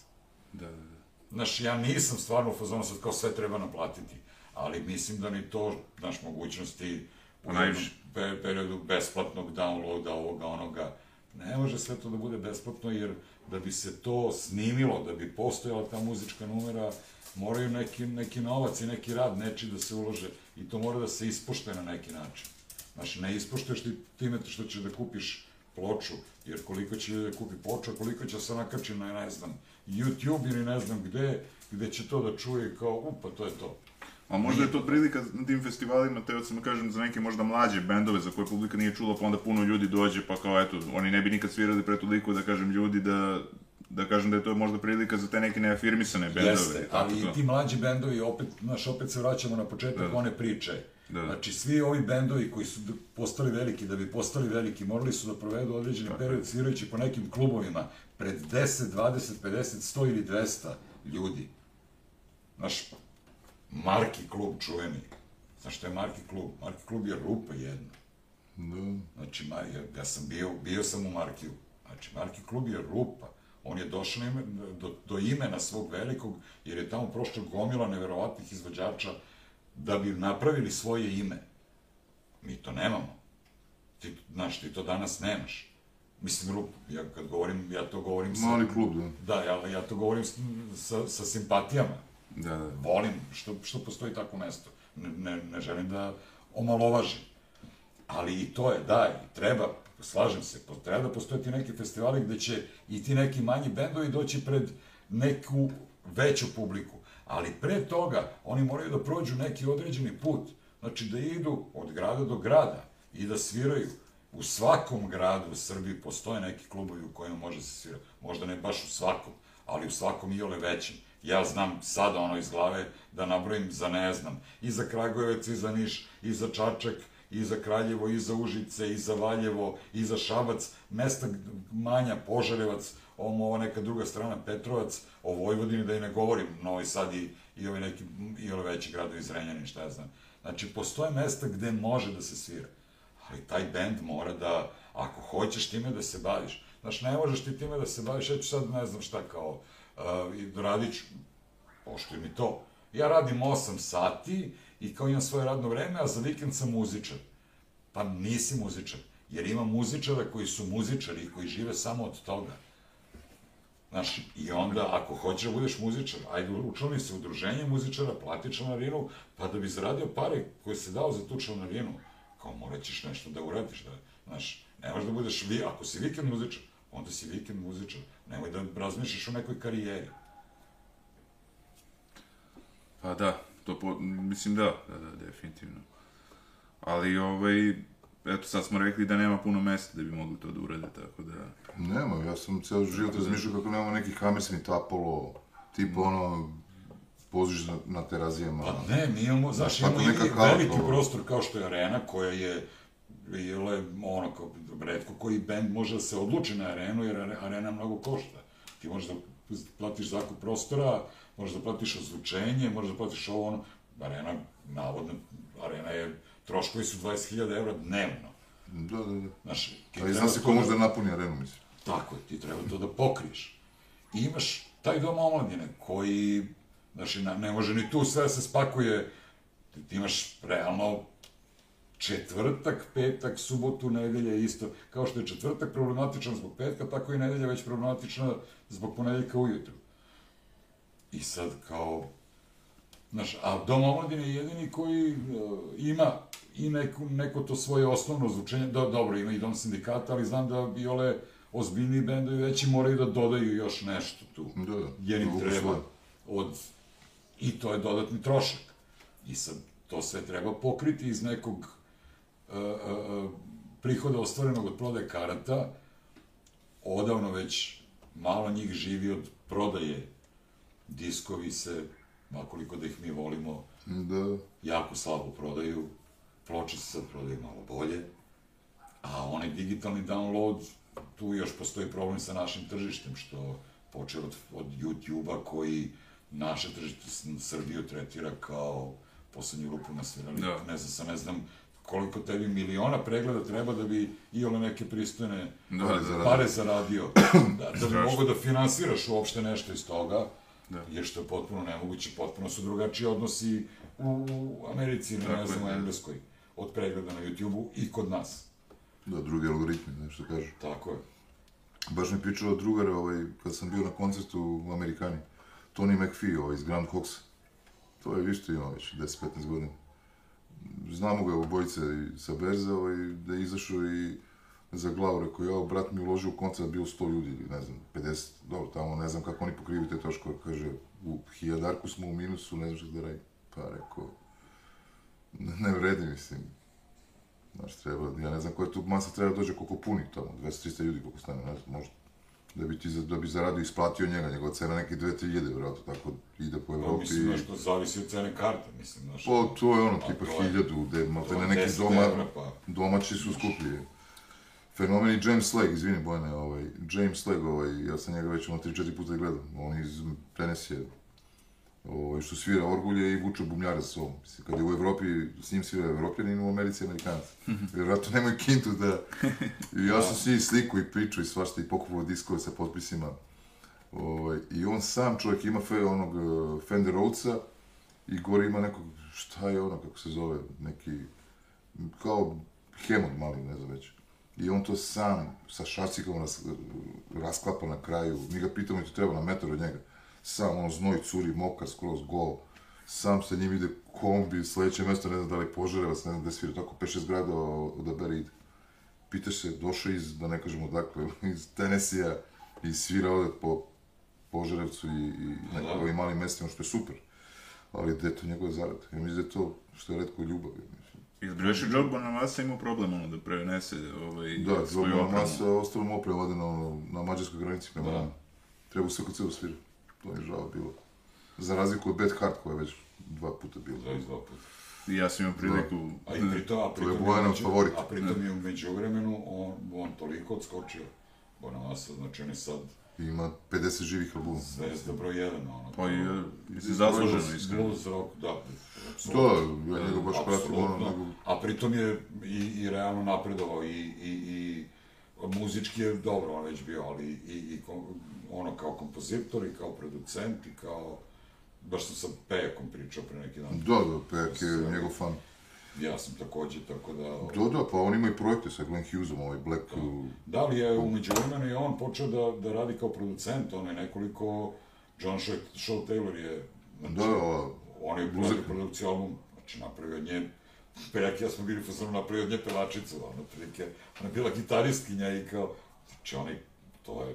Da, da, da. Znaš, ja nisam stvarno u fazonu sad kao sve treba naplatiti, ali mislim da ni to, znaš, mogućnosti u najviše. periodu besplatnog downloada, ovoga, onoga, ne može sve to da bude besplatno, jer da bi se to snimilo, da bi postojala ta muzička numera, moraju neki, neki novac i neki rad neči da se ulože i to mora da se ispoštuje na neki način. Znaš, ne ispoštuješ ti time što ćeš da kupiš ploču, jer koliko će da kupi ploču, a koliko će se nakači na, ne znam, YouTube ili ne znam gde, gde će to da čuje kao, upa, to je to. A možda je to prilika na tim festivalima, teo sam kažem, za neke možda mlađe bendove za koje publika nije čula, pa onda puno ljudi dođe, pa kao eto, oni ne bi nikad svirali pre toliko, da kažem, ljudi da, da kažem da je to možda prilika za te neke neafirmisane bendove. Jeste, tako ali to. i ti mlađi bendovi, opet, znaš, opet se vraćamo na početak Da, da. one priče. Da, da. Znači, svi ovi bendovi koji su postali veliki, da bi postali veliki, morali su da provedu određeni period svirajući po nekim klubovima pred 10, 20, 50, 100 ili 200 ljudi. Znaš, Marki klub čuveni. Znaš što je Marki klub? Marki klub je rupa jedna. Da. Znači, ja, sam bio, bio sam u Markiju. Znači, Marki klub je rupa. On je došao ime, do, do imena svog velikog, jer je tamo prošla gomila neverovatnih izvođača da bi napravili svoje ime. Mi to nemamo. Ti, znaš, ti to danas nemaš. Mislim, rup, ja kad govorim, ja to govorim sa... Mali klub, da. Da, ja, ja to govorim sa, sa simpatijama Da, da. volim što, što postoji tako mesto. Ne, ne, ne želim da omalovažim. Ali i to je, da, i treba, slažem se, treba da postoje ti neki festivali gde će i ti neki manji bendovi doći pred neku veću publiku. Ali pre toga, oni moraju da prođu neki određeni put. Znači da idu od grada do grada i da sviraju. U svakom gradu u Srbiji postoje neki klubovi u kojima može se svirati. Možda ne baš u svakom, ali u svakom i ole većim. Ja znam sada ono iz glave da nabrojim za ne znam, i za Kragujevac, i za Niš, i za Čačak, i za Kraljevo, i za Užice, i za Valjevo, i za Šabac, mesta manja, Požarevac, ovo, neka druga strana, Petrovac, o Vojvodini, da i ne govorim, Novi Sad i, i ovi neki, i ove veći gradovi, Zrenjanin, šta ja znam. Znači, postoje mesta gde može da se svira. Ali taj bend mora da, ako hoćeš time da se baviš, znaš, ne možeš ti time da se baviš, ja ću sad ne znam šta kao, i radit ću, poštuj mi to. Ja radim 8 sati i kao imam svoje radno vreme, a za vikend sam muzičar. Pa nisi muzičar, jer ima muzičara koji su muzičari i koji žive samo od toga. Znaš, i onda, ako hoćeš da budeš muzičar, ajde, učlani se u udruženje muzičara, plati članarinu, pa da bi zaradio pare koje se dao za tu članarinu, kao morat ćeš nešto da uradiš, da, znaš, ne možeš da budeš, vi, ako si vikend muzičar, onda si vikend muzičar, nemoj da razmišljaš o nekoj karijeri. Pa da, to po, mislim da, da, da, definitivno. Ali, ovaj, eto, sad smo rekli da nema puno mesta da bi mogli to da urade, tako da... Nema, ja sam ceo život razmišljao kako nemamo neki Hammersmith Apollo, tipa ono, poziš na, na terazijama. Pa ne, mi imamo, znaš, imamo i neka kao veliki to. prostor kao što je arena, koja je ili ono, kao, redko koji bend može da se odluči na arenu, jer are- arena mnogo košta. Ti možeš da platiš zakup prostora, možeš da platiš ozvučenje, možeš da platiš ovo, ono, arena, navodno, arena je, troškovi su 20.000 evra dnevno. Da, da, da. Znaš, ti A i treba zna se to ko da- može da napuni arenu, mislim. Tako je, ti treba to da pokriješ. I imaš taj dom omladine koji, na- ne može ni tu sve da se spakuje, ti imaš realno četvrtak, petak, subotu, nedelje isto. Kao što je četvrtak problematičan zbog petka, tako i nedelja već problematična zbog ponedeljka ujutru. I sad kao, Znaš, a Dom omladine je jedini koji uh, ima i neko, neko to svoje osnovno zvučenje, do, dobro, ima i Dom sindikata, ali znam da bi ole ozbiljniji bendovi veći moraju da dodaju još nešto tu. Da, da. Jer im treba od... I to je dodatni trošak. I sad, to sve treba pokriti iz nekog prihoda ostvarenog od prodaje karata. Odavno već malo njih živi od prodaje. Diskovi se, makoliko da ih mi volimo, Da, jako slabo prodaju, ploče se sad prodaju malo bolje, a onaj digitalni download, tu još postoji problem sa našim tržištem, što počeo od, od YouTube-a koji naše tržište Srbiju tretira kao poslednju rupu na svirali. Da. Ne znam, sam ne znam koliko tebi miliona pregleda treba da bi i ole neke pristojne Da, Pare da, zaradio. pare zaradio. [clears throat] Da, da bi mogo da finansiraš uopšte nešto iz toga, Da. jer što je potpuno nemoguće, potpuno su drugačiji odnosi u, Americi ili ne znam, u da. Engleskoj, od pregleda na YouTube-u i kod nas. da, drugi algoritmi, znaš što kažu. Tako je. Baš mi pričao drugar, ovaj, kad sam bio na koncertu u Amerikani, Tony McPhee, ovaj, iz Grand Coxa. To je isto imao već 10-15 godina. Znamo ga obojice i sa Berze, ovaj, da je izašao i za glavu, rekao, ja, brat mi uložio u koncert, bio 100 ljudi, ne znam, 50, dobro, tamo ne znam kako oni pokrivaju te troškove, kaže, u hijadarku smo u minusu, ne znam šta da radim. Pa rekao, ne, ne vredi, mislim, Znaš, treba, ja ne znam koja tu masa treba da dođe koliko puni tamo, 200-300 ljudi koliko stane, ne znam, možda. Da bi ti, da bi zaradio isplatio njega, njegova cena neki 2-3 hiljade, vjerojatno, tako ide po Pa, Evropi. mislim, znaš, to zavisi od cene karte, mislim, znaš. Pa, to je ono, Pa, tipa to je- hiljadu, gde malte ne neki 10 doma, evra, pa. domaći su skuplji. Fenomen i James Slag, izvini Bojane, ovaj, James Slag, ovaj, ja sam njega već ono 3-4 puta gledam, on iz Tennessee, ovaj, što svira orgulje i vuče bumljare sa sobom. Mislim, kad je u Evropi, s njim svira Evropljanin, u Americi Amerikanac. Vjerojatno nemaju kintu da... I [laughs] ja sam s njim sliku i priču i svašta i pokupao diskove sa potpisima. Ovaj, I on sam čovjek ima fe, onog uh, Fender Rhodesa i gore ima nekog, šta je ono, kako se zove, neki, kao hemod mali, ne znam već. I on to sam sa šacikom ras, rasklapa na kraju. Mi ga pitamo i to treba na metar od njega. Sam, ono, znoj curi, mokar, skroz gol. Sam sa njim ide kombi, sledeće mesto, ne znam da li je Požarevac, ne znam gde svira, tako 5-6 grada odabere ide. Pitaš se, došao iz, da ne kažemo odakle, [laughs] iz Tennessee-a i svira ovde po Požarevcu i, i Da. nekim ovim malim mestima, što je super. ali gde je to njegova zarada? Ja mislim da je to, što je redko, ljubav. Izbreš je Joe Bonamassa imao problem ono da prenese ovaj, Da, svoju opremu. masa ostalo mu oprema vade na, na mađarskoj granici prema Da. Treba u SKC da svira. To je žao bilo. Za razliku od Bad Heart koja je već dva puta bila. Da, dva puta. I ja sam imao priliku... A i pritom, a pritom, je Bojanov umeđu- favorit. A pritom je umeđu vremenu on, on toliko odskočio. Bonamassa, znači on je sad Ima 50 živih albuma. zvezda broj jedan, ono. Pa i, e, mislim, zasluženo, iskreno. Blues rock, da. Da, apsolutno. ja njega baš pratim, ono, nego... A pritom je i, i realno napredovao i, i, i muzički je dobro on već bio, ali i, i kom- ono kao kompozitor i kao producent i kao baš sam sa Pejakom pričao pre neki dan. Da, da, Pejak je njegov fan. Ja sam takođe, tako da... Da, da, pa on ima i projekte sa Glenn Hughesom, ovaj Black... uh, Da li je umeđu vremenu i on počeo da, da radi kao producent, on je nekoliko, John Shaw, Shaw Taylor je, znači, Da, ova, on je radio produkciju album, znači napravio od nje, Pejak ja smo bili fazonu napravio od nje pevačicu, ono, prilike, ona je bila gitaristkinja i kao, znači oni, to je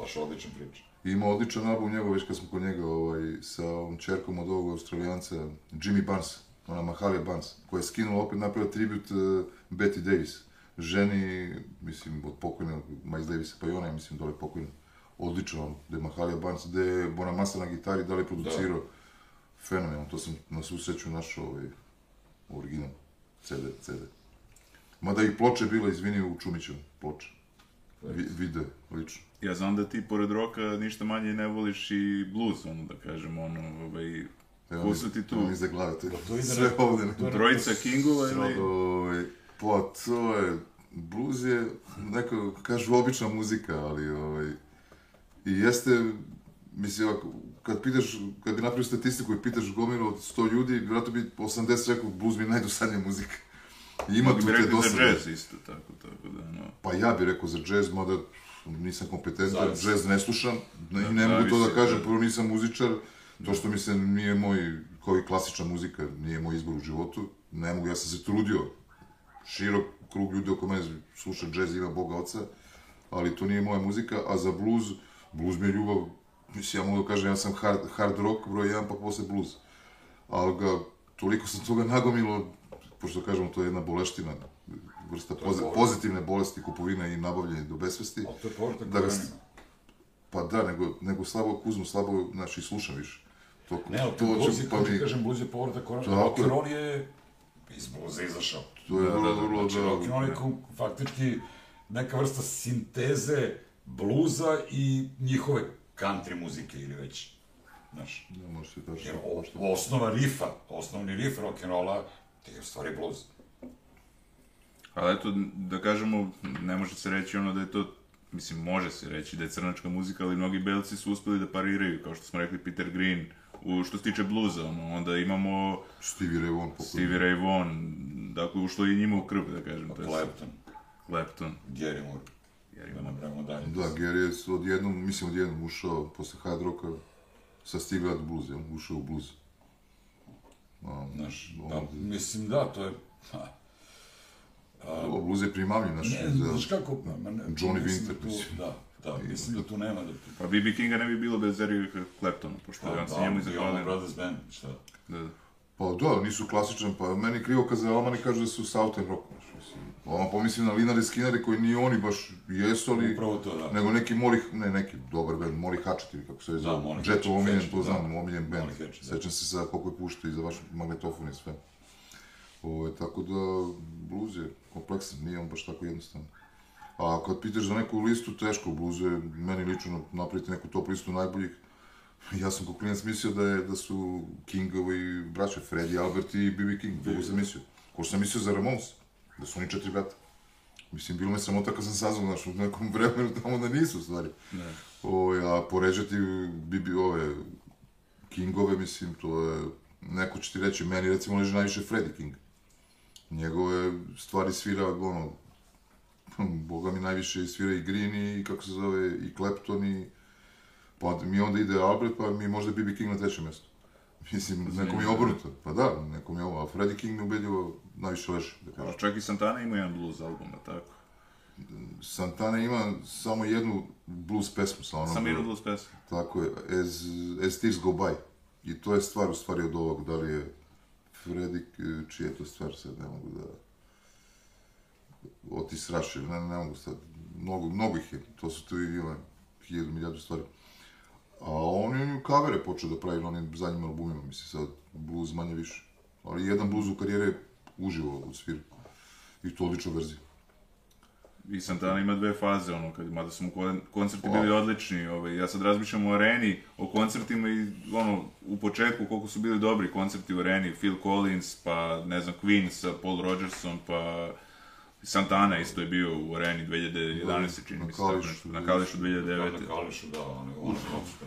baš odlična priča. Ima odličan album njegov, već kad smo kod njega, ovaj, sa ovom čerkom od ovog australijanca, Jimmy Barnes, ona Mahalia Barnes, koja je skinula opet napravila tribut uh, Betty Davis, ženi, mislim, od pokojnog Miles Davisa, pa i ona je, mislim, dole pokojna. Album, gde je Mahalia Barnes, gde je Bonamassa na gitari, da li je producirao. Fenomenalno, to sam na svu sreću našao ovaj, original, CD, CD. Mada i ploče bila, izvini, u Čumićevu, ploče. Vi, video, lično. Ja znam da ti, pored roka, ništa manje ne voliš i blues, ono, da kažem, ono, ovaj... Evo, Ko su ti tu? Evo mi za glave, to je to ide sve na- ovde. je Trojica Kingova ili... Ovaj, pa to je, blues je, neko kažu obična muzika, ali ovaj, i jeste, mislim, ovako, kad pitaš, kad bi napravio statistiku i pitaš gomilu od 100 ljudi, vjerojatno bi 80 rekao blues mi je najdosadnija muzika. Ima tu te rekli za jazz isto, tako, tako da, ono... Pa ja bih rekao za jazz, mada nisam kompetentan, jazz ne slušam, ne, i ne Da, mogu to da kažem, da. prvo nisam muzičar, to što mi se nije moj, kao i klasična muzika, nije moj izbor u životu, ne mogu, ja sam se trudio, širok krug ljudi oko mene sluša jazz, ima Boga oca, ali to nije moja muzika, a za blues, blues mi je ljubav, mislim, ja mogu da kažem, ja sam hard, hard rock broj jedan, pa posle blues, ali ga, toliko sam toga nagomilo, pošto kažemo, to je jedna boleština, vrsta pozi- pozitivne bolesti, kupovina i nabavljanje do besvesti. Ali to je povratak Da ga. Pa da, nego, nego slabo kuzmu, slabo, znači, slušam više. To, Ne, ali to bluz će- je, pa mi, kažem, bluz je povratak korenima. Tako Rock roll je iz bluza izašao. to je Da, vrlo, da, da, vrlo, Znači, rock and roll da, je kao faktički neka vrsta sinteze bluza i njihove country muzike ili već, znaš. da, može se tačno. Jer o, osnova rifa, osnovni rif rock and rolla, ti je u stvari blues. Ali eto, da kažemo, ne može se reći ono da je to, mislim, može se reći da je crnačka muzika, ali mnogi belci su uspeli da pariraju, kao što smo rekli Peter Green, u što se tiče bluza, ono, onda imamo Stevie Ray Vaughan. Stevie Ray Vaughan, dakle, ušlo je i njima u krv, da kažem, je Clapton, Clapton. Gary Moore, Gary da napravimo dalje. Da, Gary je odjednom, mislim odjednom ušao, posle hard rocka, sa Steve Rad blues, ušao u blues. Znaš, da, mislim, da, to je... Ha, Ovo, blues je primamljiv, znaš, ne, za- znaš kako, ma, ne, Johnny mislim Winter, da tu, mislim. da, da, mislim da tu nema da... Pa B.B. Kinga ne bi bilo bez Erika Claptona, pošto Pa, je on se da, njemu i i ono zahvalio. Brothers Band, šta? Da, da. Pa da, nisu klasičan, pa meni krivo kad za Almani kažu da su Southern rock, znaš, mislim. Ovo pomislim na Linare Skinnere koji ni oni baš jesu, ali... Upravo to, da. Nego neki Mori, ne neki dobar band, Mori Hatchet ili kako se zove, Da, Jet Hatchet, omiljen, to da. znam, omiljen band. Molly Hatchet, da. Sećam se sa koliko je puštao i za vaš magnetofon i sve. Ovo, tako da, blues je kompleksan, nije on baš tako jednostavan. A kad pitaš za neku listu, teško, blues je meni lično napraviti neku top listu najboljih. Ja sam kao klinac mislio da, je, da su Kingovi braća, Freddie, Albert i B.B. King, tako sam mislio. Ko sam mislio za Ramones, da su oni četiri brata. Mislim, bilo me sramota kad sam saznao, znaš, u nekom [laughs] vremenu tamo da nisu, stvari. Ne. Ove, a poređati Bibi, ove Kingove, mislim, to je, neko će ti reći, meni recimo leži najviše Freddie King. Njegove stvari svira, ono, [laughs] boga mi najviše svira i Green i, kako se zove, i Clapton i, pa mi onda ide Albert, pa mi možda Bibi King na trećem mjestu. Mislim, nekom je obrnuto, pa da, nekom je ovo, a Freddie King mi ubedljivo najviše leži, da kažem. Čak i Santana ima jedan blues album, tako. Santana ima samo jednu blues pesmu sa onom... Sam jednu blues pesmu. Tako je, As, as Tears Go By. I to je stvar u stvari od ovog, da li je Fredik, čija je to stvar sad, ne mogu da... Otis Rush, ne, ne mogu sad, mnogo, mnogo ih je, to su tu i ima hiljadu, milijadu stvari. A on je kavere počeo da pravi na onim zadnjim albumima, mislim sad, blues manje više. Ali jedan blues u karijere je uživo u sviru. I to odlična verzija. I Santana ima dve faze, ono, kad, mada su mu kon- koncerti bili odlični, ovaj, ja sad razmišljam o areni, o koncertima i, ono, u početku koliko su bili dobri koncerti u areni, Phil Collins, pa, ne znam, Queen sa Paul Rodgersom, pa Santana isto je bio u areni 2011. čini mi se, tako Kališu. nešto, na Kališu 2009. Na Kališu, da, on je on na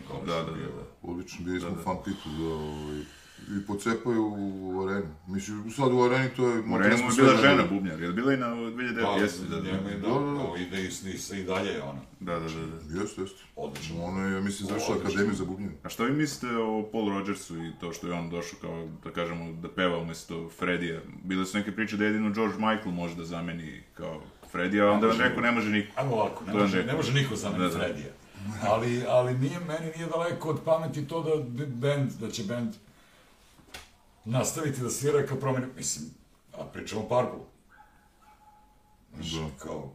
Kališu Da, da, da. Odlično, bili smo fan pitu da, ovaj, i pocepaju u areni. Mislim, sad u areni to je... U areni mu je bila žena bubnjar, je li bila i na 2009? Da, Jeste, da, da, da, Da, da, da. ide i, i, dalje, ono, da, da, da, da. Jeste, jeste. odlično. Ono je, mislim, završila akademiju za bubnjeve. A što vi mislite o Paul Rodgersu i to što je on došao kao, da kažemo, da peva umjesto Fredija? Bile su neke priče da jedino George Michael može da zameni kao Fredija, a onda on može. rekao ne može niko. Ajmo ovako, ne može, ne može niko za mene Da, da. Fredija. Ali, ali nije, meni nije daleko od pameti to da band, da će band nastaviti da svira kao promjene, mislim, a pričamo o Parku. Znaš, Da. kao,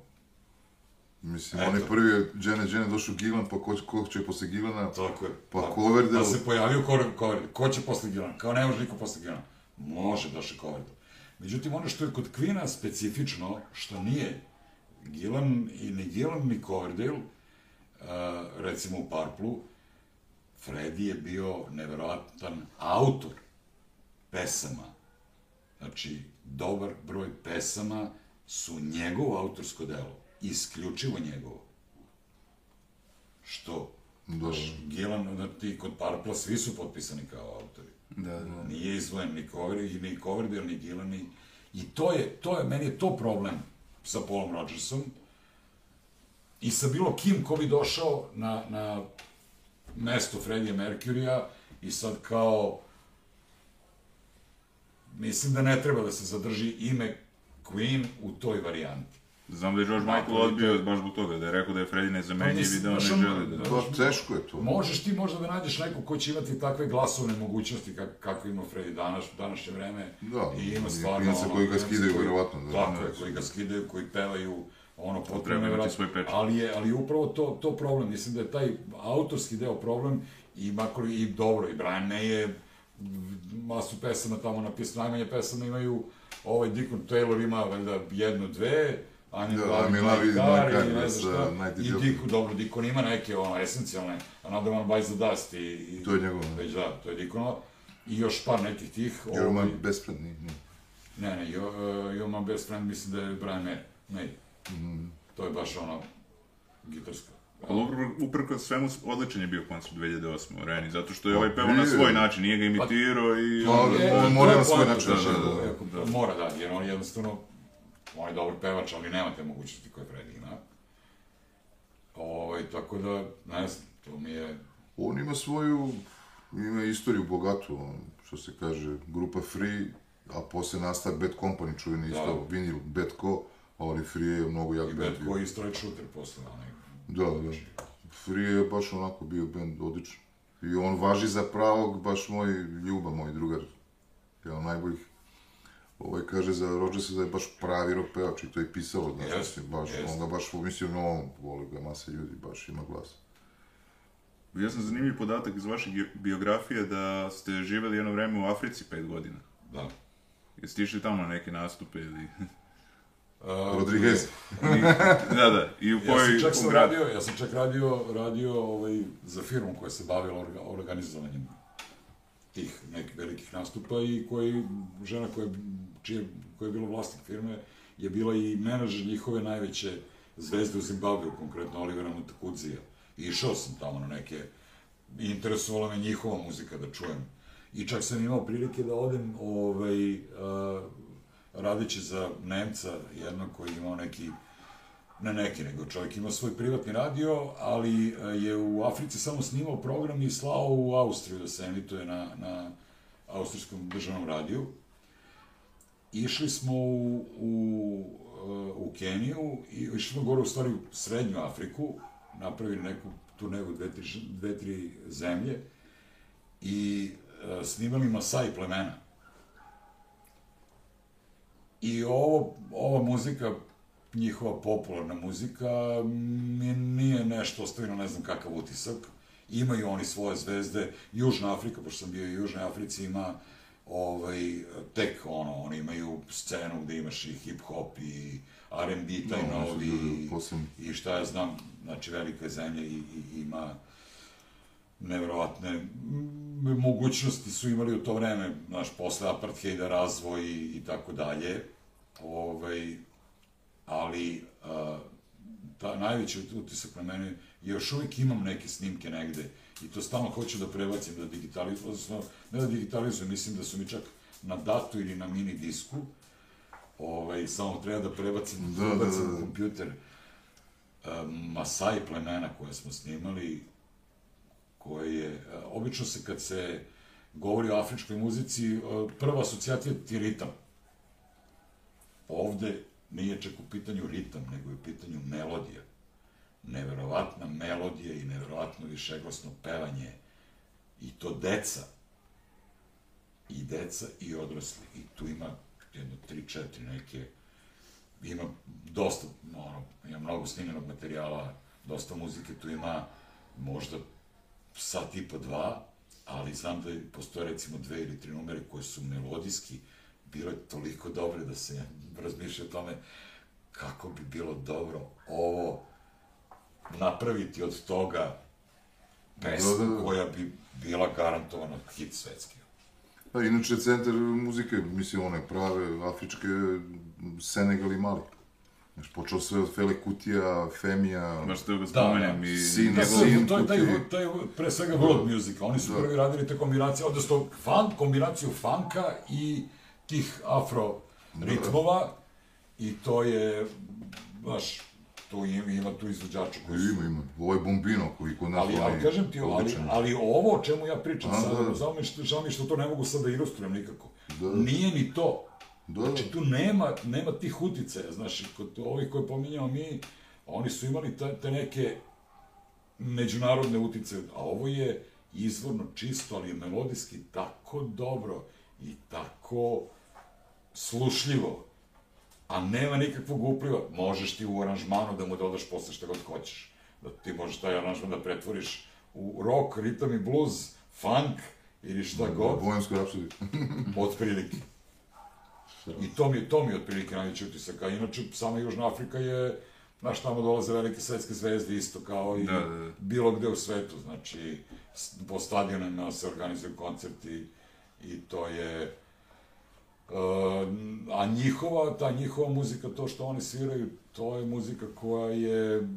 Mislim, Eto. on je prvi, je Džene Džene došao Gilan, pa ko, ko će posle Gilana? tako je. Pa Tako. Coverdale. Pa se pojavio Coverdale. Ko će posle Gilana? Kao ne može niko posle Gilana. Može, došao Coverdale. Međutim, ono što je kod Quina specifično, što nije Gilan i ni Gilan ni Coverdale, uh, recimo u Parplu, Freddy je bio neverovatan autor pesama. Znači, dobar broj pesama su njegovo autorsko delo. Isključivo njegovo. Što? Da. Gilan, da ti kod Parpla svi su potpisani kao autori. Da, da. Nije izdvojen ni Cover, ni Coverdale, ni Gilan, ni... I to je, to je, meni je to problem sa Paulom Rodgersom. I sa bilo kim ko bi došao na, na mesto Freddie Mercury-a i sad kao... Mislim da ne treba da se zadrži ime Queen u toj varijanti. Znam da je George Michael odbio baš zbog toga, da je rekao da je Freddy nezamenjiv i mislim, da on ne želi da... Pa teško je to. Možeš ti možda da nađeš nekog ko će imati takve glasovne mogućnosti kak, kako ima Freddy danas, u današnje vreme. Da, I ima i stvarno... klince ono, koji ga skidaju, verovatno, da. Tako Da. je, koji ga skidaju, koji pevaju, ono, treba imati nevjerojatno. svoj pečat. Ali je, ali je upravo to, to problem. Mislim da je taj autorski deo problem i makar i dobro, i Brian May je masu pesama tamo napisano, najmanje pesama imaju, ovaj Deacon Taylor ima valjda jednu, dve, Anja Da, Blavić I'm in na love with gitari, my i ne znam šta, i. Diko, dobro, Dikon ima neke, ono, esencijalne, Another One Bites the Dust i... i To je njegovo, ne? Već da, to je Dikonova. I još par nekih tih. You're ovaj, my best friend, nije. Ne, ne, Yo, uh, You're My Best Friend mislim da je Brian May. May. Mhm. To je baš ono, gitarska. Ali upr- uprko svemu odličan je bio koncert 2008. u Areni, zato što je ovaj Pa pevao na svoj način, nije ga imitirao i... Pa, ono, on mora na svoj način da, da da, da. da. Mora da, jer on jednostavno, on je dobar pevač, ali nema te mogućnosti koje Freddy ima. Ovaj, tako da, ne znam, to mi je... On ima svoju, ima istoriju bogatu, on, što se kaže, grupa Free, a posle nastavak Bad Company, čuveni isto, vinil Bad Co, ali Free je mnogo jak I band. bet koji je straight shooter posle, onaj. Da, da. Free je baš onako bio band odličan. I on važi za pravog, baš moj ljubav, moj drugar. Jedan najboljih. Ovaj kaže za Rodgersa da je baš pravi rock pevač i to je pisalo, znaš, Jest, mislim, baš, jest. on ga baš, mislim, no, voli ga masa ljudi, baš ima glas. Ja sam zanimljiv podatak iz vaše biografije da ste živjeli jedno vreme u Africi pet godina. Da. Jeste išli tamo na neke nastupe ili... [laughs] Uh, Rodriguez. [laughs] Da, da, i u Ja kojoj... sam čak sam radio, ja sam čak radio, radio ovaj, za firmu koja se bavila orga, organizovanjem tih nekih velikih nastupa i koji, žena koja, je- čije, koja je bila vlasnik firme, je bila i menadžer njihove najveće zvezde u Zimbabveu, konkretno Olivera Mutakuzija. I išao sam tamo na neke, interesovala me njihova muzika da čujem. I čak sam imao prilike da odem, ovaj, uh, radeći za Nemca, jednog koji je imao neki ne neki, nego čovjek ima svoj privatni radio, ali e, je u Africi samo snimao program i slao u Austriju da se emituje na, na austrijskom državnom radiju. Išli smo u, u, e, u Keniju i išli smo gore u stvari u Srednju Afriku, napravili neku turneju dve, tri, dve, tri zemlje i e, snimali Masai plemena. I ovo, ova muzika, njihova popularna muzika, mi nije nešto ostavilo ne znam kakav utisak. Imaju oni svoje zvezde. Južna Afrika, pošto sam bio u Južnoj Africi, ima ovaj, tek ono, oni imaju scenu gde imaš i hip-hop i R&B, taj Da, oni su novi, ljudi posebni. i šta ja znam, znači velika zemlja i, i ima neverovatne m, mogućnosti su imali u to vreme, znaš, posle apartheida, razvoj i, i tako dalje. Ovaj, ali a, ta najveći utisak na mene, još uvijek imam neke snimke negde i to stalno hoću da prebacim, da digitalizujem, odnosno, ne da digitalizujem, mislim da su mi čak na datu ili na mini disku, ovaj, samo treba da prebacim, Da, da, prebacim da, da. u kompjuter Masai plemena koje smo snimali, koje je, e, obično se kad se govori o afričkoj muzici, e, prva asocijacija je ritam. Ovde nije čak u pitanju ritam, nego je u pitanju melodija. Neverovatna melodija i neverovatno višeglasno pevanje. I to deca. I deca i odrasli. I tu ima jedno, tri, četiri neke ima dosta, ono, ima mnogo snimljenog materijala, dosta muzike, tu ima možda sat i po dva, ali znam da postoje recimo dve ili tri numere koje su melodijski bile toliko dobre da se razmišlja o tome kako bi bilo dobro ovo napraviti od toga pesmu Da, da, da. koja bi bila garantovana hit svetski. Pa inače centar muzike, mislim, one prave afričke, Senegal i Mali. Znaš, počeo sve od Fele Kutija, Femija, Baš ga Da, spomenjem da. i... Sin- Ne, Sin to, to, je taj, taj, pre svega world music, oni su Da. prvi radili te kombinacije, odnosno funk, kombinaciju funka i tih afro ritmova i to je, baš, tu ima, ima tu izvođača koji su ima, ima. Ovo je Bombino koji kod nas Ali, ali kažem ti, ali, ali ovo o čemu ja pričam A, sad, da, da. žao mi, što, žao mi što to ne mogu sad da ilustrujem nikako. Da. Nije ni to. Da, Znači, da. tu nema, nema tih uticaja, znaš, kod ovih koje pominjamo mi, oni su imali te, te neke međunarodne uticaje, a ovo je izvorno čisto, ali je melodijski tako dobro i tako slušljivo, a nema nikakvog upliva. Možeš ti u aranžmanu da mu dodaš posle šta god hoćeš. Da ti možeš taj aranžman da pretvoriš u rock, ritam i blues, funk ili šta god. Bojanskoj rapsodi. Otprilike. I to mi, to mi je otprilike najveći utisak. A inače, sama Južna Afrika je, znaš, tamo dolaze velike svetske zvezde isto kao i Da, da, da. bilo gde u svetu. Znači, po stadionima se organizuju koncerti i to je... Uh, a njihova, ta njihova muzika, to što oni sviraju, to je muzika koja je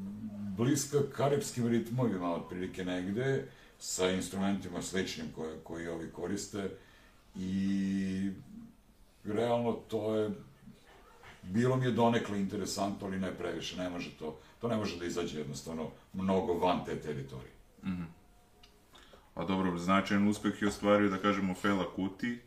bliska karipskim ritmovima, otprilike negde, sa instrumentima sličnim koje, koji ovi koriste i realno to je bilo mi je donekle interesantno, ali ne previše, ne može to, to ne može da izađe jednostavno mnogo van te teritorije. A dobro, značajan uspeh je ostvario, da kažemo, Fela Kuti,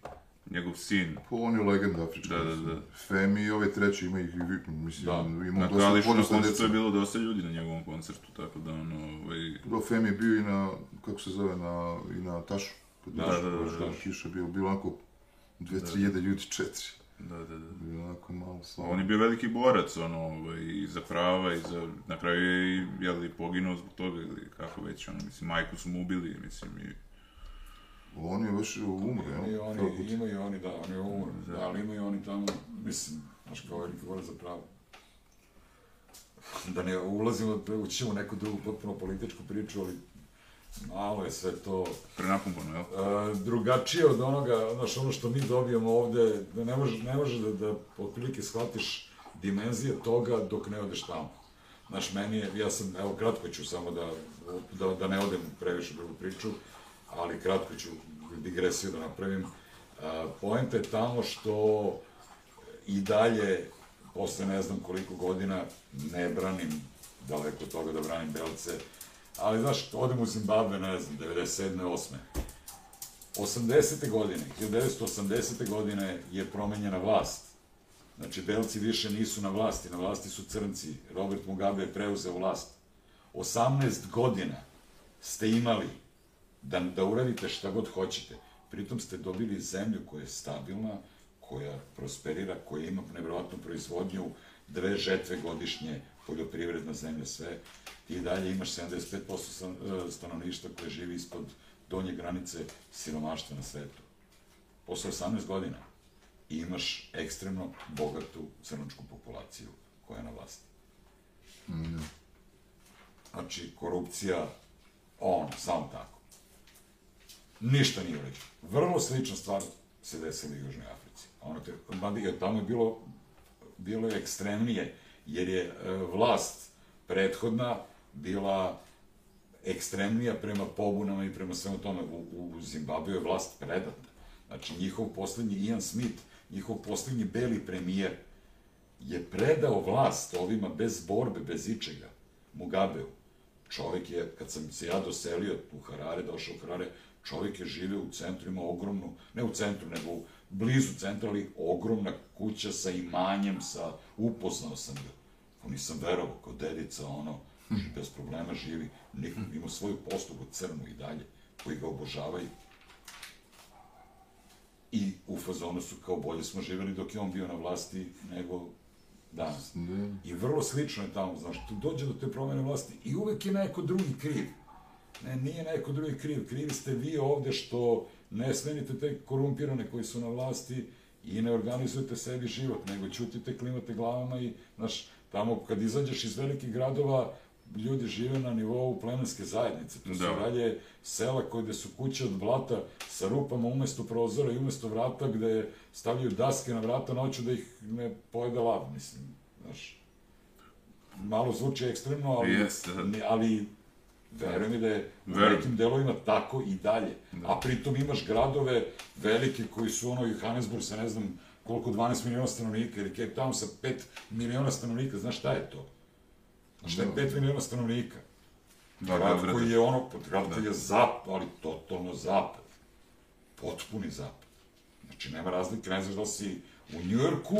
njegov sin. Po, on je legenda afrička. Da, da, da. Femi i ovaj treći ima ih mislim, Da. ima Na dosta Kališu na koncertu je bilo dosta ljudi na njegovom koncertu, tako da ono, ovaj... Do Femi je bio i na, kako se zove, na, i na Tašu. Da, Tašu, da, da, baš da. dan kiša bio, bilo onako dve, tri jede ljudi, četiri. Da, da, da. Bilo onako malo samo. On je bio veliki borac, ono, ovaj, i za prava, i za... Na kraju je, i, jel, i poginuo zbog toga, ili kako već, ono, mislim, majku su mu ubili, mislim, i... On je baš umre, I jel? oni, Kako ti- imaju oni, da, oni umru, da, ali imaju oni tamo, mislim, znaš kao veliki borac za pravo. Da ne ulazimo, da u neku drugu potpuno političku priču, ali malo je sve to Prenapumpano, jel? e, drugačije od onoga, znaš, ono što mi dobijamo ovde, da ne može, ne može da, da otprilike shvatiš dimenzije toga dok ne odeš tamo. Znaš, meni je, ja sam, evo, kratko ću samo da, da, da ne odem previše u drugu priču, ali kratko ću digresiju da napravim. A, poenta je tamo što i dalje, posle ne znam koliko godina, ne branim daleko od toga da branim belce, ali znaš, odem u Zimbabwe, ne znam, 97. 8. 80. godine, 1980. godine je promenjena vlast. Znači, belci više nisu na vlasti, na vlasti su crnci. Robert Mugabe je preuzeo vlast. 18 godina ste imali da, da uradite šta god hoćete. pritom ste dobili zemlju koja je stabilna, koja prosperira, koja ima nevjerojatnu proizvodnju, dve žetve godišnje, poljoprivredna zemlja, sve. Ti dalje imaš 75% stan- e, stanovništva koje živi ispod donje granice siromaštva na svetu. Posle 18 godina i imaš ekstremno bogatu crnočku populaciju koja je na vlasti. Znači, korupcija, on, samo tako. Ništa nije uređeno. Vrlo slična stvar se desila u Južnoj Africi. Ono te, mada tamo je bilo, bilo je ekstremnije, jer je e, vlast prethodna bila ekstremnija prema pobunama i prema svemu tome. U, u Zimbabwe je vlast predata. Znači, njihov poslednji Ian Smith, njihov poslednji beli premijer, je predao vlast ovima bez borbe, bez ičega, Mugabeu. Čovjek je, kad sam se ja doselio u Harare, došao u Harare, čovjek je živeo u centru, ima ogromnu, ne u centru, nego u blizu centra, ali ogromna kuća sa imanjem, sa, upoznao sam ga. Pa nisam verovao, kao dedica, ono, bez problema živi, Nik, ima svoju poslugu crnu i dalje, koji ga obožavaju. I u fazonu su kao bolje smo živeli dok je on bio na vlasti nego danas. Da. I vrlo slično je tamo, znaš, tu dođe do te promene vlasti i uvek je neko drugi kriv. Ne, nije neko drugi kriv, krivi ste vi ovde što ne smenite te korumpirane koji su na vlasti i ne organizujete sebi život, nego ćutite, klimate glavama i, znaš, tamo kad izađeš iz velikih gradova, ljudi žive na nivou plemenske zajednice. To su Da. dalje sela koje gde su kuće od blata sa rupama umesto prozora i umesto vrata gde stavljaju daske na vrata noću da ih ne pojede lav, mislim, znaš. Malo zvuči ekstremno, ali, Jeste, da. ali veruj mi da je u Verujem. nekim delovima tako i dalje. A pritom imaš gradove velike koji su ono Johannesburg sa ne znam koliko 12 miliona stanovnika ili Cape Town sa 5 miliona stanovnika, znaš šta je to? Znaš šta je 5 miliona stanovnika? Da, grad Beograd. koji je ono, grad koji je zapad, ali totalno zapad. Potpuni zapad. Znači, nema razlike, ne znaš da si u Njujorku,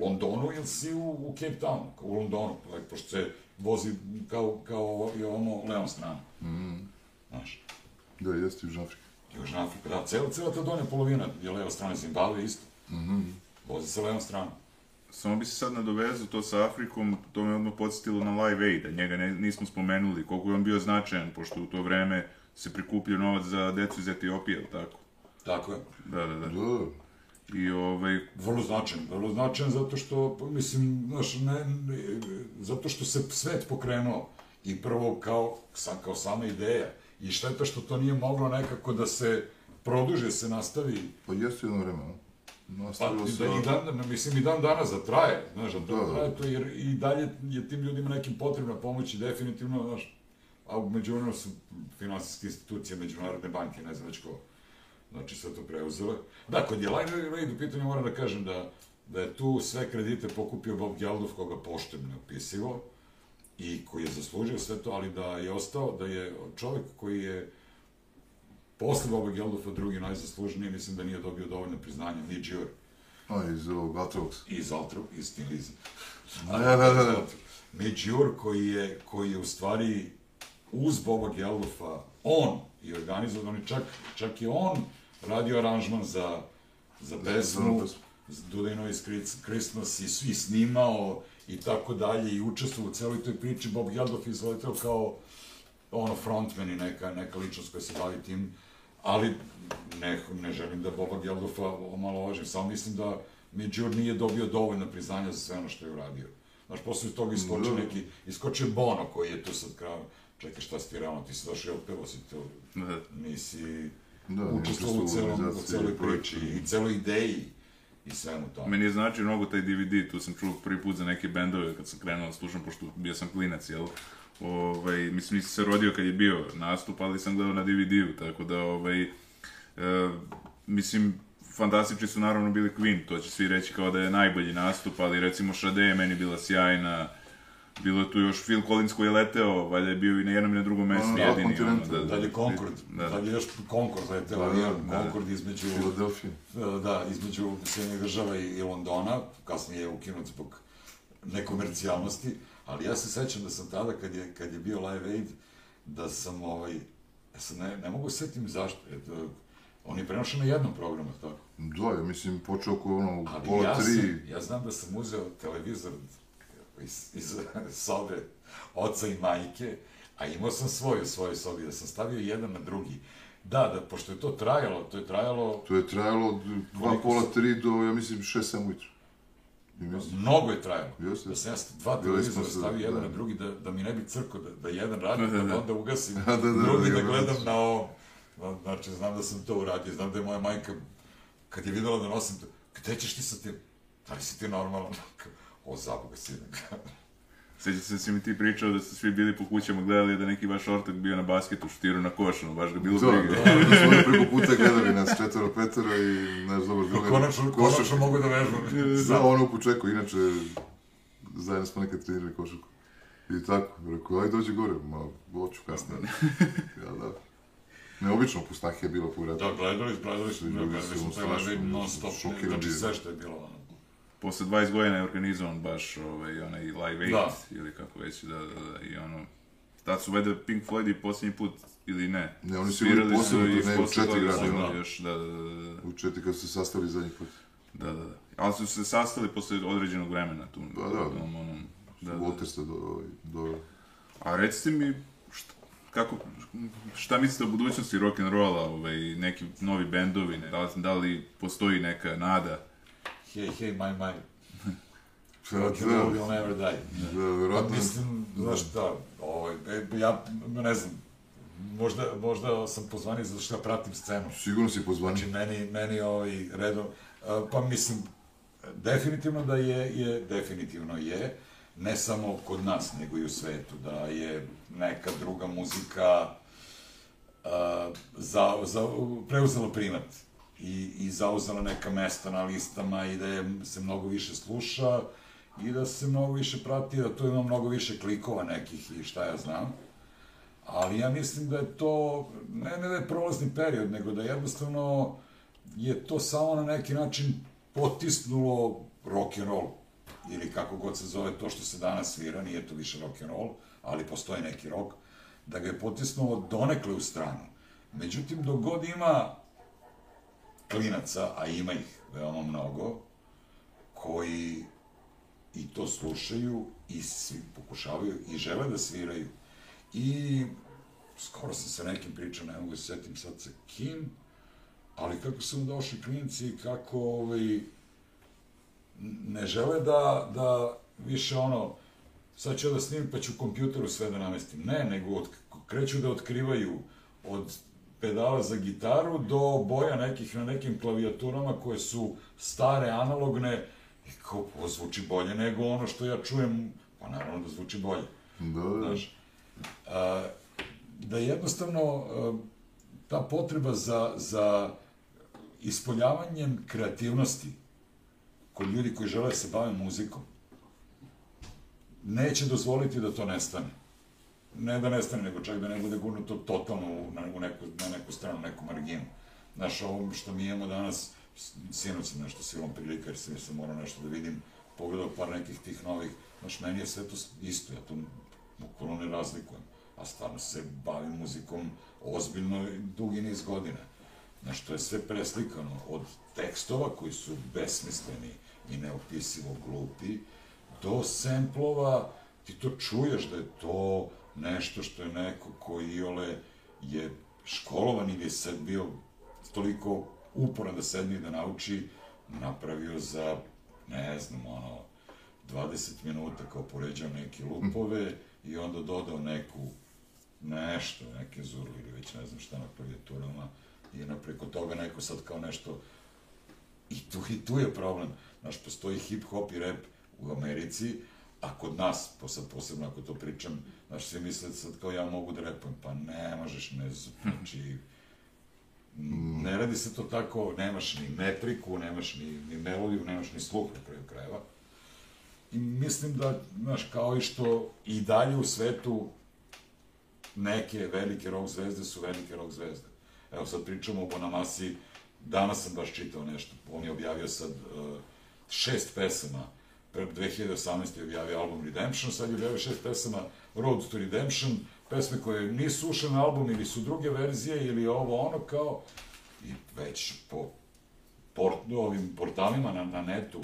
Londonu ili si u, u Cape Townu, u Londonu, like, pošto se vozi kao, kao i ono levom stranom. Znaš, Da, jeste Južna Afrika. Južna Afrika, da, cela, cela ta donja polovina je leva strana Zimbabwe isto. Vozi se levom stranom. Samo bi se sad nadovezao to sa Afrikom, to me odmah podsjetilo na Live Aid, a njega ne, nismo spomenuli, koliko je on bio značajan, pošto u to vreme se prikupljao novac za decu iz Etiopije, jel tako? Tako je. Da, da, da. Da, I ovaj, Vrlo značajan, vrlo značajan zato što, pa, mislim, znaš, ne, ne, zato što se svet pokrenuo. I prvo kao, sa, kao sama ideja. I šteta što to nije moglo nekako da se produže, se nastavi, pa jeste jedno vreme, pa Nastavilo i, se... da, i dan, mislim i dan danas da traje, znaš, da Da, da. traje to, jer i dalje je tim ljudima nekim potrebna pomoć i definitivno, znaš, a u međuvremenu su finansijske institucije, međunarodne banke, ne znam već ko, znači sve to preuzele. Da, kod je Line Raid u pitanju moram da kažem da, da je tu sve kredite pokupio Bob Geldov, koga poštem neopisivo, i koji je zaslužio sve to, ali da je ostao, da je čovek koji je posle Boba Geldofa drugi najzaslužniji, mislim da nije dobio dovoljno priznanja, ni Džur A, iz ovog Atrox. iz Altru, iz Tin Liza. Da, da, da, da. Međur koji je, koji je u stvari uz Boba Geldova, on i organizovan, on je čak, čak i on radio aranžman za, za za pesmu, pesmu. Dudino iz Christmas i svi snimao i tako dalje i učestvovao u celoj toj priči. Bob Geldof je izletao kao ono frontman i neka, neka ličnost koja se bavi tim, ali ne, ne želim da Boba Geldofa omalovažim, samo mislim da Međur nije dobio dovoljno priznanja za sve ono što je uradio. Znaš, posle toga iskočio Da. neki, iskočio Bono koji je tu sad krao, čekaj šta si ti realno, ti si došao i otpevao si to, da, nisi Da, učestvovao u, celom, u celoj priči i celoj ideji i svemu tome. meni je znači mnogo taj DVD, tu sam čuo prvi put za neke bendove kad sam krenuo da slušam, pošto bio sam klinac, jel? Ovaj, mislim, nisam se rodio kad je bio nastup, ali sam gledao na DVD-u, tako da, ovaj, e, mislim, fantastični su naravno bili Queen, to će svi reći kao da je najbolji nastup, ali recimo Sade je meni bila sjajna, bilo je tu još Phil Collins koji je leteo, valjda je bio i na jednom i na drugom mestu Ono, jedini. Continental, da, da, Dalje Concord, Da, da. dalje još Concord leteo, Da, da, da. Concord između, Filadelfija. da, između Sjedinjenih država i, i Londona, kasnije je ukinut zbog nekomercijalnosti, ali ja se sećam da sam tada, kad je, kad je bio Live Aid, da sam, ovaj, ja sam ne, ne mogu setim zašto, eto, On je prenošen na jednom programu, tako? Da, ja mislim, počeo oko ono, pola ja, tri, sam, ja znam da sam uzeo televizor iz, iz sobe oca i majke, a imao sam svoj u svojoj sobi, da sam stavio jedan na drugi. Da, da, pošto je to trajalo, to je trajalo, to je trajalo od dva pola tri do, ja mislim, šest, sedam ujutru. Mnogo je trajalo. Jeste. Da sam ja dva televizora stavio jedan da. na drugi, da, da mi ne bi crko, da, da jedan [laughs] radi, Da, da, da da. onda ugasim, [laughs] Da, da, da, drugi da da ga gledam vratiš. na ovom. Zna- Znači, znam da sam to uradio, znam da je moja majka, kad je videla da nosim to, gde ćeš ti sa tim? Da li si ti normalan? [laughs] O, zaboga, sine. [laughs] Sjećam se da si mi ti pričao da ste svi bili po kućama gledali da neki vaš ortak bio na basketu, šutiru na koš, ono, baš ga bilo Da, briga. da, da smo oni [laughs] preko puta gledali nas četvero, petero i naš dobar drugar. konačno, košarka. konačno mogu da vežbam. [laughs] Da, ono u počeku, inače, zajedno smo nekad trenirali košarku. I tako, rekao, aj dođi gore, ma, hoću kasnije. ja, da. Neobično pustahija bila po vratu. Da, gledali, gledali smo, Ljudi gledali su smo strašno televizor non stop, šokirani znači bili. sve što je bilo, ono. Posle 20 godina je organizovan baš ovaj, onaj Live Aid, Da. ili kako već, da, da, da, i ono... Tad su valjda Pink Floyd i posljednji put, ili ne? Ne, oni su imali posebno i turneju u posle četiri grada, da. Još, da, da, da, da. U četiri kad su se sastali zadnji put. Da, da, da. Ali su se sastali posle određenog vremena tu. Da, da. Onom, onom, da, Da, da. Watersta do, do... A recite mi, šta, kako, šta mislite o budućnosti rock'n'rolla, ovaj, neki novi bendovi, ne? Da, da li postoji neka nada? Hey, my, my, [laughs] Da, rock and roll da, will never die. da, Pa verovatno... mislim, znaš šta, ovaj, e, ja ne znam, možda, možda sam pozvani zato što ja pratim scenu. Sigurno si pozvani. Znači, meni, meni ovaj redom, pa mislim, definitivno da je, je, definitivno je, ne samo kod nas, nego i u svetu, da je neka druga muzika a, za, za, preuzela primat i, i zauzela neka mesta na listama i da je, se mnogo više sluša i da se mnogo više prati, da tu ima mnogo više klikova nekih i šta ja znam. Ali ja mislim da je to, ne, ne da je prolazni period, nego da jednostavno je to samo na neki način potisnulo rock and roll ili kako god se zove to što se danas svira, nije to više rock and roll, ali postoji neki rock, da ga je potisnulo donekle u stranu. Međutim, dok god ima klinaca, a ima ih veoma mnogo, koji i to slušaju i svi pokušavaju i žele da sviraju. I skoro sam sa nekim pričao, ne mogu da se setim sad sa kim, ali kako su mu došli klinci i kako ovaj, ne žele da, da više ono, sad ću da snimim pa ću kompjuteru sve da namestim. Ne, nego od, kreću da otkrivaju od pedala za gitaru do boja nekih na nekim klavijaturama koje su stare, analogne i kao, ovo zvuči bolje nego ono što ja čujem, pa naravno da zvuči bolje. Da, da. Znaš, a, da jednostavno a, ta potreba za, za ispoljavanjem kreativnosti kod ljudi koji žele da se bave muzikom neće dozvoliti da to nestane. Ne da nestane, nego čak da ne bude gurnuto totalno na, u neku, na neku stranu, neku marginu. Znaš, ovo što mi imamo danas, sinoć sam nešto silom prilika, jer sam, sam morao nešto da vidim, pogledao par nekih tih novih, znaš, meni je sve to isto, ja to bukvalno ne razlikujem, a stvarno se bavim muzikom ozbiljno dugi niz godina. Znaš, to je sve preslikano od tekstova koji su besmisleni i neopisivo glupi, do semplova, ti to čuješ da je to nešto što je neko ko iole je školovan ili je sad bio toliko uporan da sedne i da nauči, napravio za, ne znam, ono, 20 minuta kao poređao neke lupove i onda dodao neku nešto, neke zurli ili već ne znam šta na klavijaturama i na preko toga neko sad kao nešto i tu, i tu je problem. Znaš, postoji hip-hop i rap u Americi, a kod nas, po sad posebno ako to pričam, znaš, svi misle sad kao ja mogu da repujem, pa ne možeš, ne znam, znači, ne radi se to tako, nemaš ni metriku, nemaš ni, ni melodiju, nemaš ni sluh na kraju krajeva. I mislim da, znaš, kao i što i dalje u svetu neke velike rock zvezde su velike rock zvezde. Evo sad pričamo o Bonamasi, danas sam baš čitao nešto, on je objavio sad uh, šest pesama, pre 2018. je objavio album Redemption, sad je objavio šest pesama Road to Redemption, pesme koje nisu ušle na album ili su druge verzije ili ovo ono kao, i već po port, ovim portalima na, na netu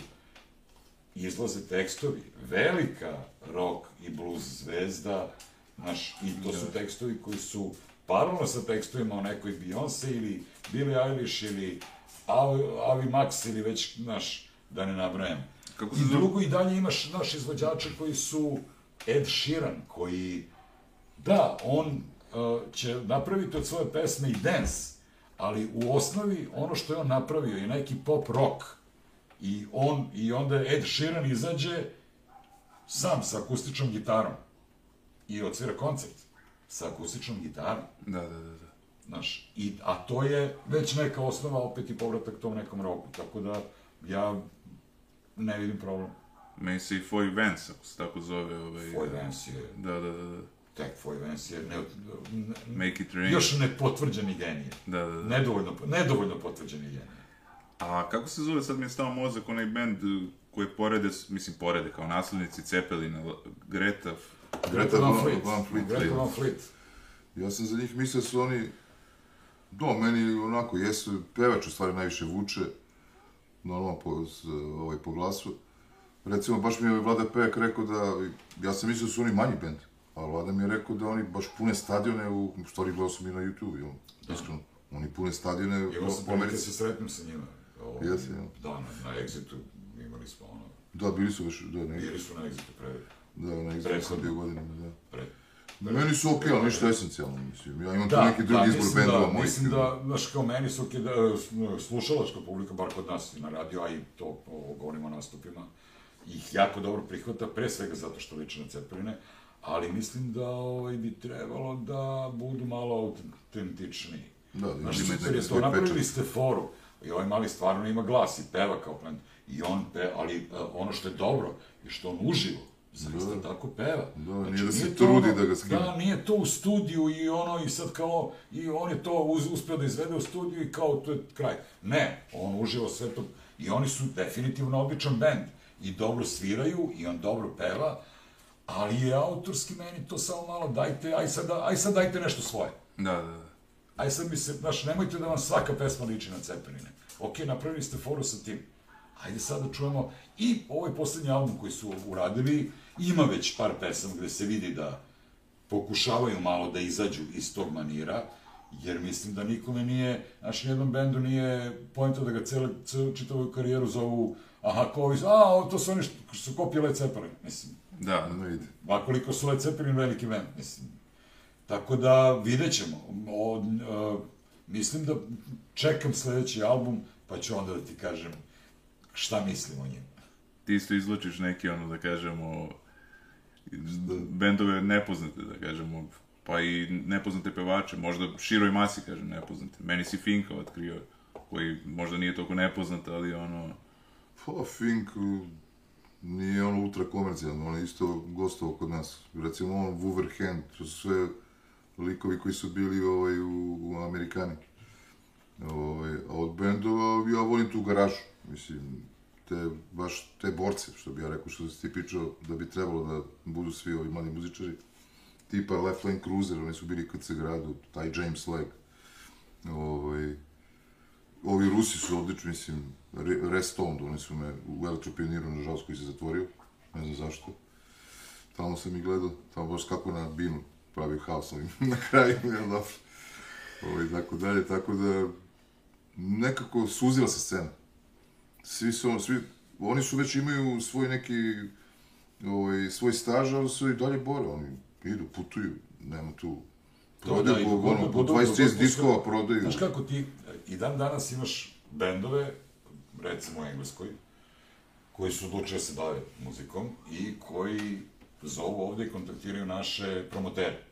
izlaze tekstovi. Velika rock i blues zvezda, znaš, i to su tekstovi koji su paralelno sa tekstovima o nekoj Beyoncé ili Billie Eilish ili Avi, Avi Max ili već, znaš, da ne nabrajam. Kako se I zove? drugo, i dalje imaš naš izvođače koji su Ed Sheeran, koji, da, on uh, će napraviti od svoje pesme i dance, ali u osnovi ono što je on napravio je neki pop rock. I on, i onda Ed Sheeran izađe sam sa akustičnom gitarom i odsvira koncert sa akustičnom gitarom. Da, da, da. da. Znaš, i, a to je već neka osnova opet i povratak tom nekom roku, tako da ja ne vidim problem. Meni se i Foy Vance, ako se tako zove. Ovaj, Foy Vance je, Da, da, da. da. tek Foy Vance je ne, ne, Make it rain. još nepotvrđeni genije. Da, da, da. Nedovoljno, nedovoljno potvrđeni genije. A kako se zove, sad mi je stao mozak, onaj band koji porede, mislim porede, kao naslednici Cepelina, Greta, Greta Van Van- Fleet. Van Fleet, Greta. Van Fleet. Ja sam za njih mislio da su oni... Do, meni onako, jesu, pevač u stvari najviše vuče, normalno po, ovaj, po glasu. Recimo, baš mi je Vlada Pejak rekao da, ja sam mislio da su oni manji bend, a Vlada mi je rekao da oni baš pune stadione, u, u stvari gledao sam i na YouTube, jel, iskreno. Oni pune stadione sam po da Americi. se sretnem sa njima. Ovo, Jesi, jel? Da, na, na Exitu imali smo ono, Da, bili su baš, da, ne, bili su na Exitu pre, da, na Xboxu sam bio godinama, da. pre. Meni su okej, ali ništa esencijalno, mislim. Ja imam tu Da, neki drugi da, izbor bendova da, mojih. mislim da, znaš, kao meni su okej, da, e, slušalačka publika, bar kod nas na radio, a i to, ovo, govorimo o nastupima, ih jako dobro prihvata, pre svega zato što liče na Cepeline, ali mislim da ovaj, bi trebalo da budu malo autentičniji. Da, da, Znaš, ima super je to, napravili ste foru, i ovaj mali stvarno ima glas i peva kao plen, i on pe, ali e, ono što je dobro, je što on uživo, zaista Da. tako peva. Znači, Da, nije da se to trudi ono- da ga skine. Da, nije to u studiju i ono, i sad kao, i on je to uz, uspeo da izvede u studiju i kao, to je kraj. Ne, on uživo sve to, i oni su definitivno odličan bend, i dobro sviraju, i on dobro peva, ali je autorski meni to samo malo, dajte, aj sad, aj sad dajte nešto svoje. Da, da, da. Aj sad mi se, znaš, nemojte da vam svaka pesma liči na Cepeline. Ok, napravili ste foru sa tim. Ajde sad da čujemo i ovaj poslednji album koji su uradili, ima već par pesama gde se vidi da pokušavaju malo da izađu iz tog manira, jer mislim da nikome nije, znaš, nijednom bendu nije pojento da ga cele, celu čitavu karijeru zovu, aha, ko ovi, a, to su oni što su kopije Led Zeppelin, mislim. Da, Ne ide. Ma koliko su Led Zeppelin veliki band, mislim. Tako da, vidjet ćemo. O, e, mislim da čekam sledeći album, pa ću onda da ti kažem šta mislim o njemu. ti isto izločiš neke, ono, da kažemo, bendove nepoznate, da kažemo, pa i nepoznate pevače, možda široj masi, kažem, nepoznate. Meni si Finka otkrio, koji možda nije toliko nepoznat, ali ono, Pa, Fink nije ono ultra komercijalno, on je isto gostovao kod nas. Recimo on, Wolverhampton, to su sve likovi koji su bili ovaj, u, u Amerikani. Ovaj, a od bendova ja volim tu garažu, mislim, te, baš te borce, što bi ja rekao, što si ti pričao, da bi trebalo da budu svi ovi mladi muzičari. Tipa Left Lane Cruiser, oni su bili KC gradu, taj James Leg. Ovaj, ovi Rusi su odlični, mislim, Re- Restoned, oni su me u Elektropioniru, nažalost, koji se zatvorio, ne znam zašto. Tamo sam i gledao, tamo baš kako na binu pravio haos ovim [laughs] na kraju, ja dobro. Ovo, i tako dalje, tako da nekako suzila se scena. Svi su, svi, oni su već imaju svoj neki, ovaj, svoj staž, ali su i dalje bore, oni idu, putuju, nema tu, prodaju i po, dogod- ono, po dogod- 20-30 dogod- diskova prodaju. Znaš kako ti, i dan danas imaš bendove, recimo u Engleskoj, koji su odlučili da se bave muzikom i koji zovu ovde i kontaktiraju naše promotere.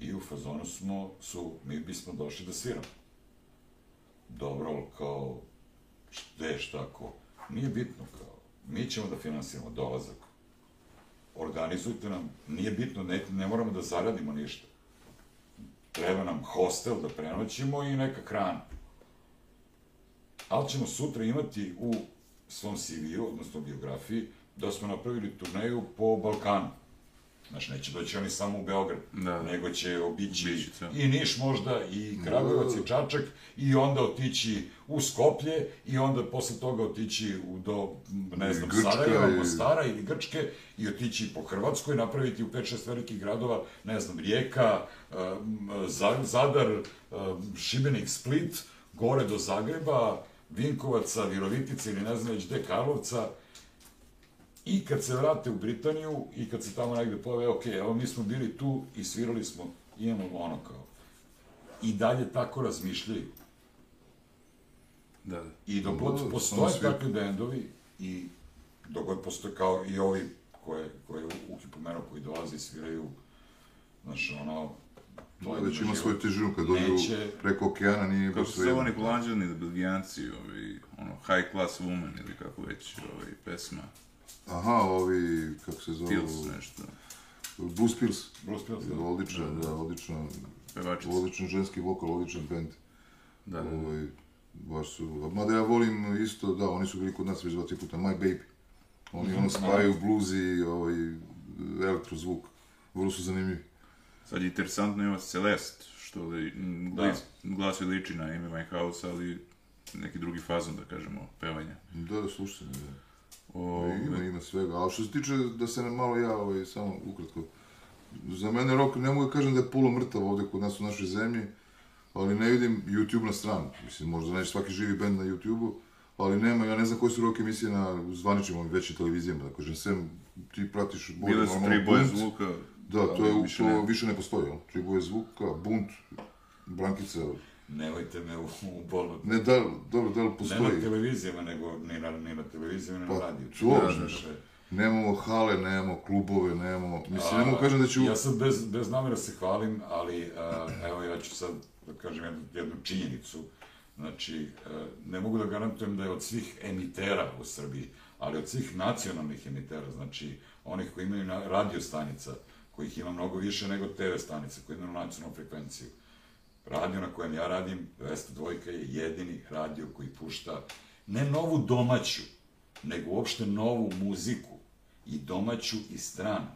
I u fazonu smo, su, mi bismo došli da sviramo. Dobro, ali kao, gde, šta, ko? Nije bitno, kao, mi ćemo da finansiramo dolazak. Organizujte nam, nije bitno, ne, ne moramo da zaradimo ništa treba nam hostel da prenoćimo i neka hrana. Ali ćemo sutra imati u svom CV-u, odnosno biografiji, da smo napravili turneju po Balkanu. Znaš, neće doći oni samo u Beograd, Da, da. nego će obići Obići ceo. i Niš možda, i Kragujevac, i Čačak, i onda otići u Skoplje, i onda posle toga otići u, do, ne znam, Grčka Sarajeva, i- Mostara ili Grčke, i otići po Hrvatskoj, napraviti u 5-6 velikih gradova, ne znam, Rijeka, Za- Zadar, um, Šibenik, Split, gore do Zagreba, Vinkovaca, Virovitice ili ne znam već gde, Karlovca, I kad se vrate u Britaniju i kad se tamo negde pojave, ok, evo mi smo bili tu i svirali smo, imamo ono kao. I dalje tako razmišljaju. Da, da. I dok god postoje svi- takvi bendovi i dok god postoje kao i ovi koje, koje je Uki pomenuo koji dolaze i sviraju, znaš, ono, to je Da, već ima svoju težinu kad dođu Neće- preko okeana, nije Kako baš sve zove jedno. oni Holanđani, da Belgijanci, ovi, ono, High Class Woman ili kako već, ovaj, pesma, Aha, ovi, kako se zove, Pills, nešto, Blues Pills. Bruce Pills, da. Odličan, da, odličan, pevačica. odličan ženski vokal, odličan band. Da, da, da. Ovaj, baš su, mada ja volim isto, da, oni su bili kod nas već dva, tri puta, My Baby. Oni ono spajaju blues i ovaj, elektrozvuk. Vrlo su zanimljivi. Sad je interesantno ima Celeste, što li, m, Da. glas, glas liči na Amy Winehouse, ali neki drugi fazon, da kažemo, pevanja. Da, da, slušaj, da. O, Ima, ima svega, ali što se tiče, da se ne malo ja, ovaj, samo ukratko, za mene rock, ne mogu da kažem da je polu mrtav ovde kod nas u našoj zemlji, ali ne vidim YouTube na stranu. Mislim, možda naći svaki živi bend na YouTube-u, ali nema, ja ne znam koje su rock emisije na zvaničnim ovim većim televizijama, da kažem, sem ti pratiš bolje bile su tri boje zvuka, Da, to je, više to ne. više ne postoji, jel? Tri boje zvuka, bunt, Brankica, Nemojte me u, u bolu. ne da, dobro, da li Ne postoji? na televizijama, nego ni na, ni na televizijama, ni na Pa, radiju. to, Da, da. Nemamo hale, nemamo klubove, nemamo, mislim, ne A, kažem da ću... Ja sad bez, bez namera se hvalim, ali a, evo ja ću sad da kažem jednu, jednu činjenicu. Znači, a, ne mogu da garantujem da je od svih emitera u Srbiji, ali od svih nacionalnih emitera, znači onih koji imaju na, radio stanica, kojih ima mnogo više nego TV stanice, koji imaju nacionalnu frekvenciju. Radio na kojem ja radim, 202 je jedini radio koji pušta ne novu domaću, nego uopšte novu muziku, i domaću i stranu.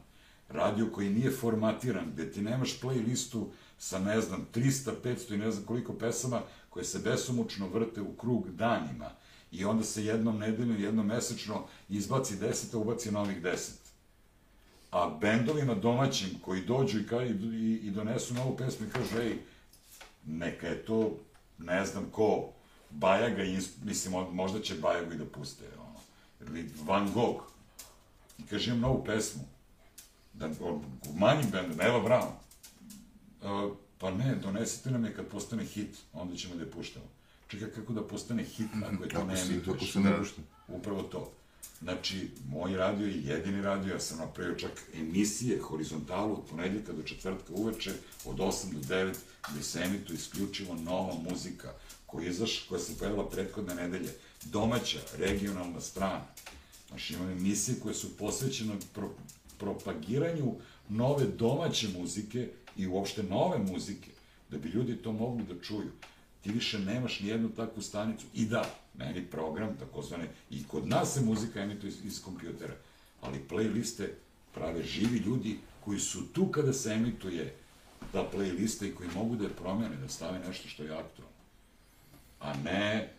Radio koji nije formatiran, gde ti nemaš playlistu sa, ne znam, 300, 500 i ne znam koliko pesama koje se besomučno vrte u krug danima i onda se jednom nedeljno, jednom mesečno izbaci 10, a ubaci novih 10 a bendovima domaćim koji dođu i, i, i donesu novu pesmu i kažu, ej, neka je to, ne znam ko, Bajaga, mislim, mo- možda će Bajagu i da puste, ono, ili Van Gogh, i kaže, imam novu pesmu, da, o, manjim bendom, Eva Brown, Uh, pa ne, donesite nam je kad postane hit, onda ćemo da je puštamo. Čekaj, kako da postane hit ako je to ne emituješ? ako se ne pušta. Upravo to. Znači, moj radio je jedini radio, ja sam napravio čak emisije, horizontalu, od ponedjeljka do četvrtka uveče, od 8 do 9, gde se emituje isključivo nova muzika, koja, izaš, koja se pojavila prethodne nedelje. Domaća, regionalna strana. Znači, imam emisije koje su posvećene pro, propagiranju nove domaće muzike i uopšte nove muzike, da bi ljudi to mogli da čuju. Ti više nemaš ni jednu takvu stanicu. I da, meni program, takozvane, i kod nas se muzika emituje iz, iz kompjutera, ali playliste prave živi ljudi koji su tu kada se emituje ta playlista i koji mogu da je promene, da stave nešto što je aktualno. A ne,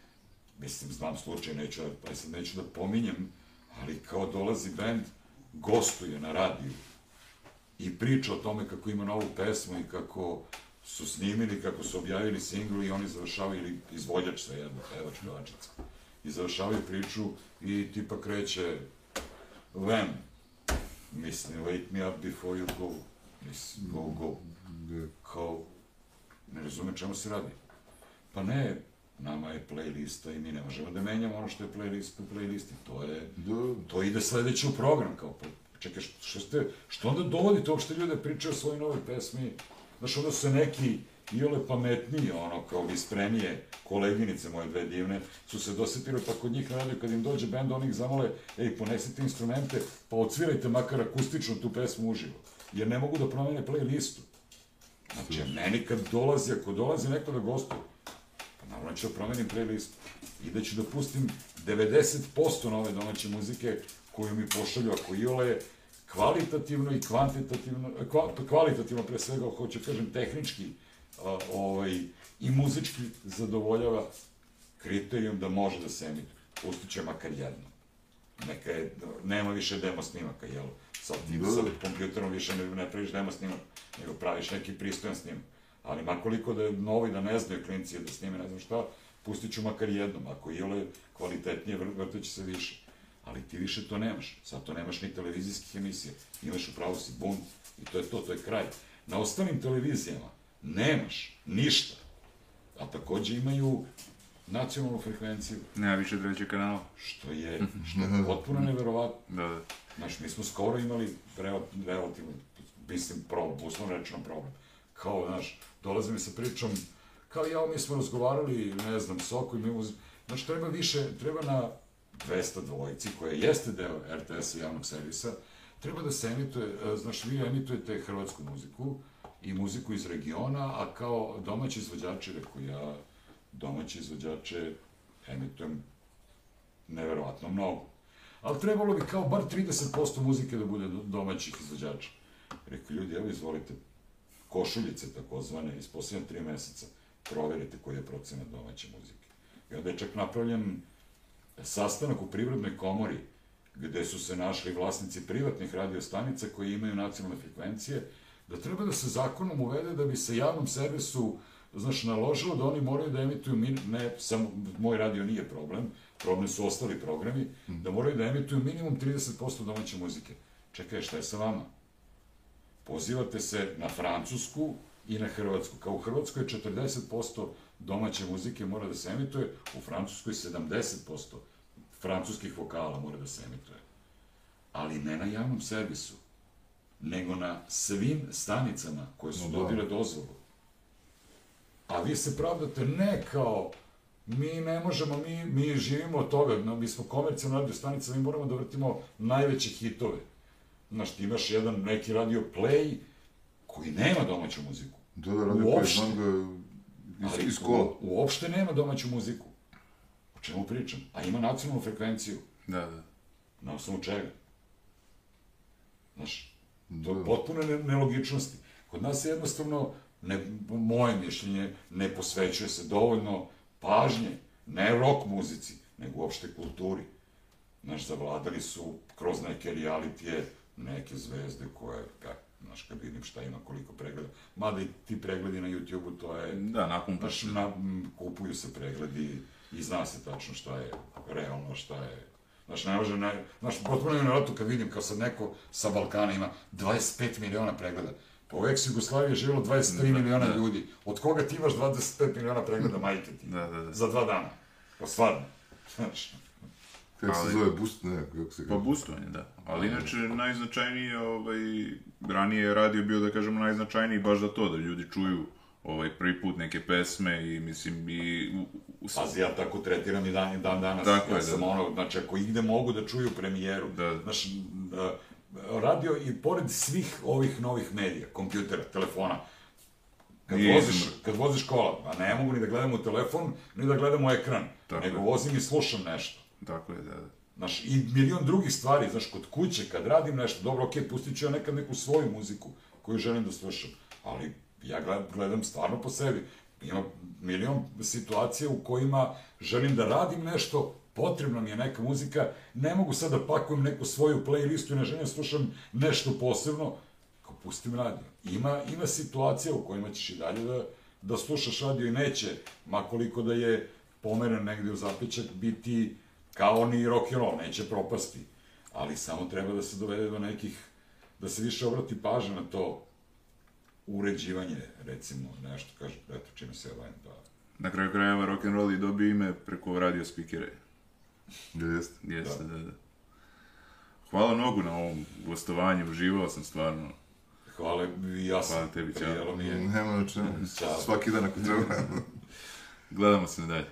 mislim, znam slučaj, neću, pa sad neću da pominjem, ali kao dolazi bend, gostuje na radiju i priča o tome kako ima novu pesmu i kako su snimili, kako su objavili singl i oni završavaju, ili izvođač sa jedno, pevač, pevačica. I završavaju priču i tipa kreće Lem, mislim, wake me up before you go, mislim, go, go, kao, ne razume čemu se radi. Pa ne, nama je playlista i mi ne možemo da menjamo ono što je playlist po playlisti, to je, Da, to ide sledeće u program, kao, pa, čekaj, što, ste, što onda dovodite uopšte ljude da pričaju o svojoj novoj pesmi, znaš, onda se neki iole pametniji, ono, kao visprenije, koleginice moje dve divne, su se dosetili, pa kod njih na radiju, kad im dođe bend, oni ih zamole, ej, ponesite instrumente, pa odsvirajte makar akustično tu pesmu uživo, jer ne mogu da promene playlistu. Znači, meni kad dolazi, ako dolazi neko da gostuje, pa naravno ću da promenim playlist i da ću da pustim 90% nove domaće muzike koju mi pošalju, ako iole, kvalitativno i kvantitativno, kva, kvalitativno pre svega, hoću kažem, tehnički a, ovaj, i muzički zadovoljava kriterijum da može da se emituje. Pustit će makar jedno. Neka je, nema više demo snimaka, jel? Sad ti Da, da. sa kompjuterom više ne, ne praviš demo snimak, nego praviš neki pristojan snimak. Ali makoliko da je novi, da ne znaju klinci da snime ne znam šta, pustit ću makar jednom. Ako je kvalitetnije, vr- vrteće se više. Ali ti više to nemaš. Sad to nemaš ni televizijskih emisija. Imaš upravo si bunt i to je to, to je kraj. Na ostalim televizijama nemaš ništa. A takođe imaju nacionalnu frekvenciju, Nema više trećeg kanala. što je, što je potpuno neverovatno. [laughs] Da, da. Znaš, mi smo skoro imali rel- relativno, mislim, problem, uslovno rečeno problem. Kao, znaš, dolaze mi sa pričom, kao ja, mi smo razgovarali, ne znam, Soko i mi uz... Znaš, treba više, treba na 200 dvojici, koja jeste deo RTS-a javnog servisa, treba da se emituje, e, znaš, vi emitujete hrvatsku muziku i muziku iz regiona, a kao domaći izvođači, rekao ja, domaći izvođače emitujem neverovatno mnogo. Ali trebalo bi kao bar 30% muzike da bude do- domaćih izvođača. Rekao, ljudi, evo izvolite, košuljice takozvane, iz posljednje tri meseca, proverite koji je procenat domaće muzike. I onda je čak napravljen sastanak u Privrednoj komori, gde su se našli vlasnici privatnih radiostanica koji imaju nacionalne frekvencije, da treba da se zakonom uvede da bi se javnom servisu znaš, naložilo da oni moraju da emituju, min, ne, samo, moj radio nije problem, problem su ostali programi, da moraju da emituju minimum 30% domaće muzike. Čekaj, šta je sa vama? Pozivate se na Francusku i na Hrvatsku. Kao u Hrvatskoj 40% domaće muzike mora da se emituje, u Francuskoj 70% francuskih vokala mora da se emituje. Ali ne na javnom servisu, nego na svim stanicama koje su No da. dobile dozvolu. A vi se pravdate ne kao mi ne možemo, mi, mi živimo od toga, no, mi smo komercijalna radio stanica, mi moramo da vrtimo najveće hitove. Znaš, ti imaš jedan neki radio play koji nema domaću muziku. Da, da, radio Uopšte. znam ga iz, iz kola. u- uopšte nema domaću muziku. O čemu pričam? A ima nacionalnu frekvenciju. Da, da. Na osnovu čega? Znaš, to Da. potpune ne, nelogičnosti. Kod nas je jednostavno, ne, moje mišljenje, ne posvećuje se dovoljno pažnje, ne rock muzici, nego uopšte kulturi. Znaš, zavladali su kroz neke realitije, neke zvezde koje, kak, znaš, kad vidim šta ima, koliko pregleda. Mada i ti pregledi na YouTube-u, to je Da, nakon pa Znaš, na, kupuju se pregledi i zna se tačno šta je realno, šta je... Znaš, ne može, ne, znaš, potpuno je nevjerojatno kad vidim kao sad neko sa Balkana ima 25 miliona pregleda. Pa u ex-Jugoslaviji je živjelo 23 miliona da. ljudi. Od koga ti imaš 25 miliona pregleda, majke ti? Da, da, da. Za dva dana. Pa stvarno. [laughs] Znaš, Kako se zove, boost, ne, kako se Pa boostovanje, da. Ali inače, najznačajniji, ovaj, ranije je radio bio, da kažemo, najznačajniji baš za to, da ljudi čuju ovaj, prvi put neke pesme i, mislim, i... U, u, Pazi, ja tako tretiram i dan, i dan danas. Tako ja je, da. sam ono, znači, ako igde mogu da čuju premijeru, Da. znaš, da, radio i pored svih ovih novih medija, kompjutera, telefona, kad Nije voziš, izumor. kad voziš kola, a ne mogu ni da gledam u telefon, ni da gledam u ekran, Tako nego je. vozim i slušam nešto. Tako je, da, da. Znaš, i milion drugih stvari, znaš, kod kuće, kad radim nešto, dobro, okej, pustit ću ja nekad neku svoju muziku koju želim da slušam, ali ja gled- gledam stvarno po sebi. Ima milion situacija u kojima želim da radim nešto, potrebna mi je neka muzika, ne mogu sad da pakujem neku svoju playlistu i ne želim da slušam nešto posebno, kao pustim radio. Ima, ima situacija u kojima ćeš i dalje da, da slušaš radio i neće, makoliko da je pomeren negde u zapećak, biti kao ni rock and roll, neće propasti. Ali samo treba da se dovede do nekih, da se više obrati pažnja na to uređivanje, recimo, nešto, kaže, eto, čime se ja bavim, pa... Na kraju krajeva rock and roll i dobio ime preko radio speakere. Jeste. Jeste, da. da, Hvala mnogo na ovom gostovanju, uživao sam stvarno. Hvala, i ja sam, Hvala tebi, ćao. prijelo mi je. Nema na čemu. Svaki dan ako treba. Gledamo se nadalje.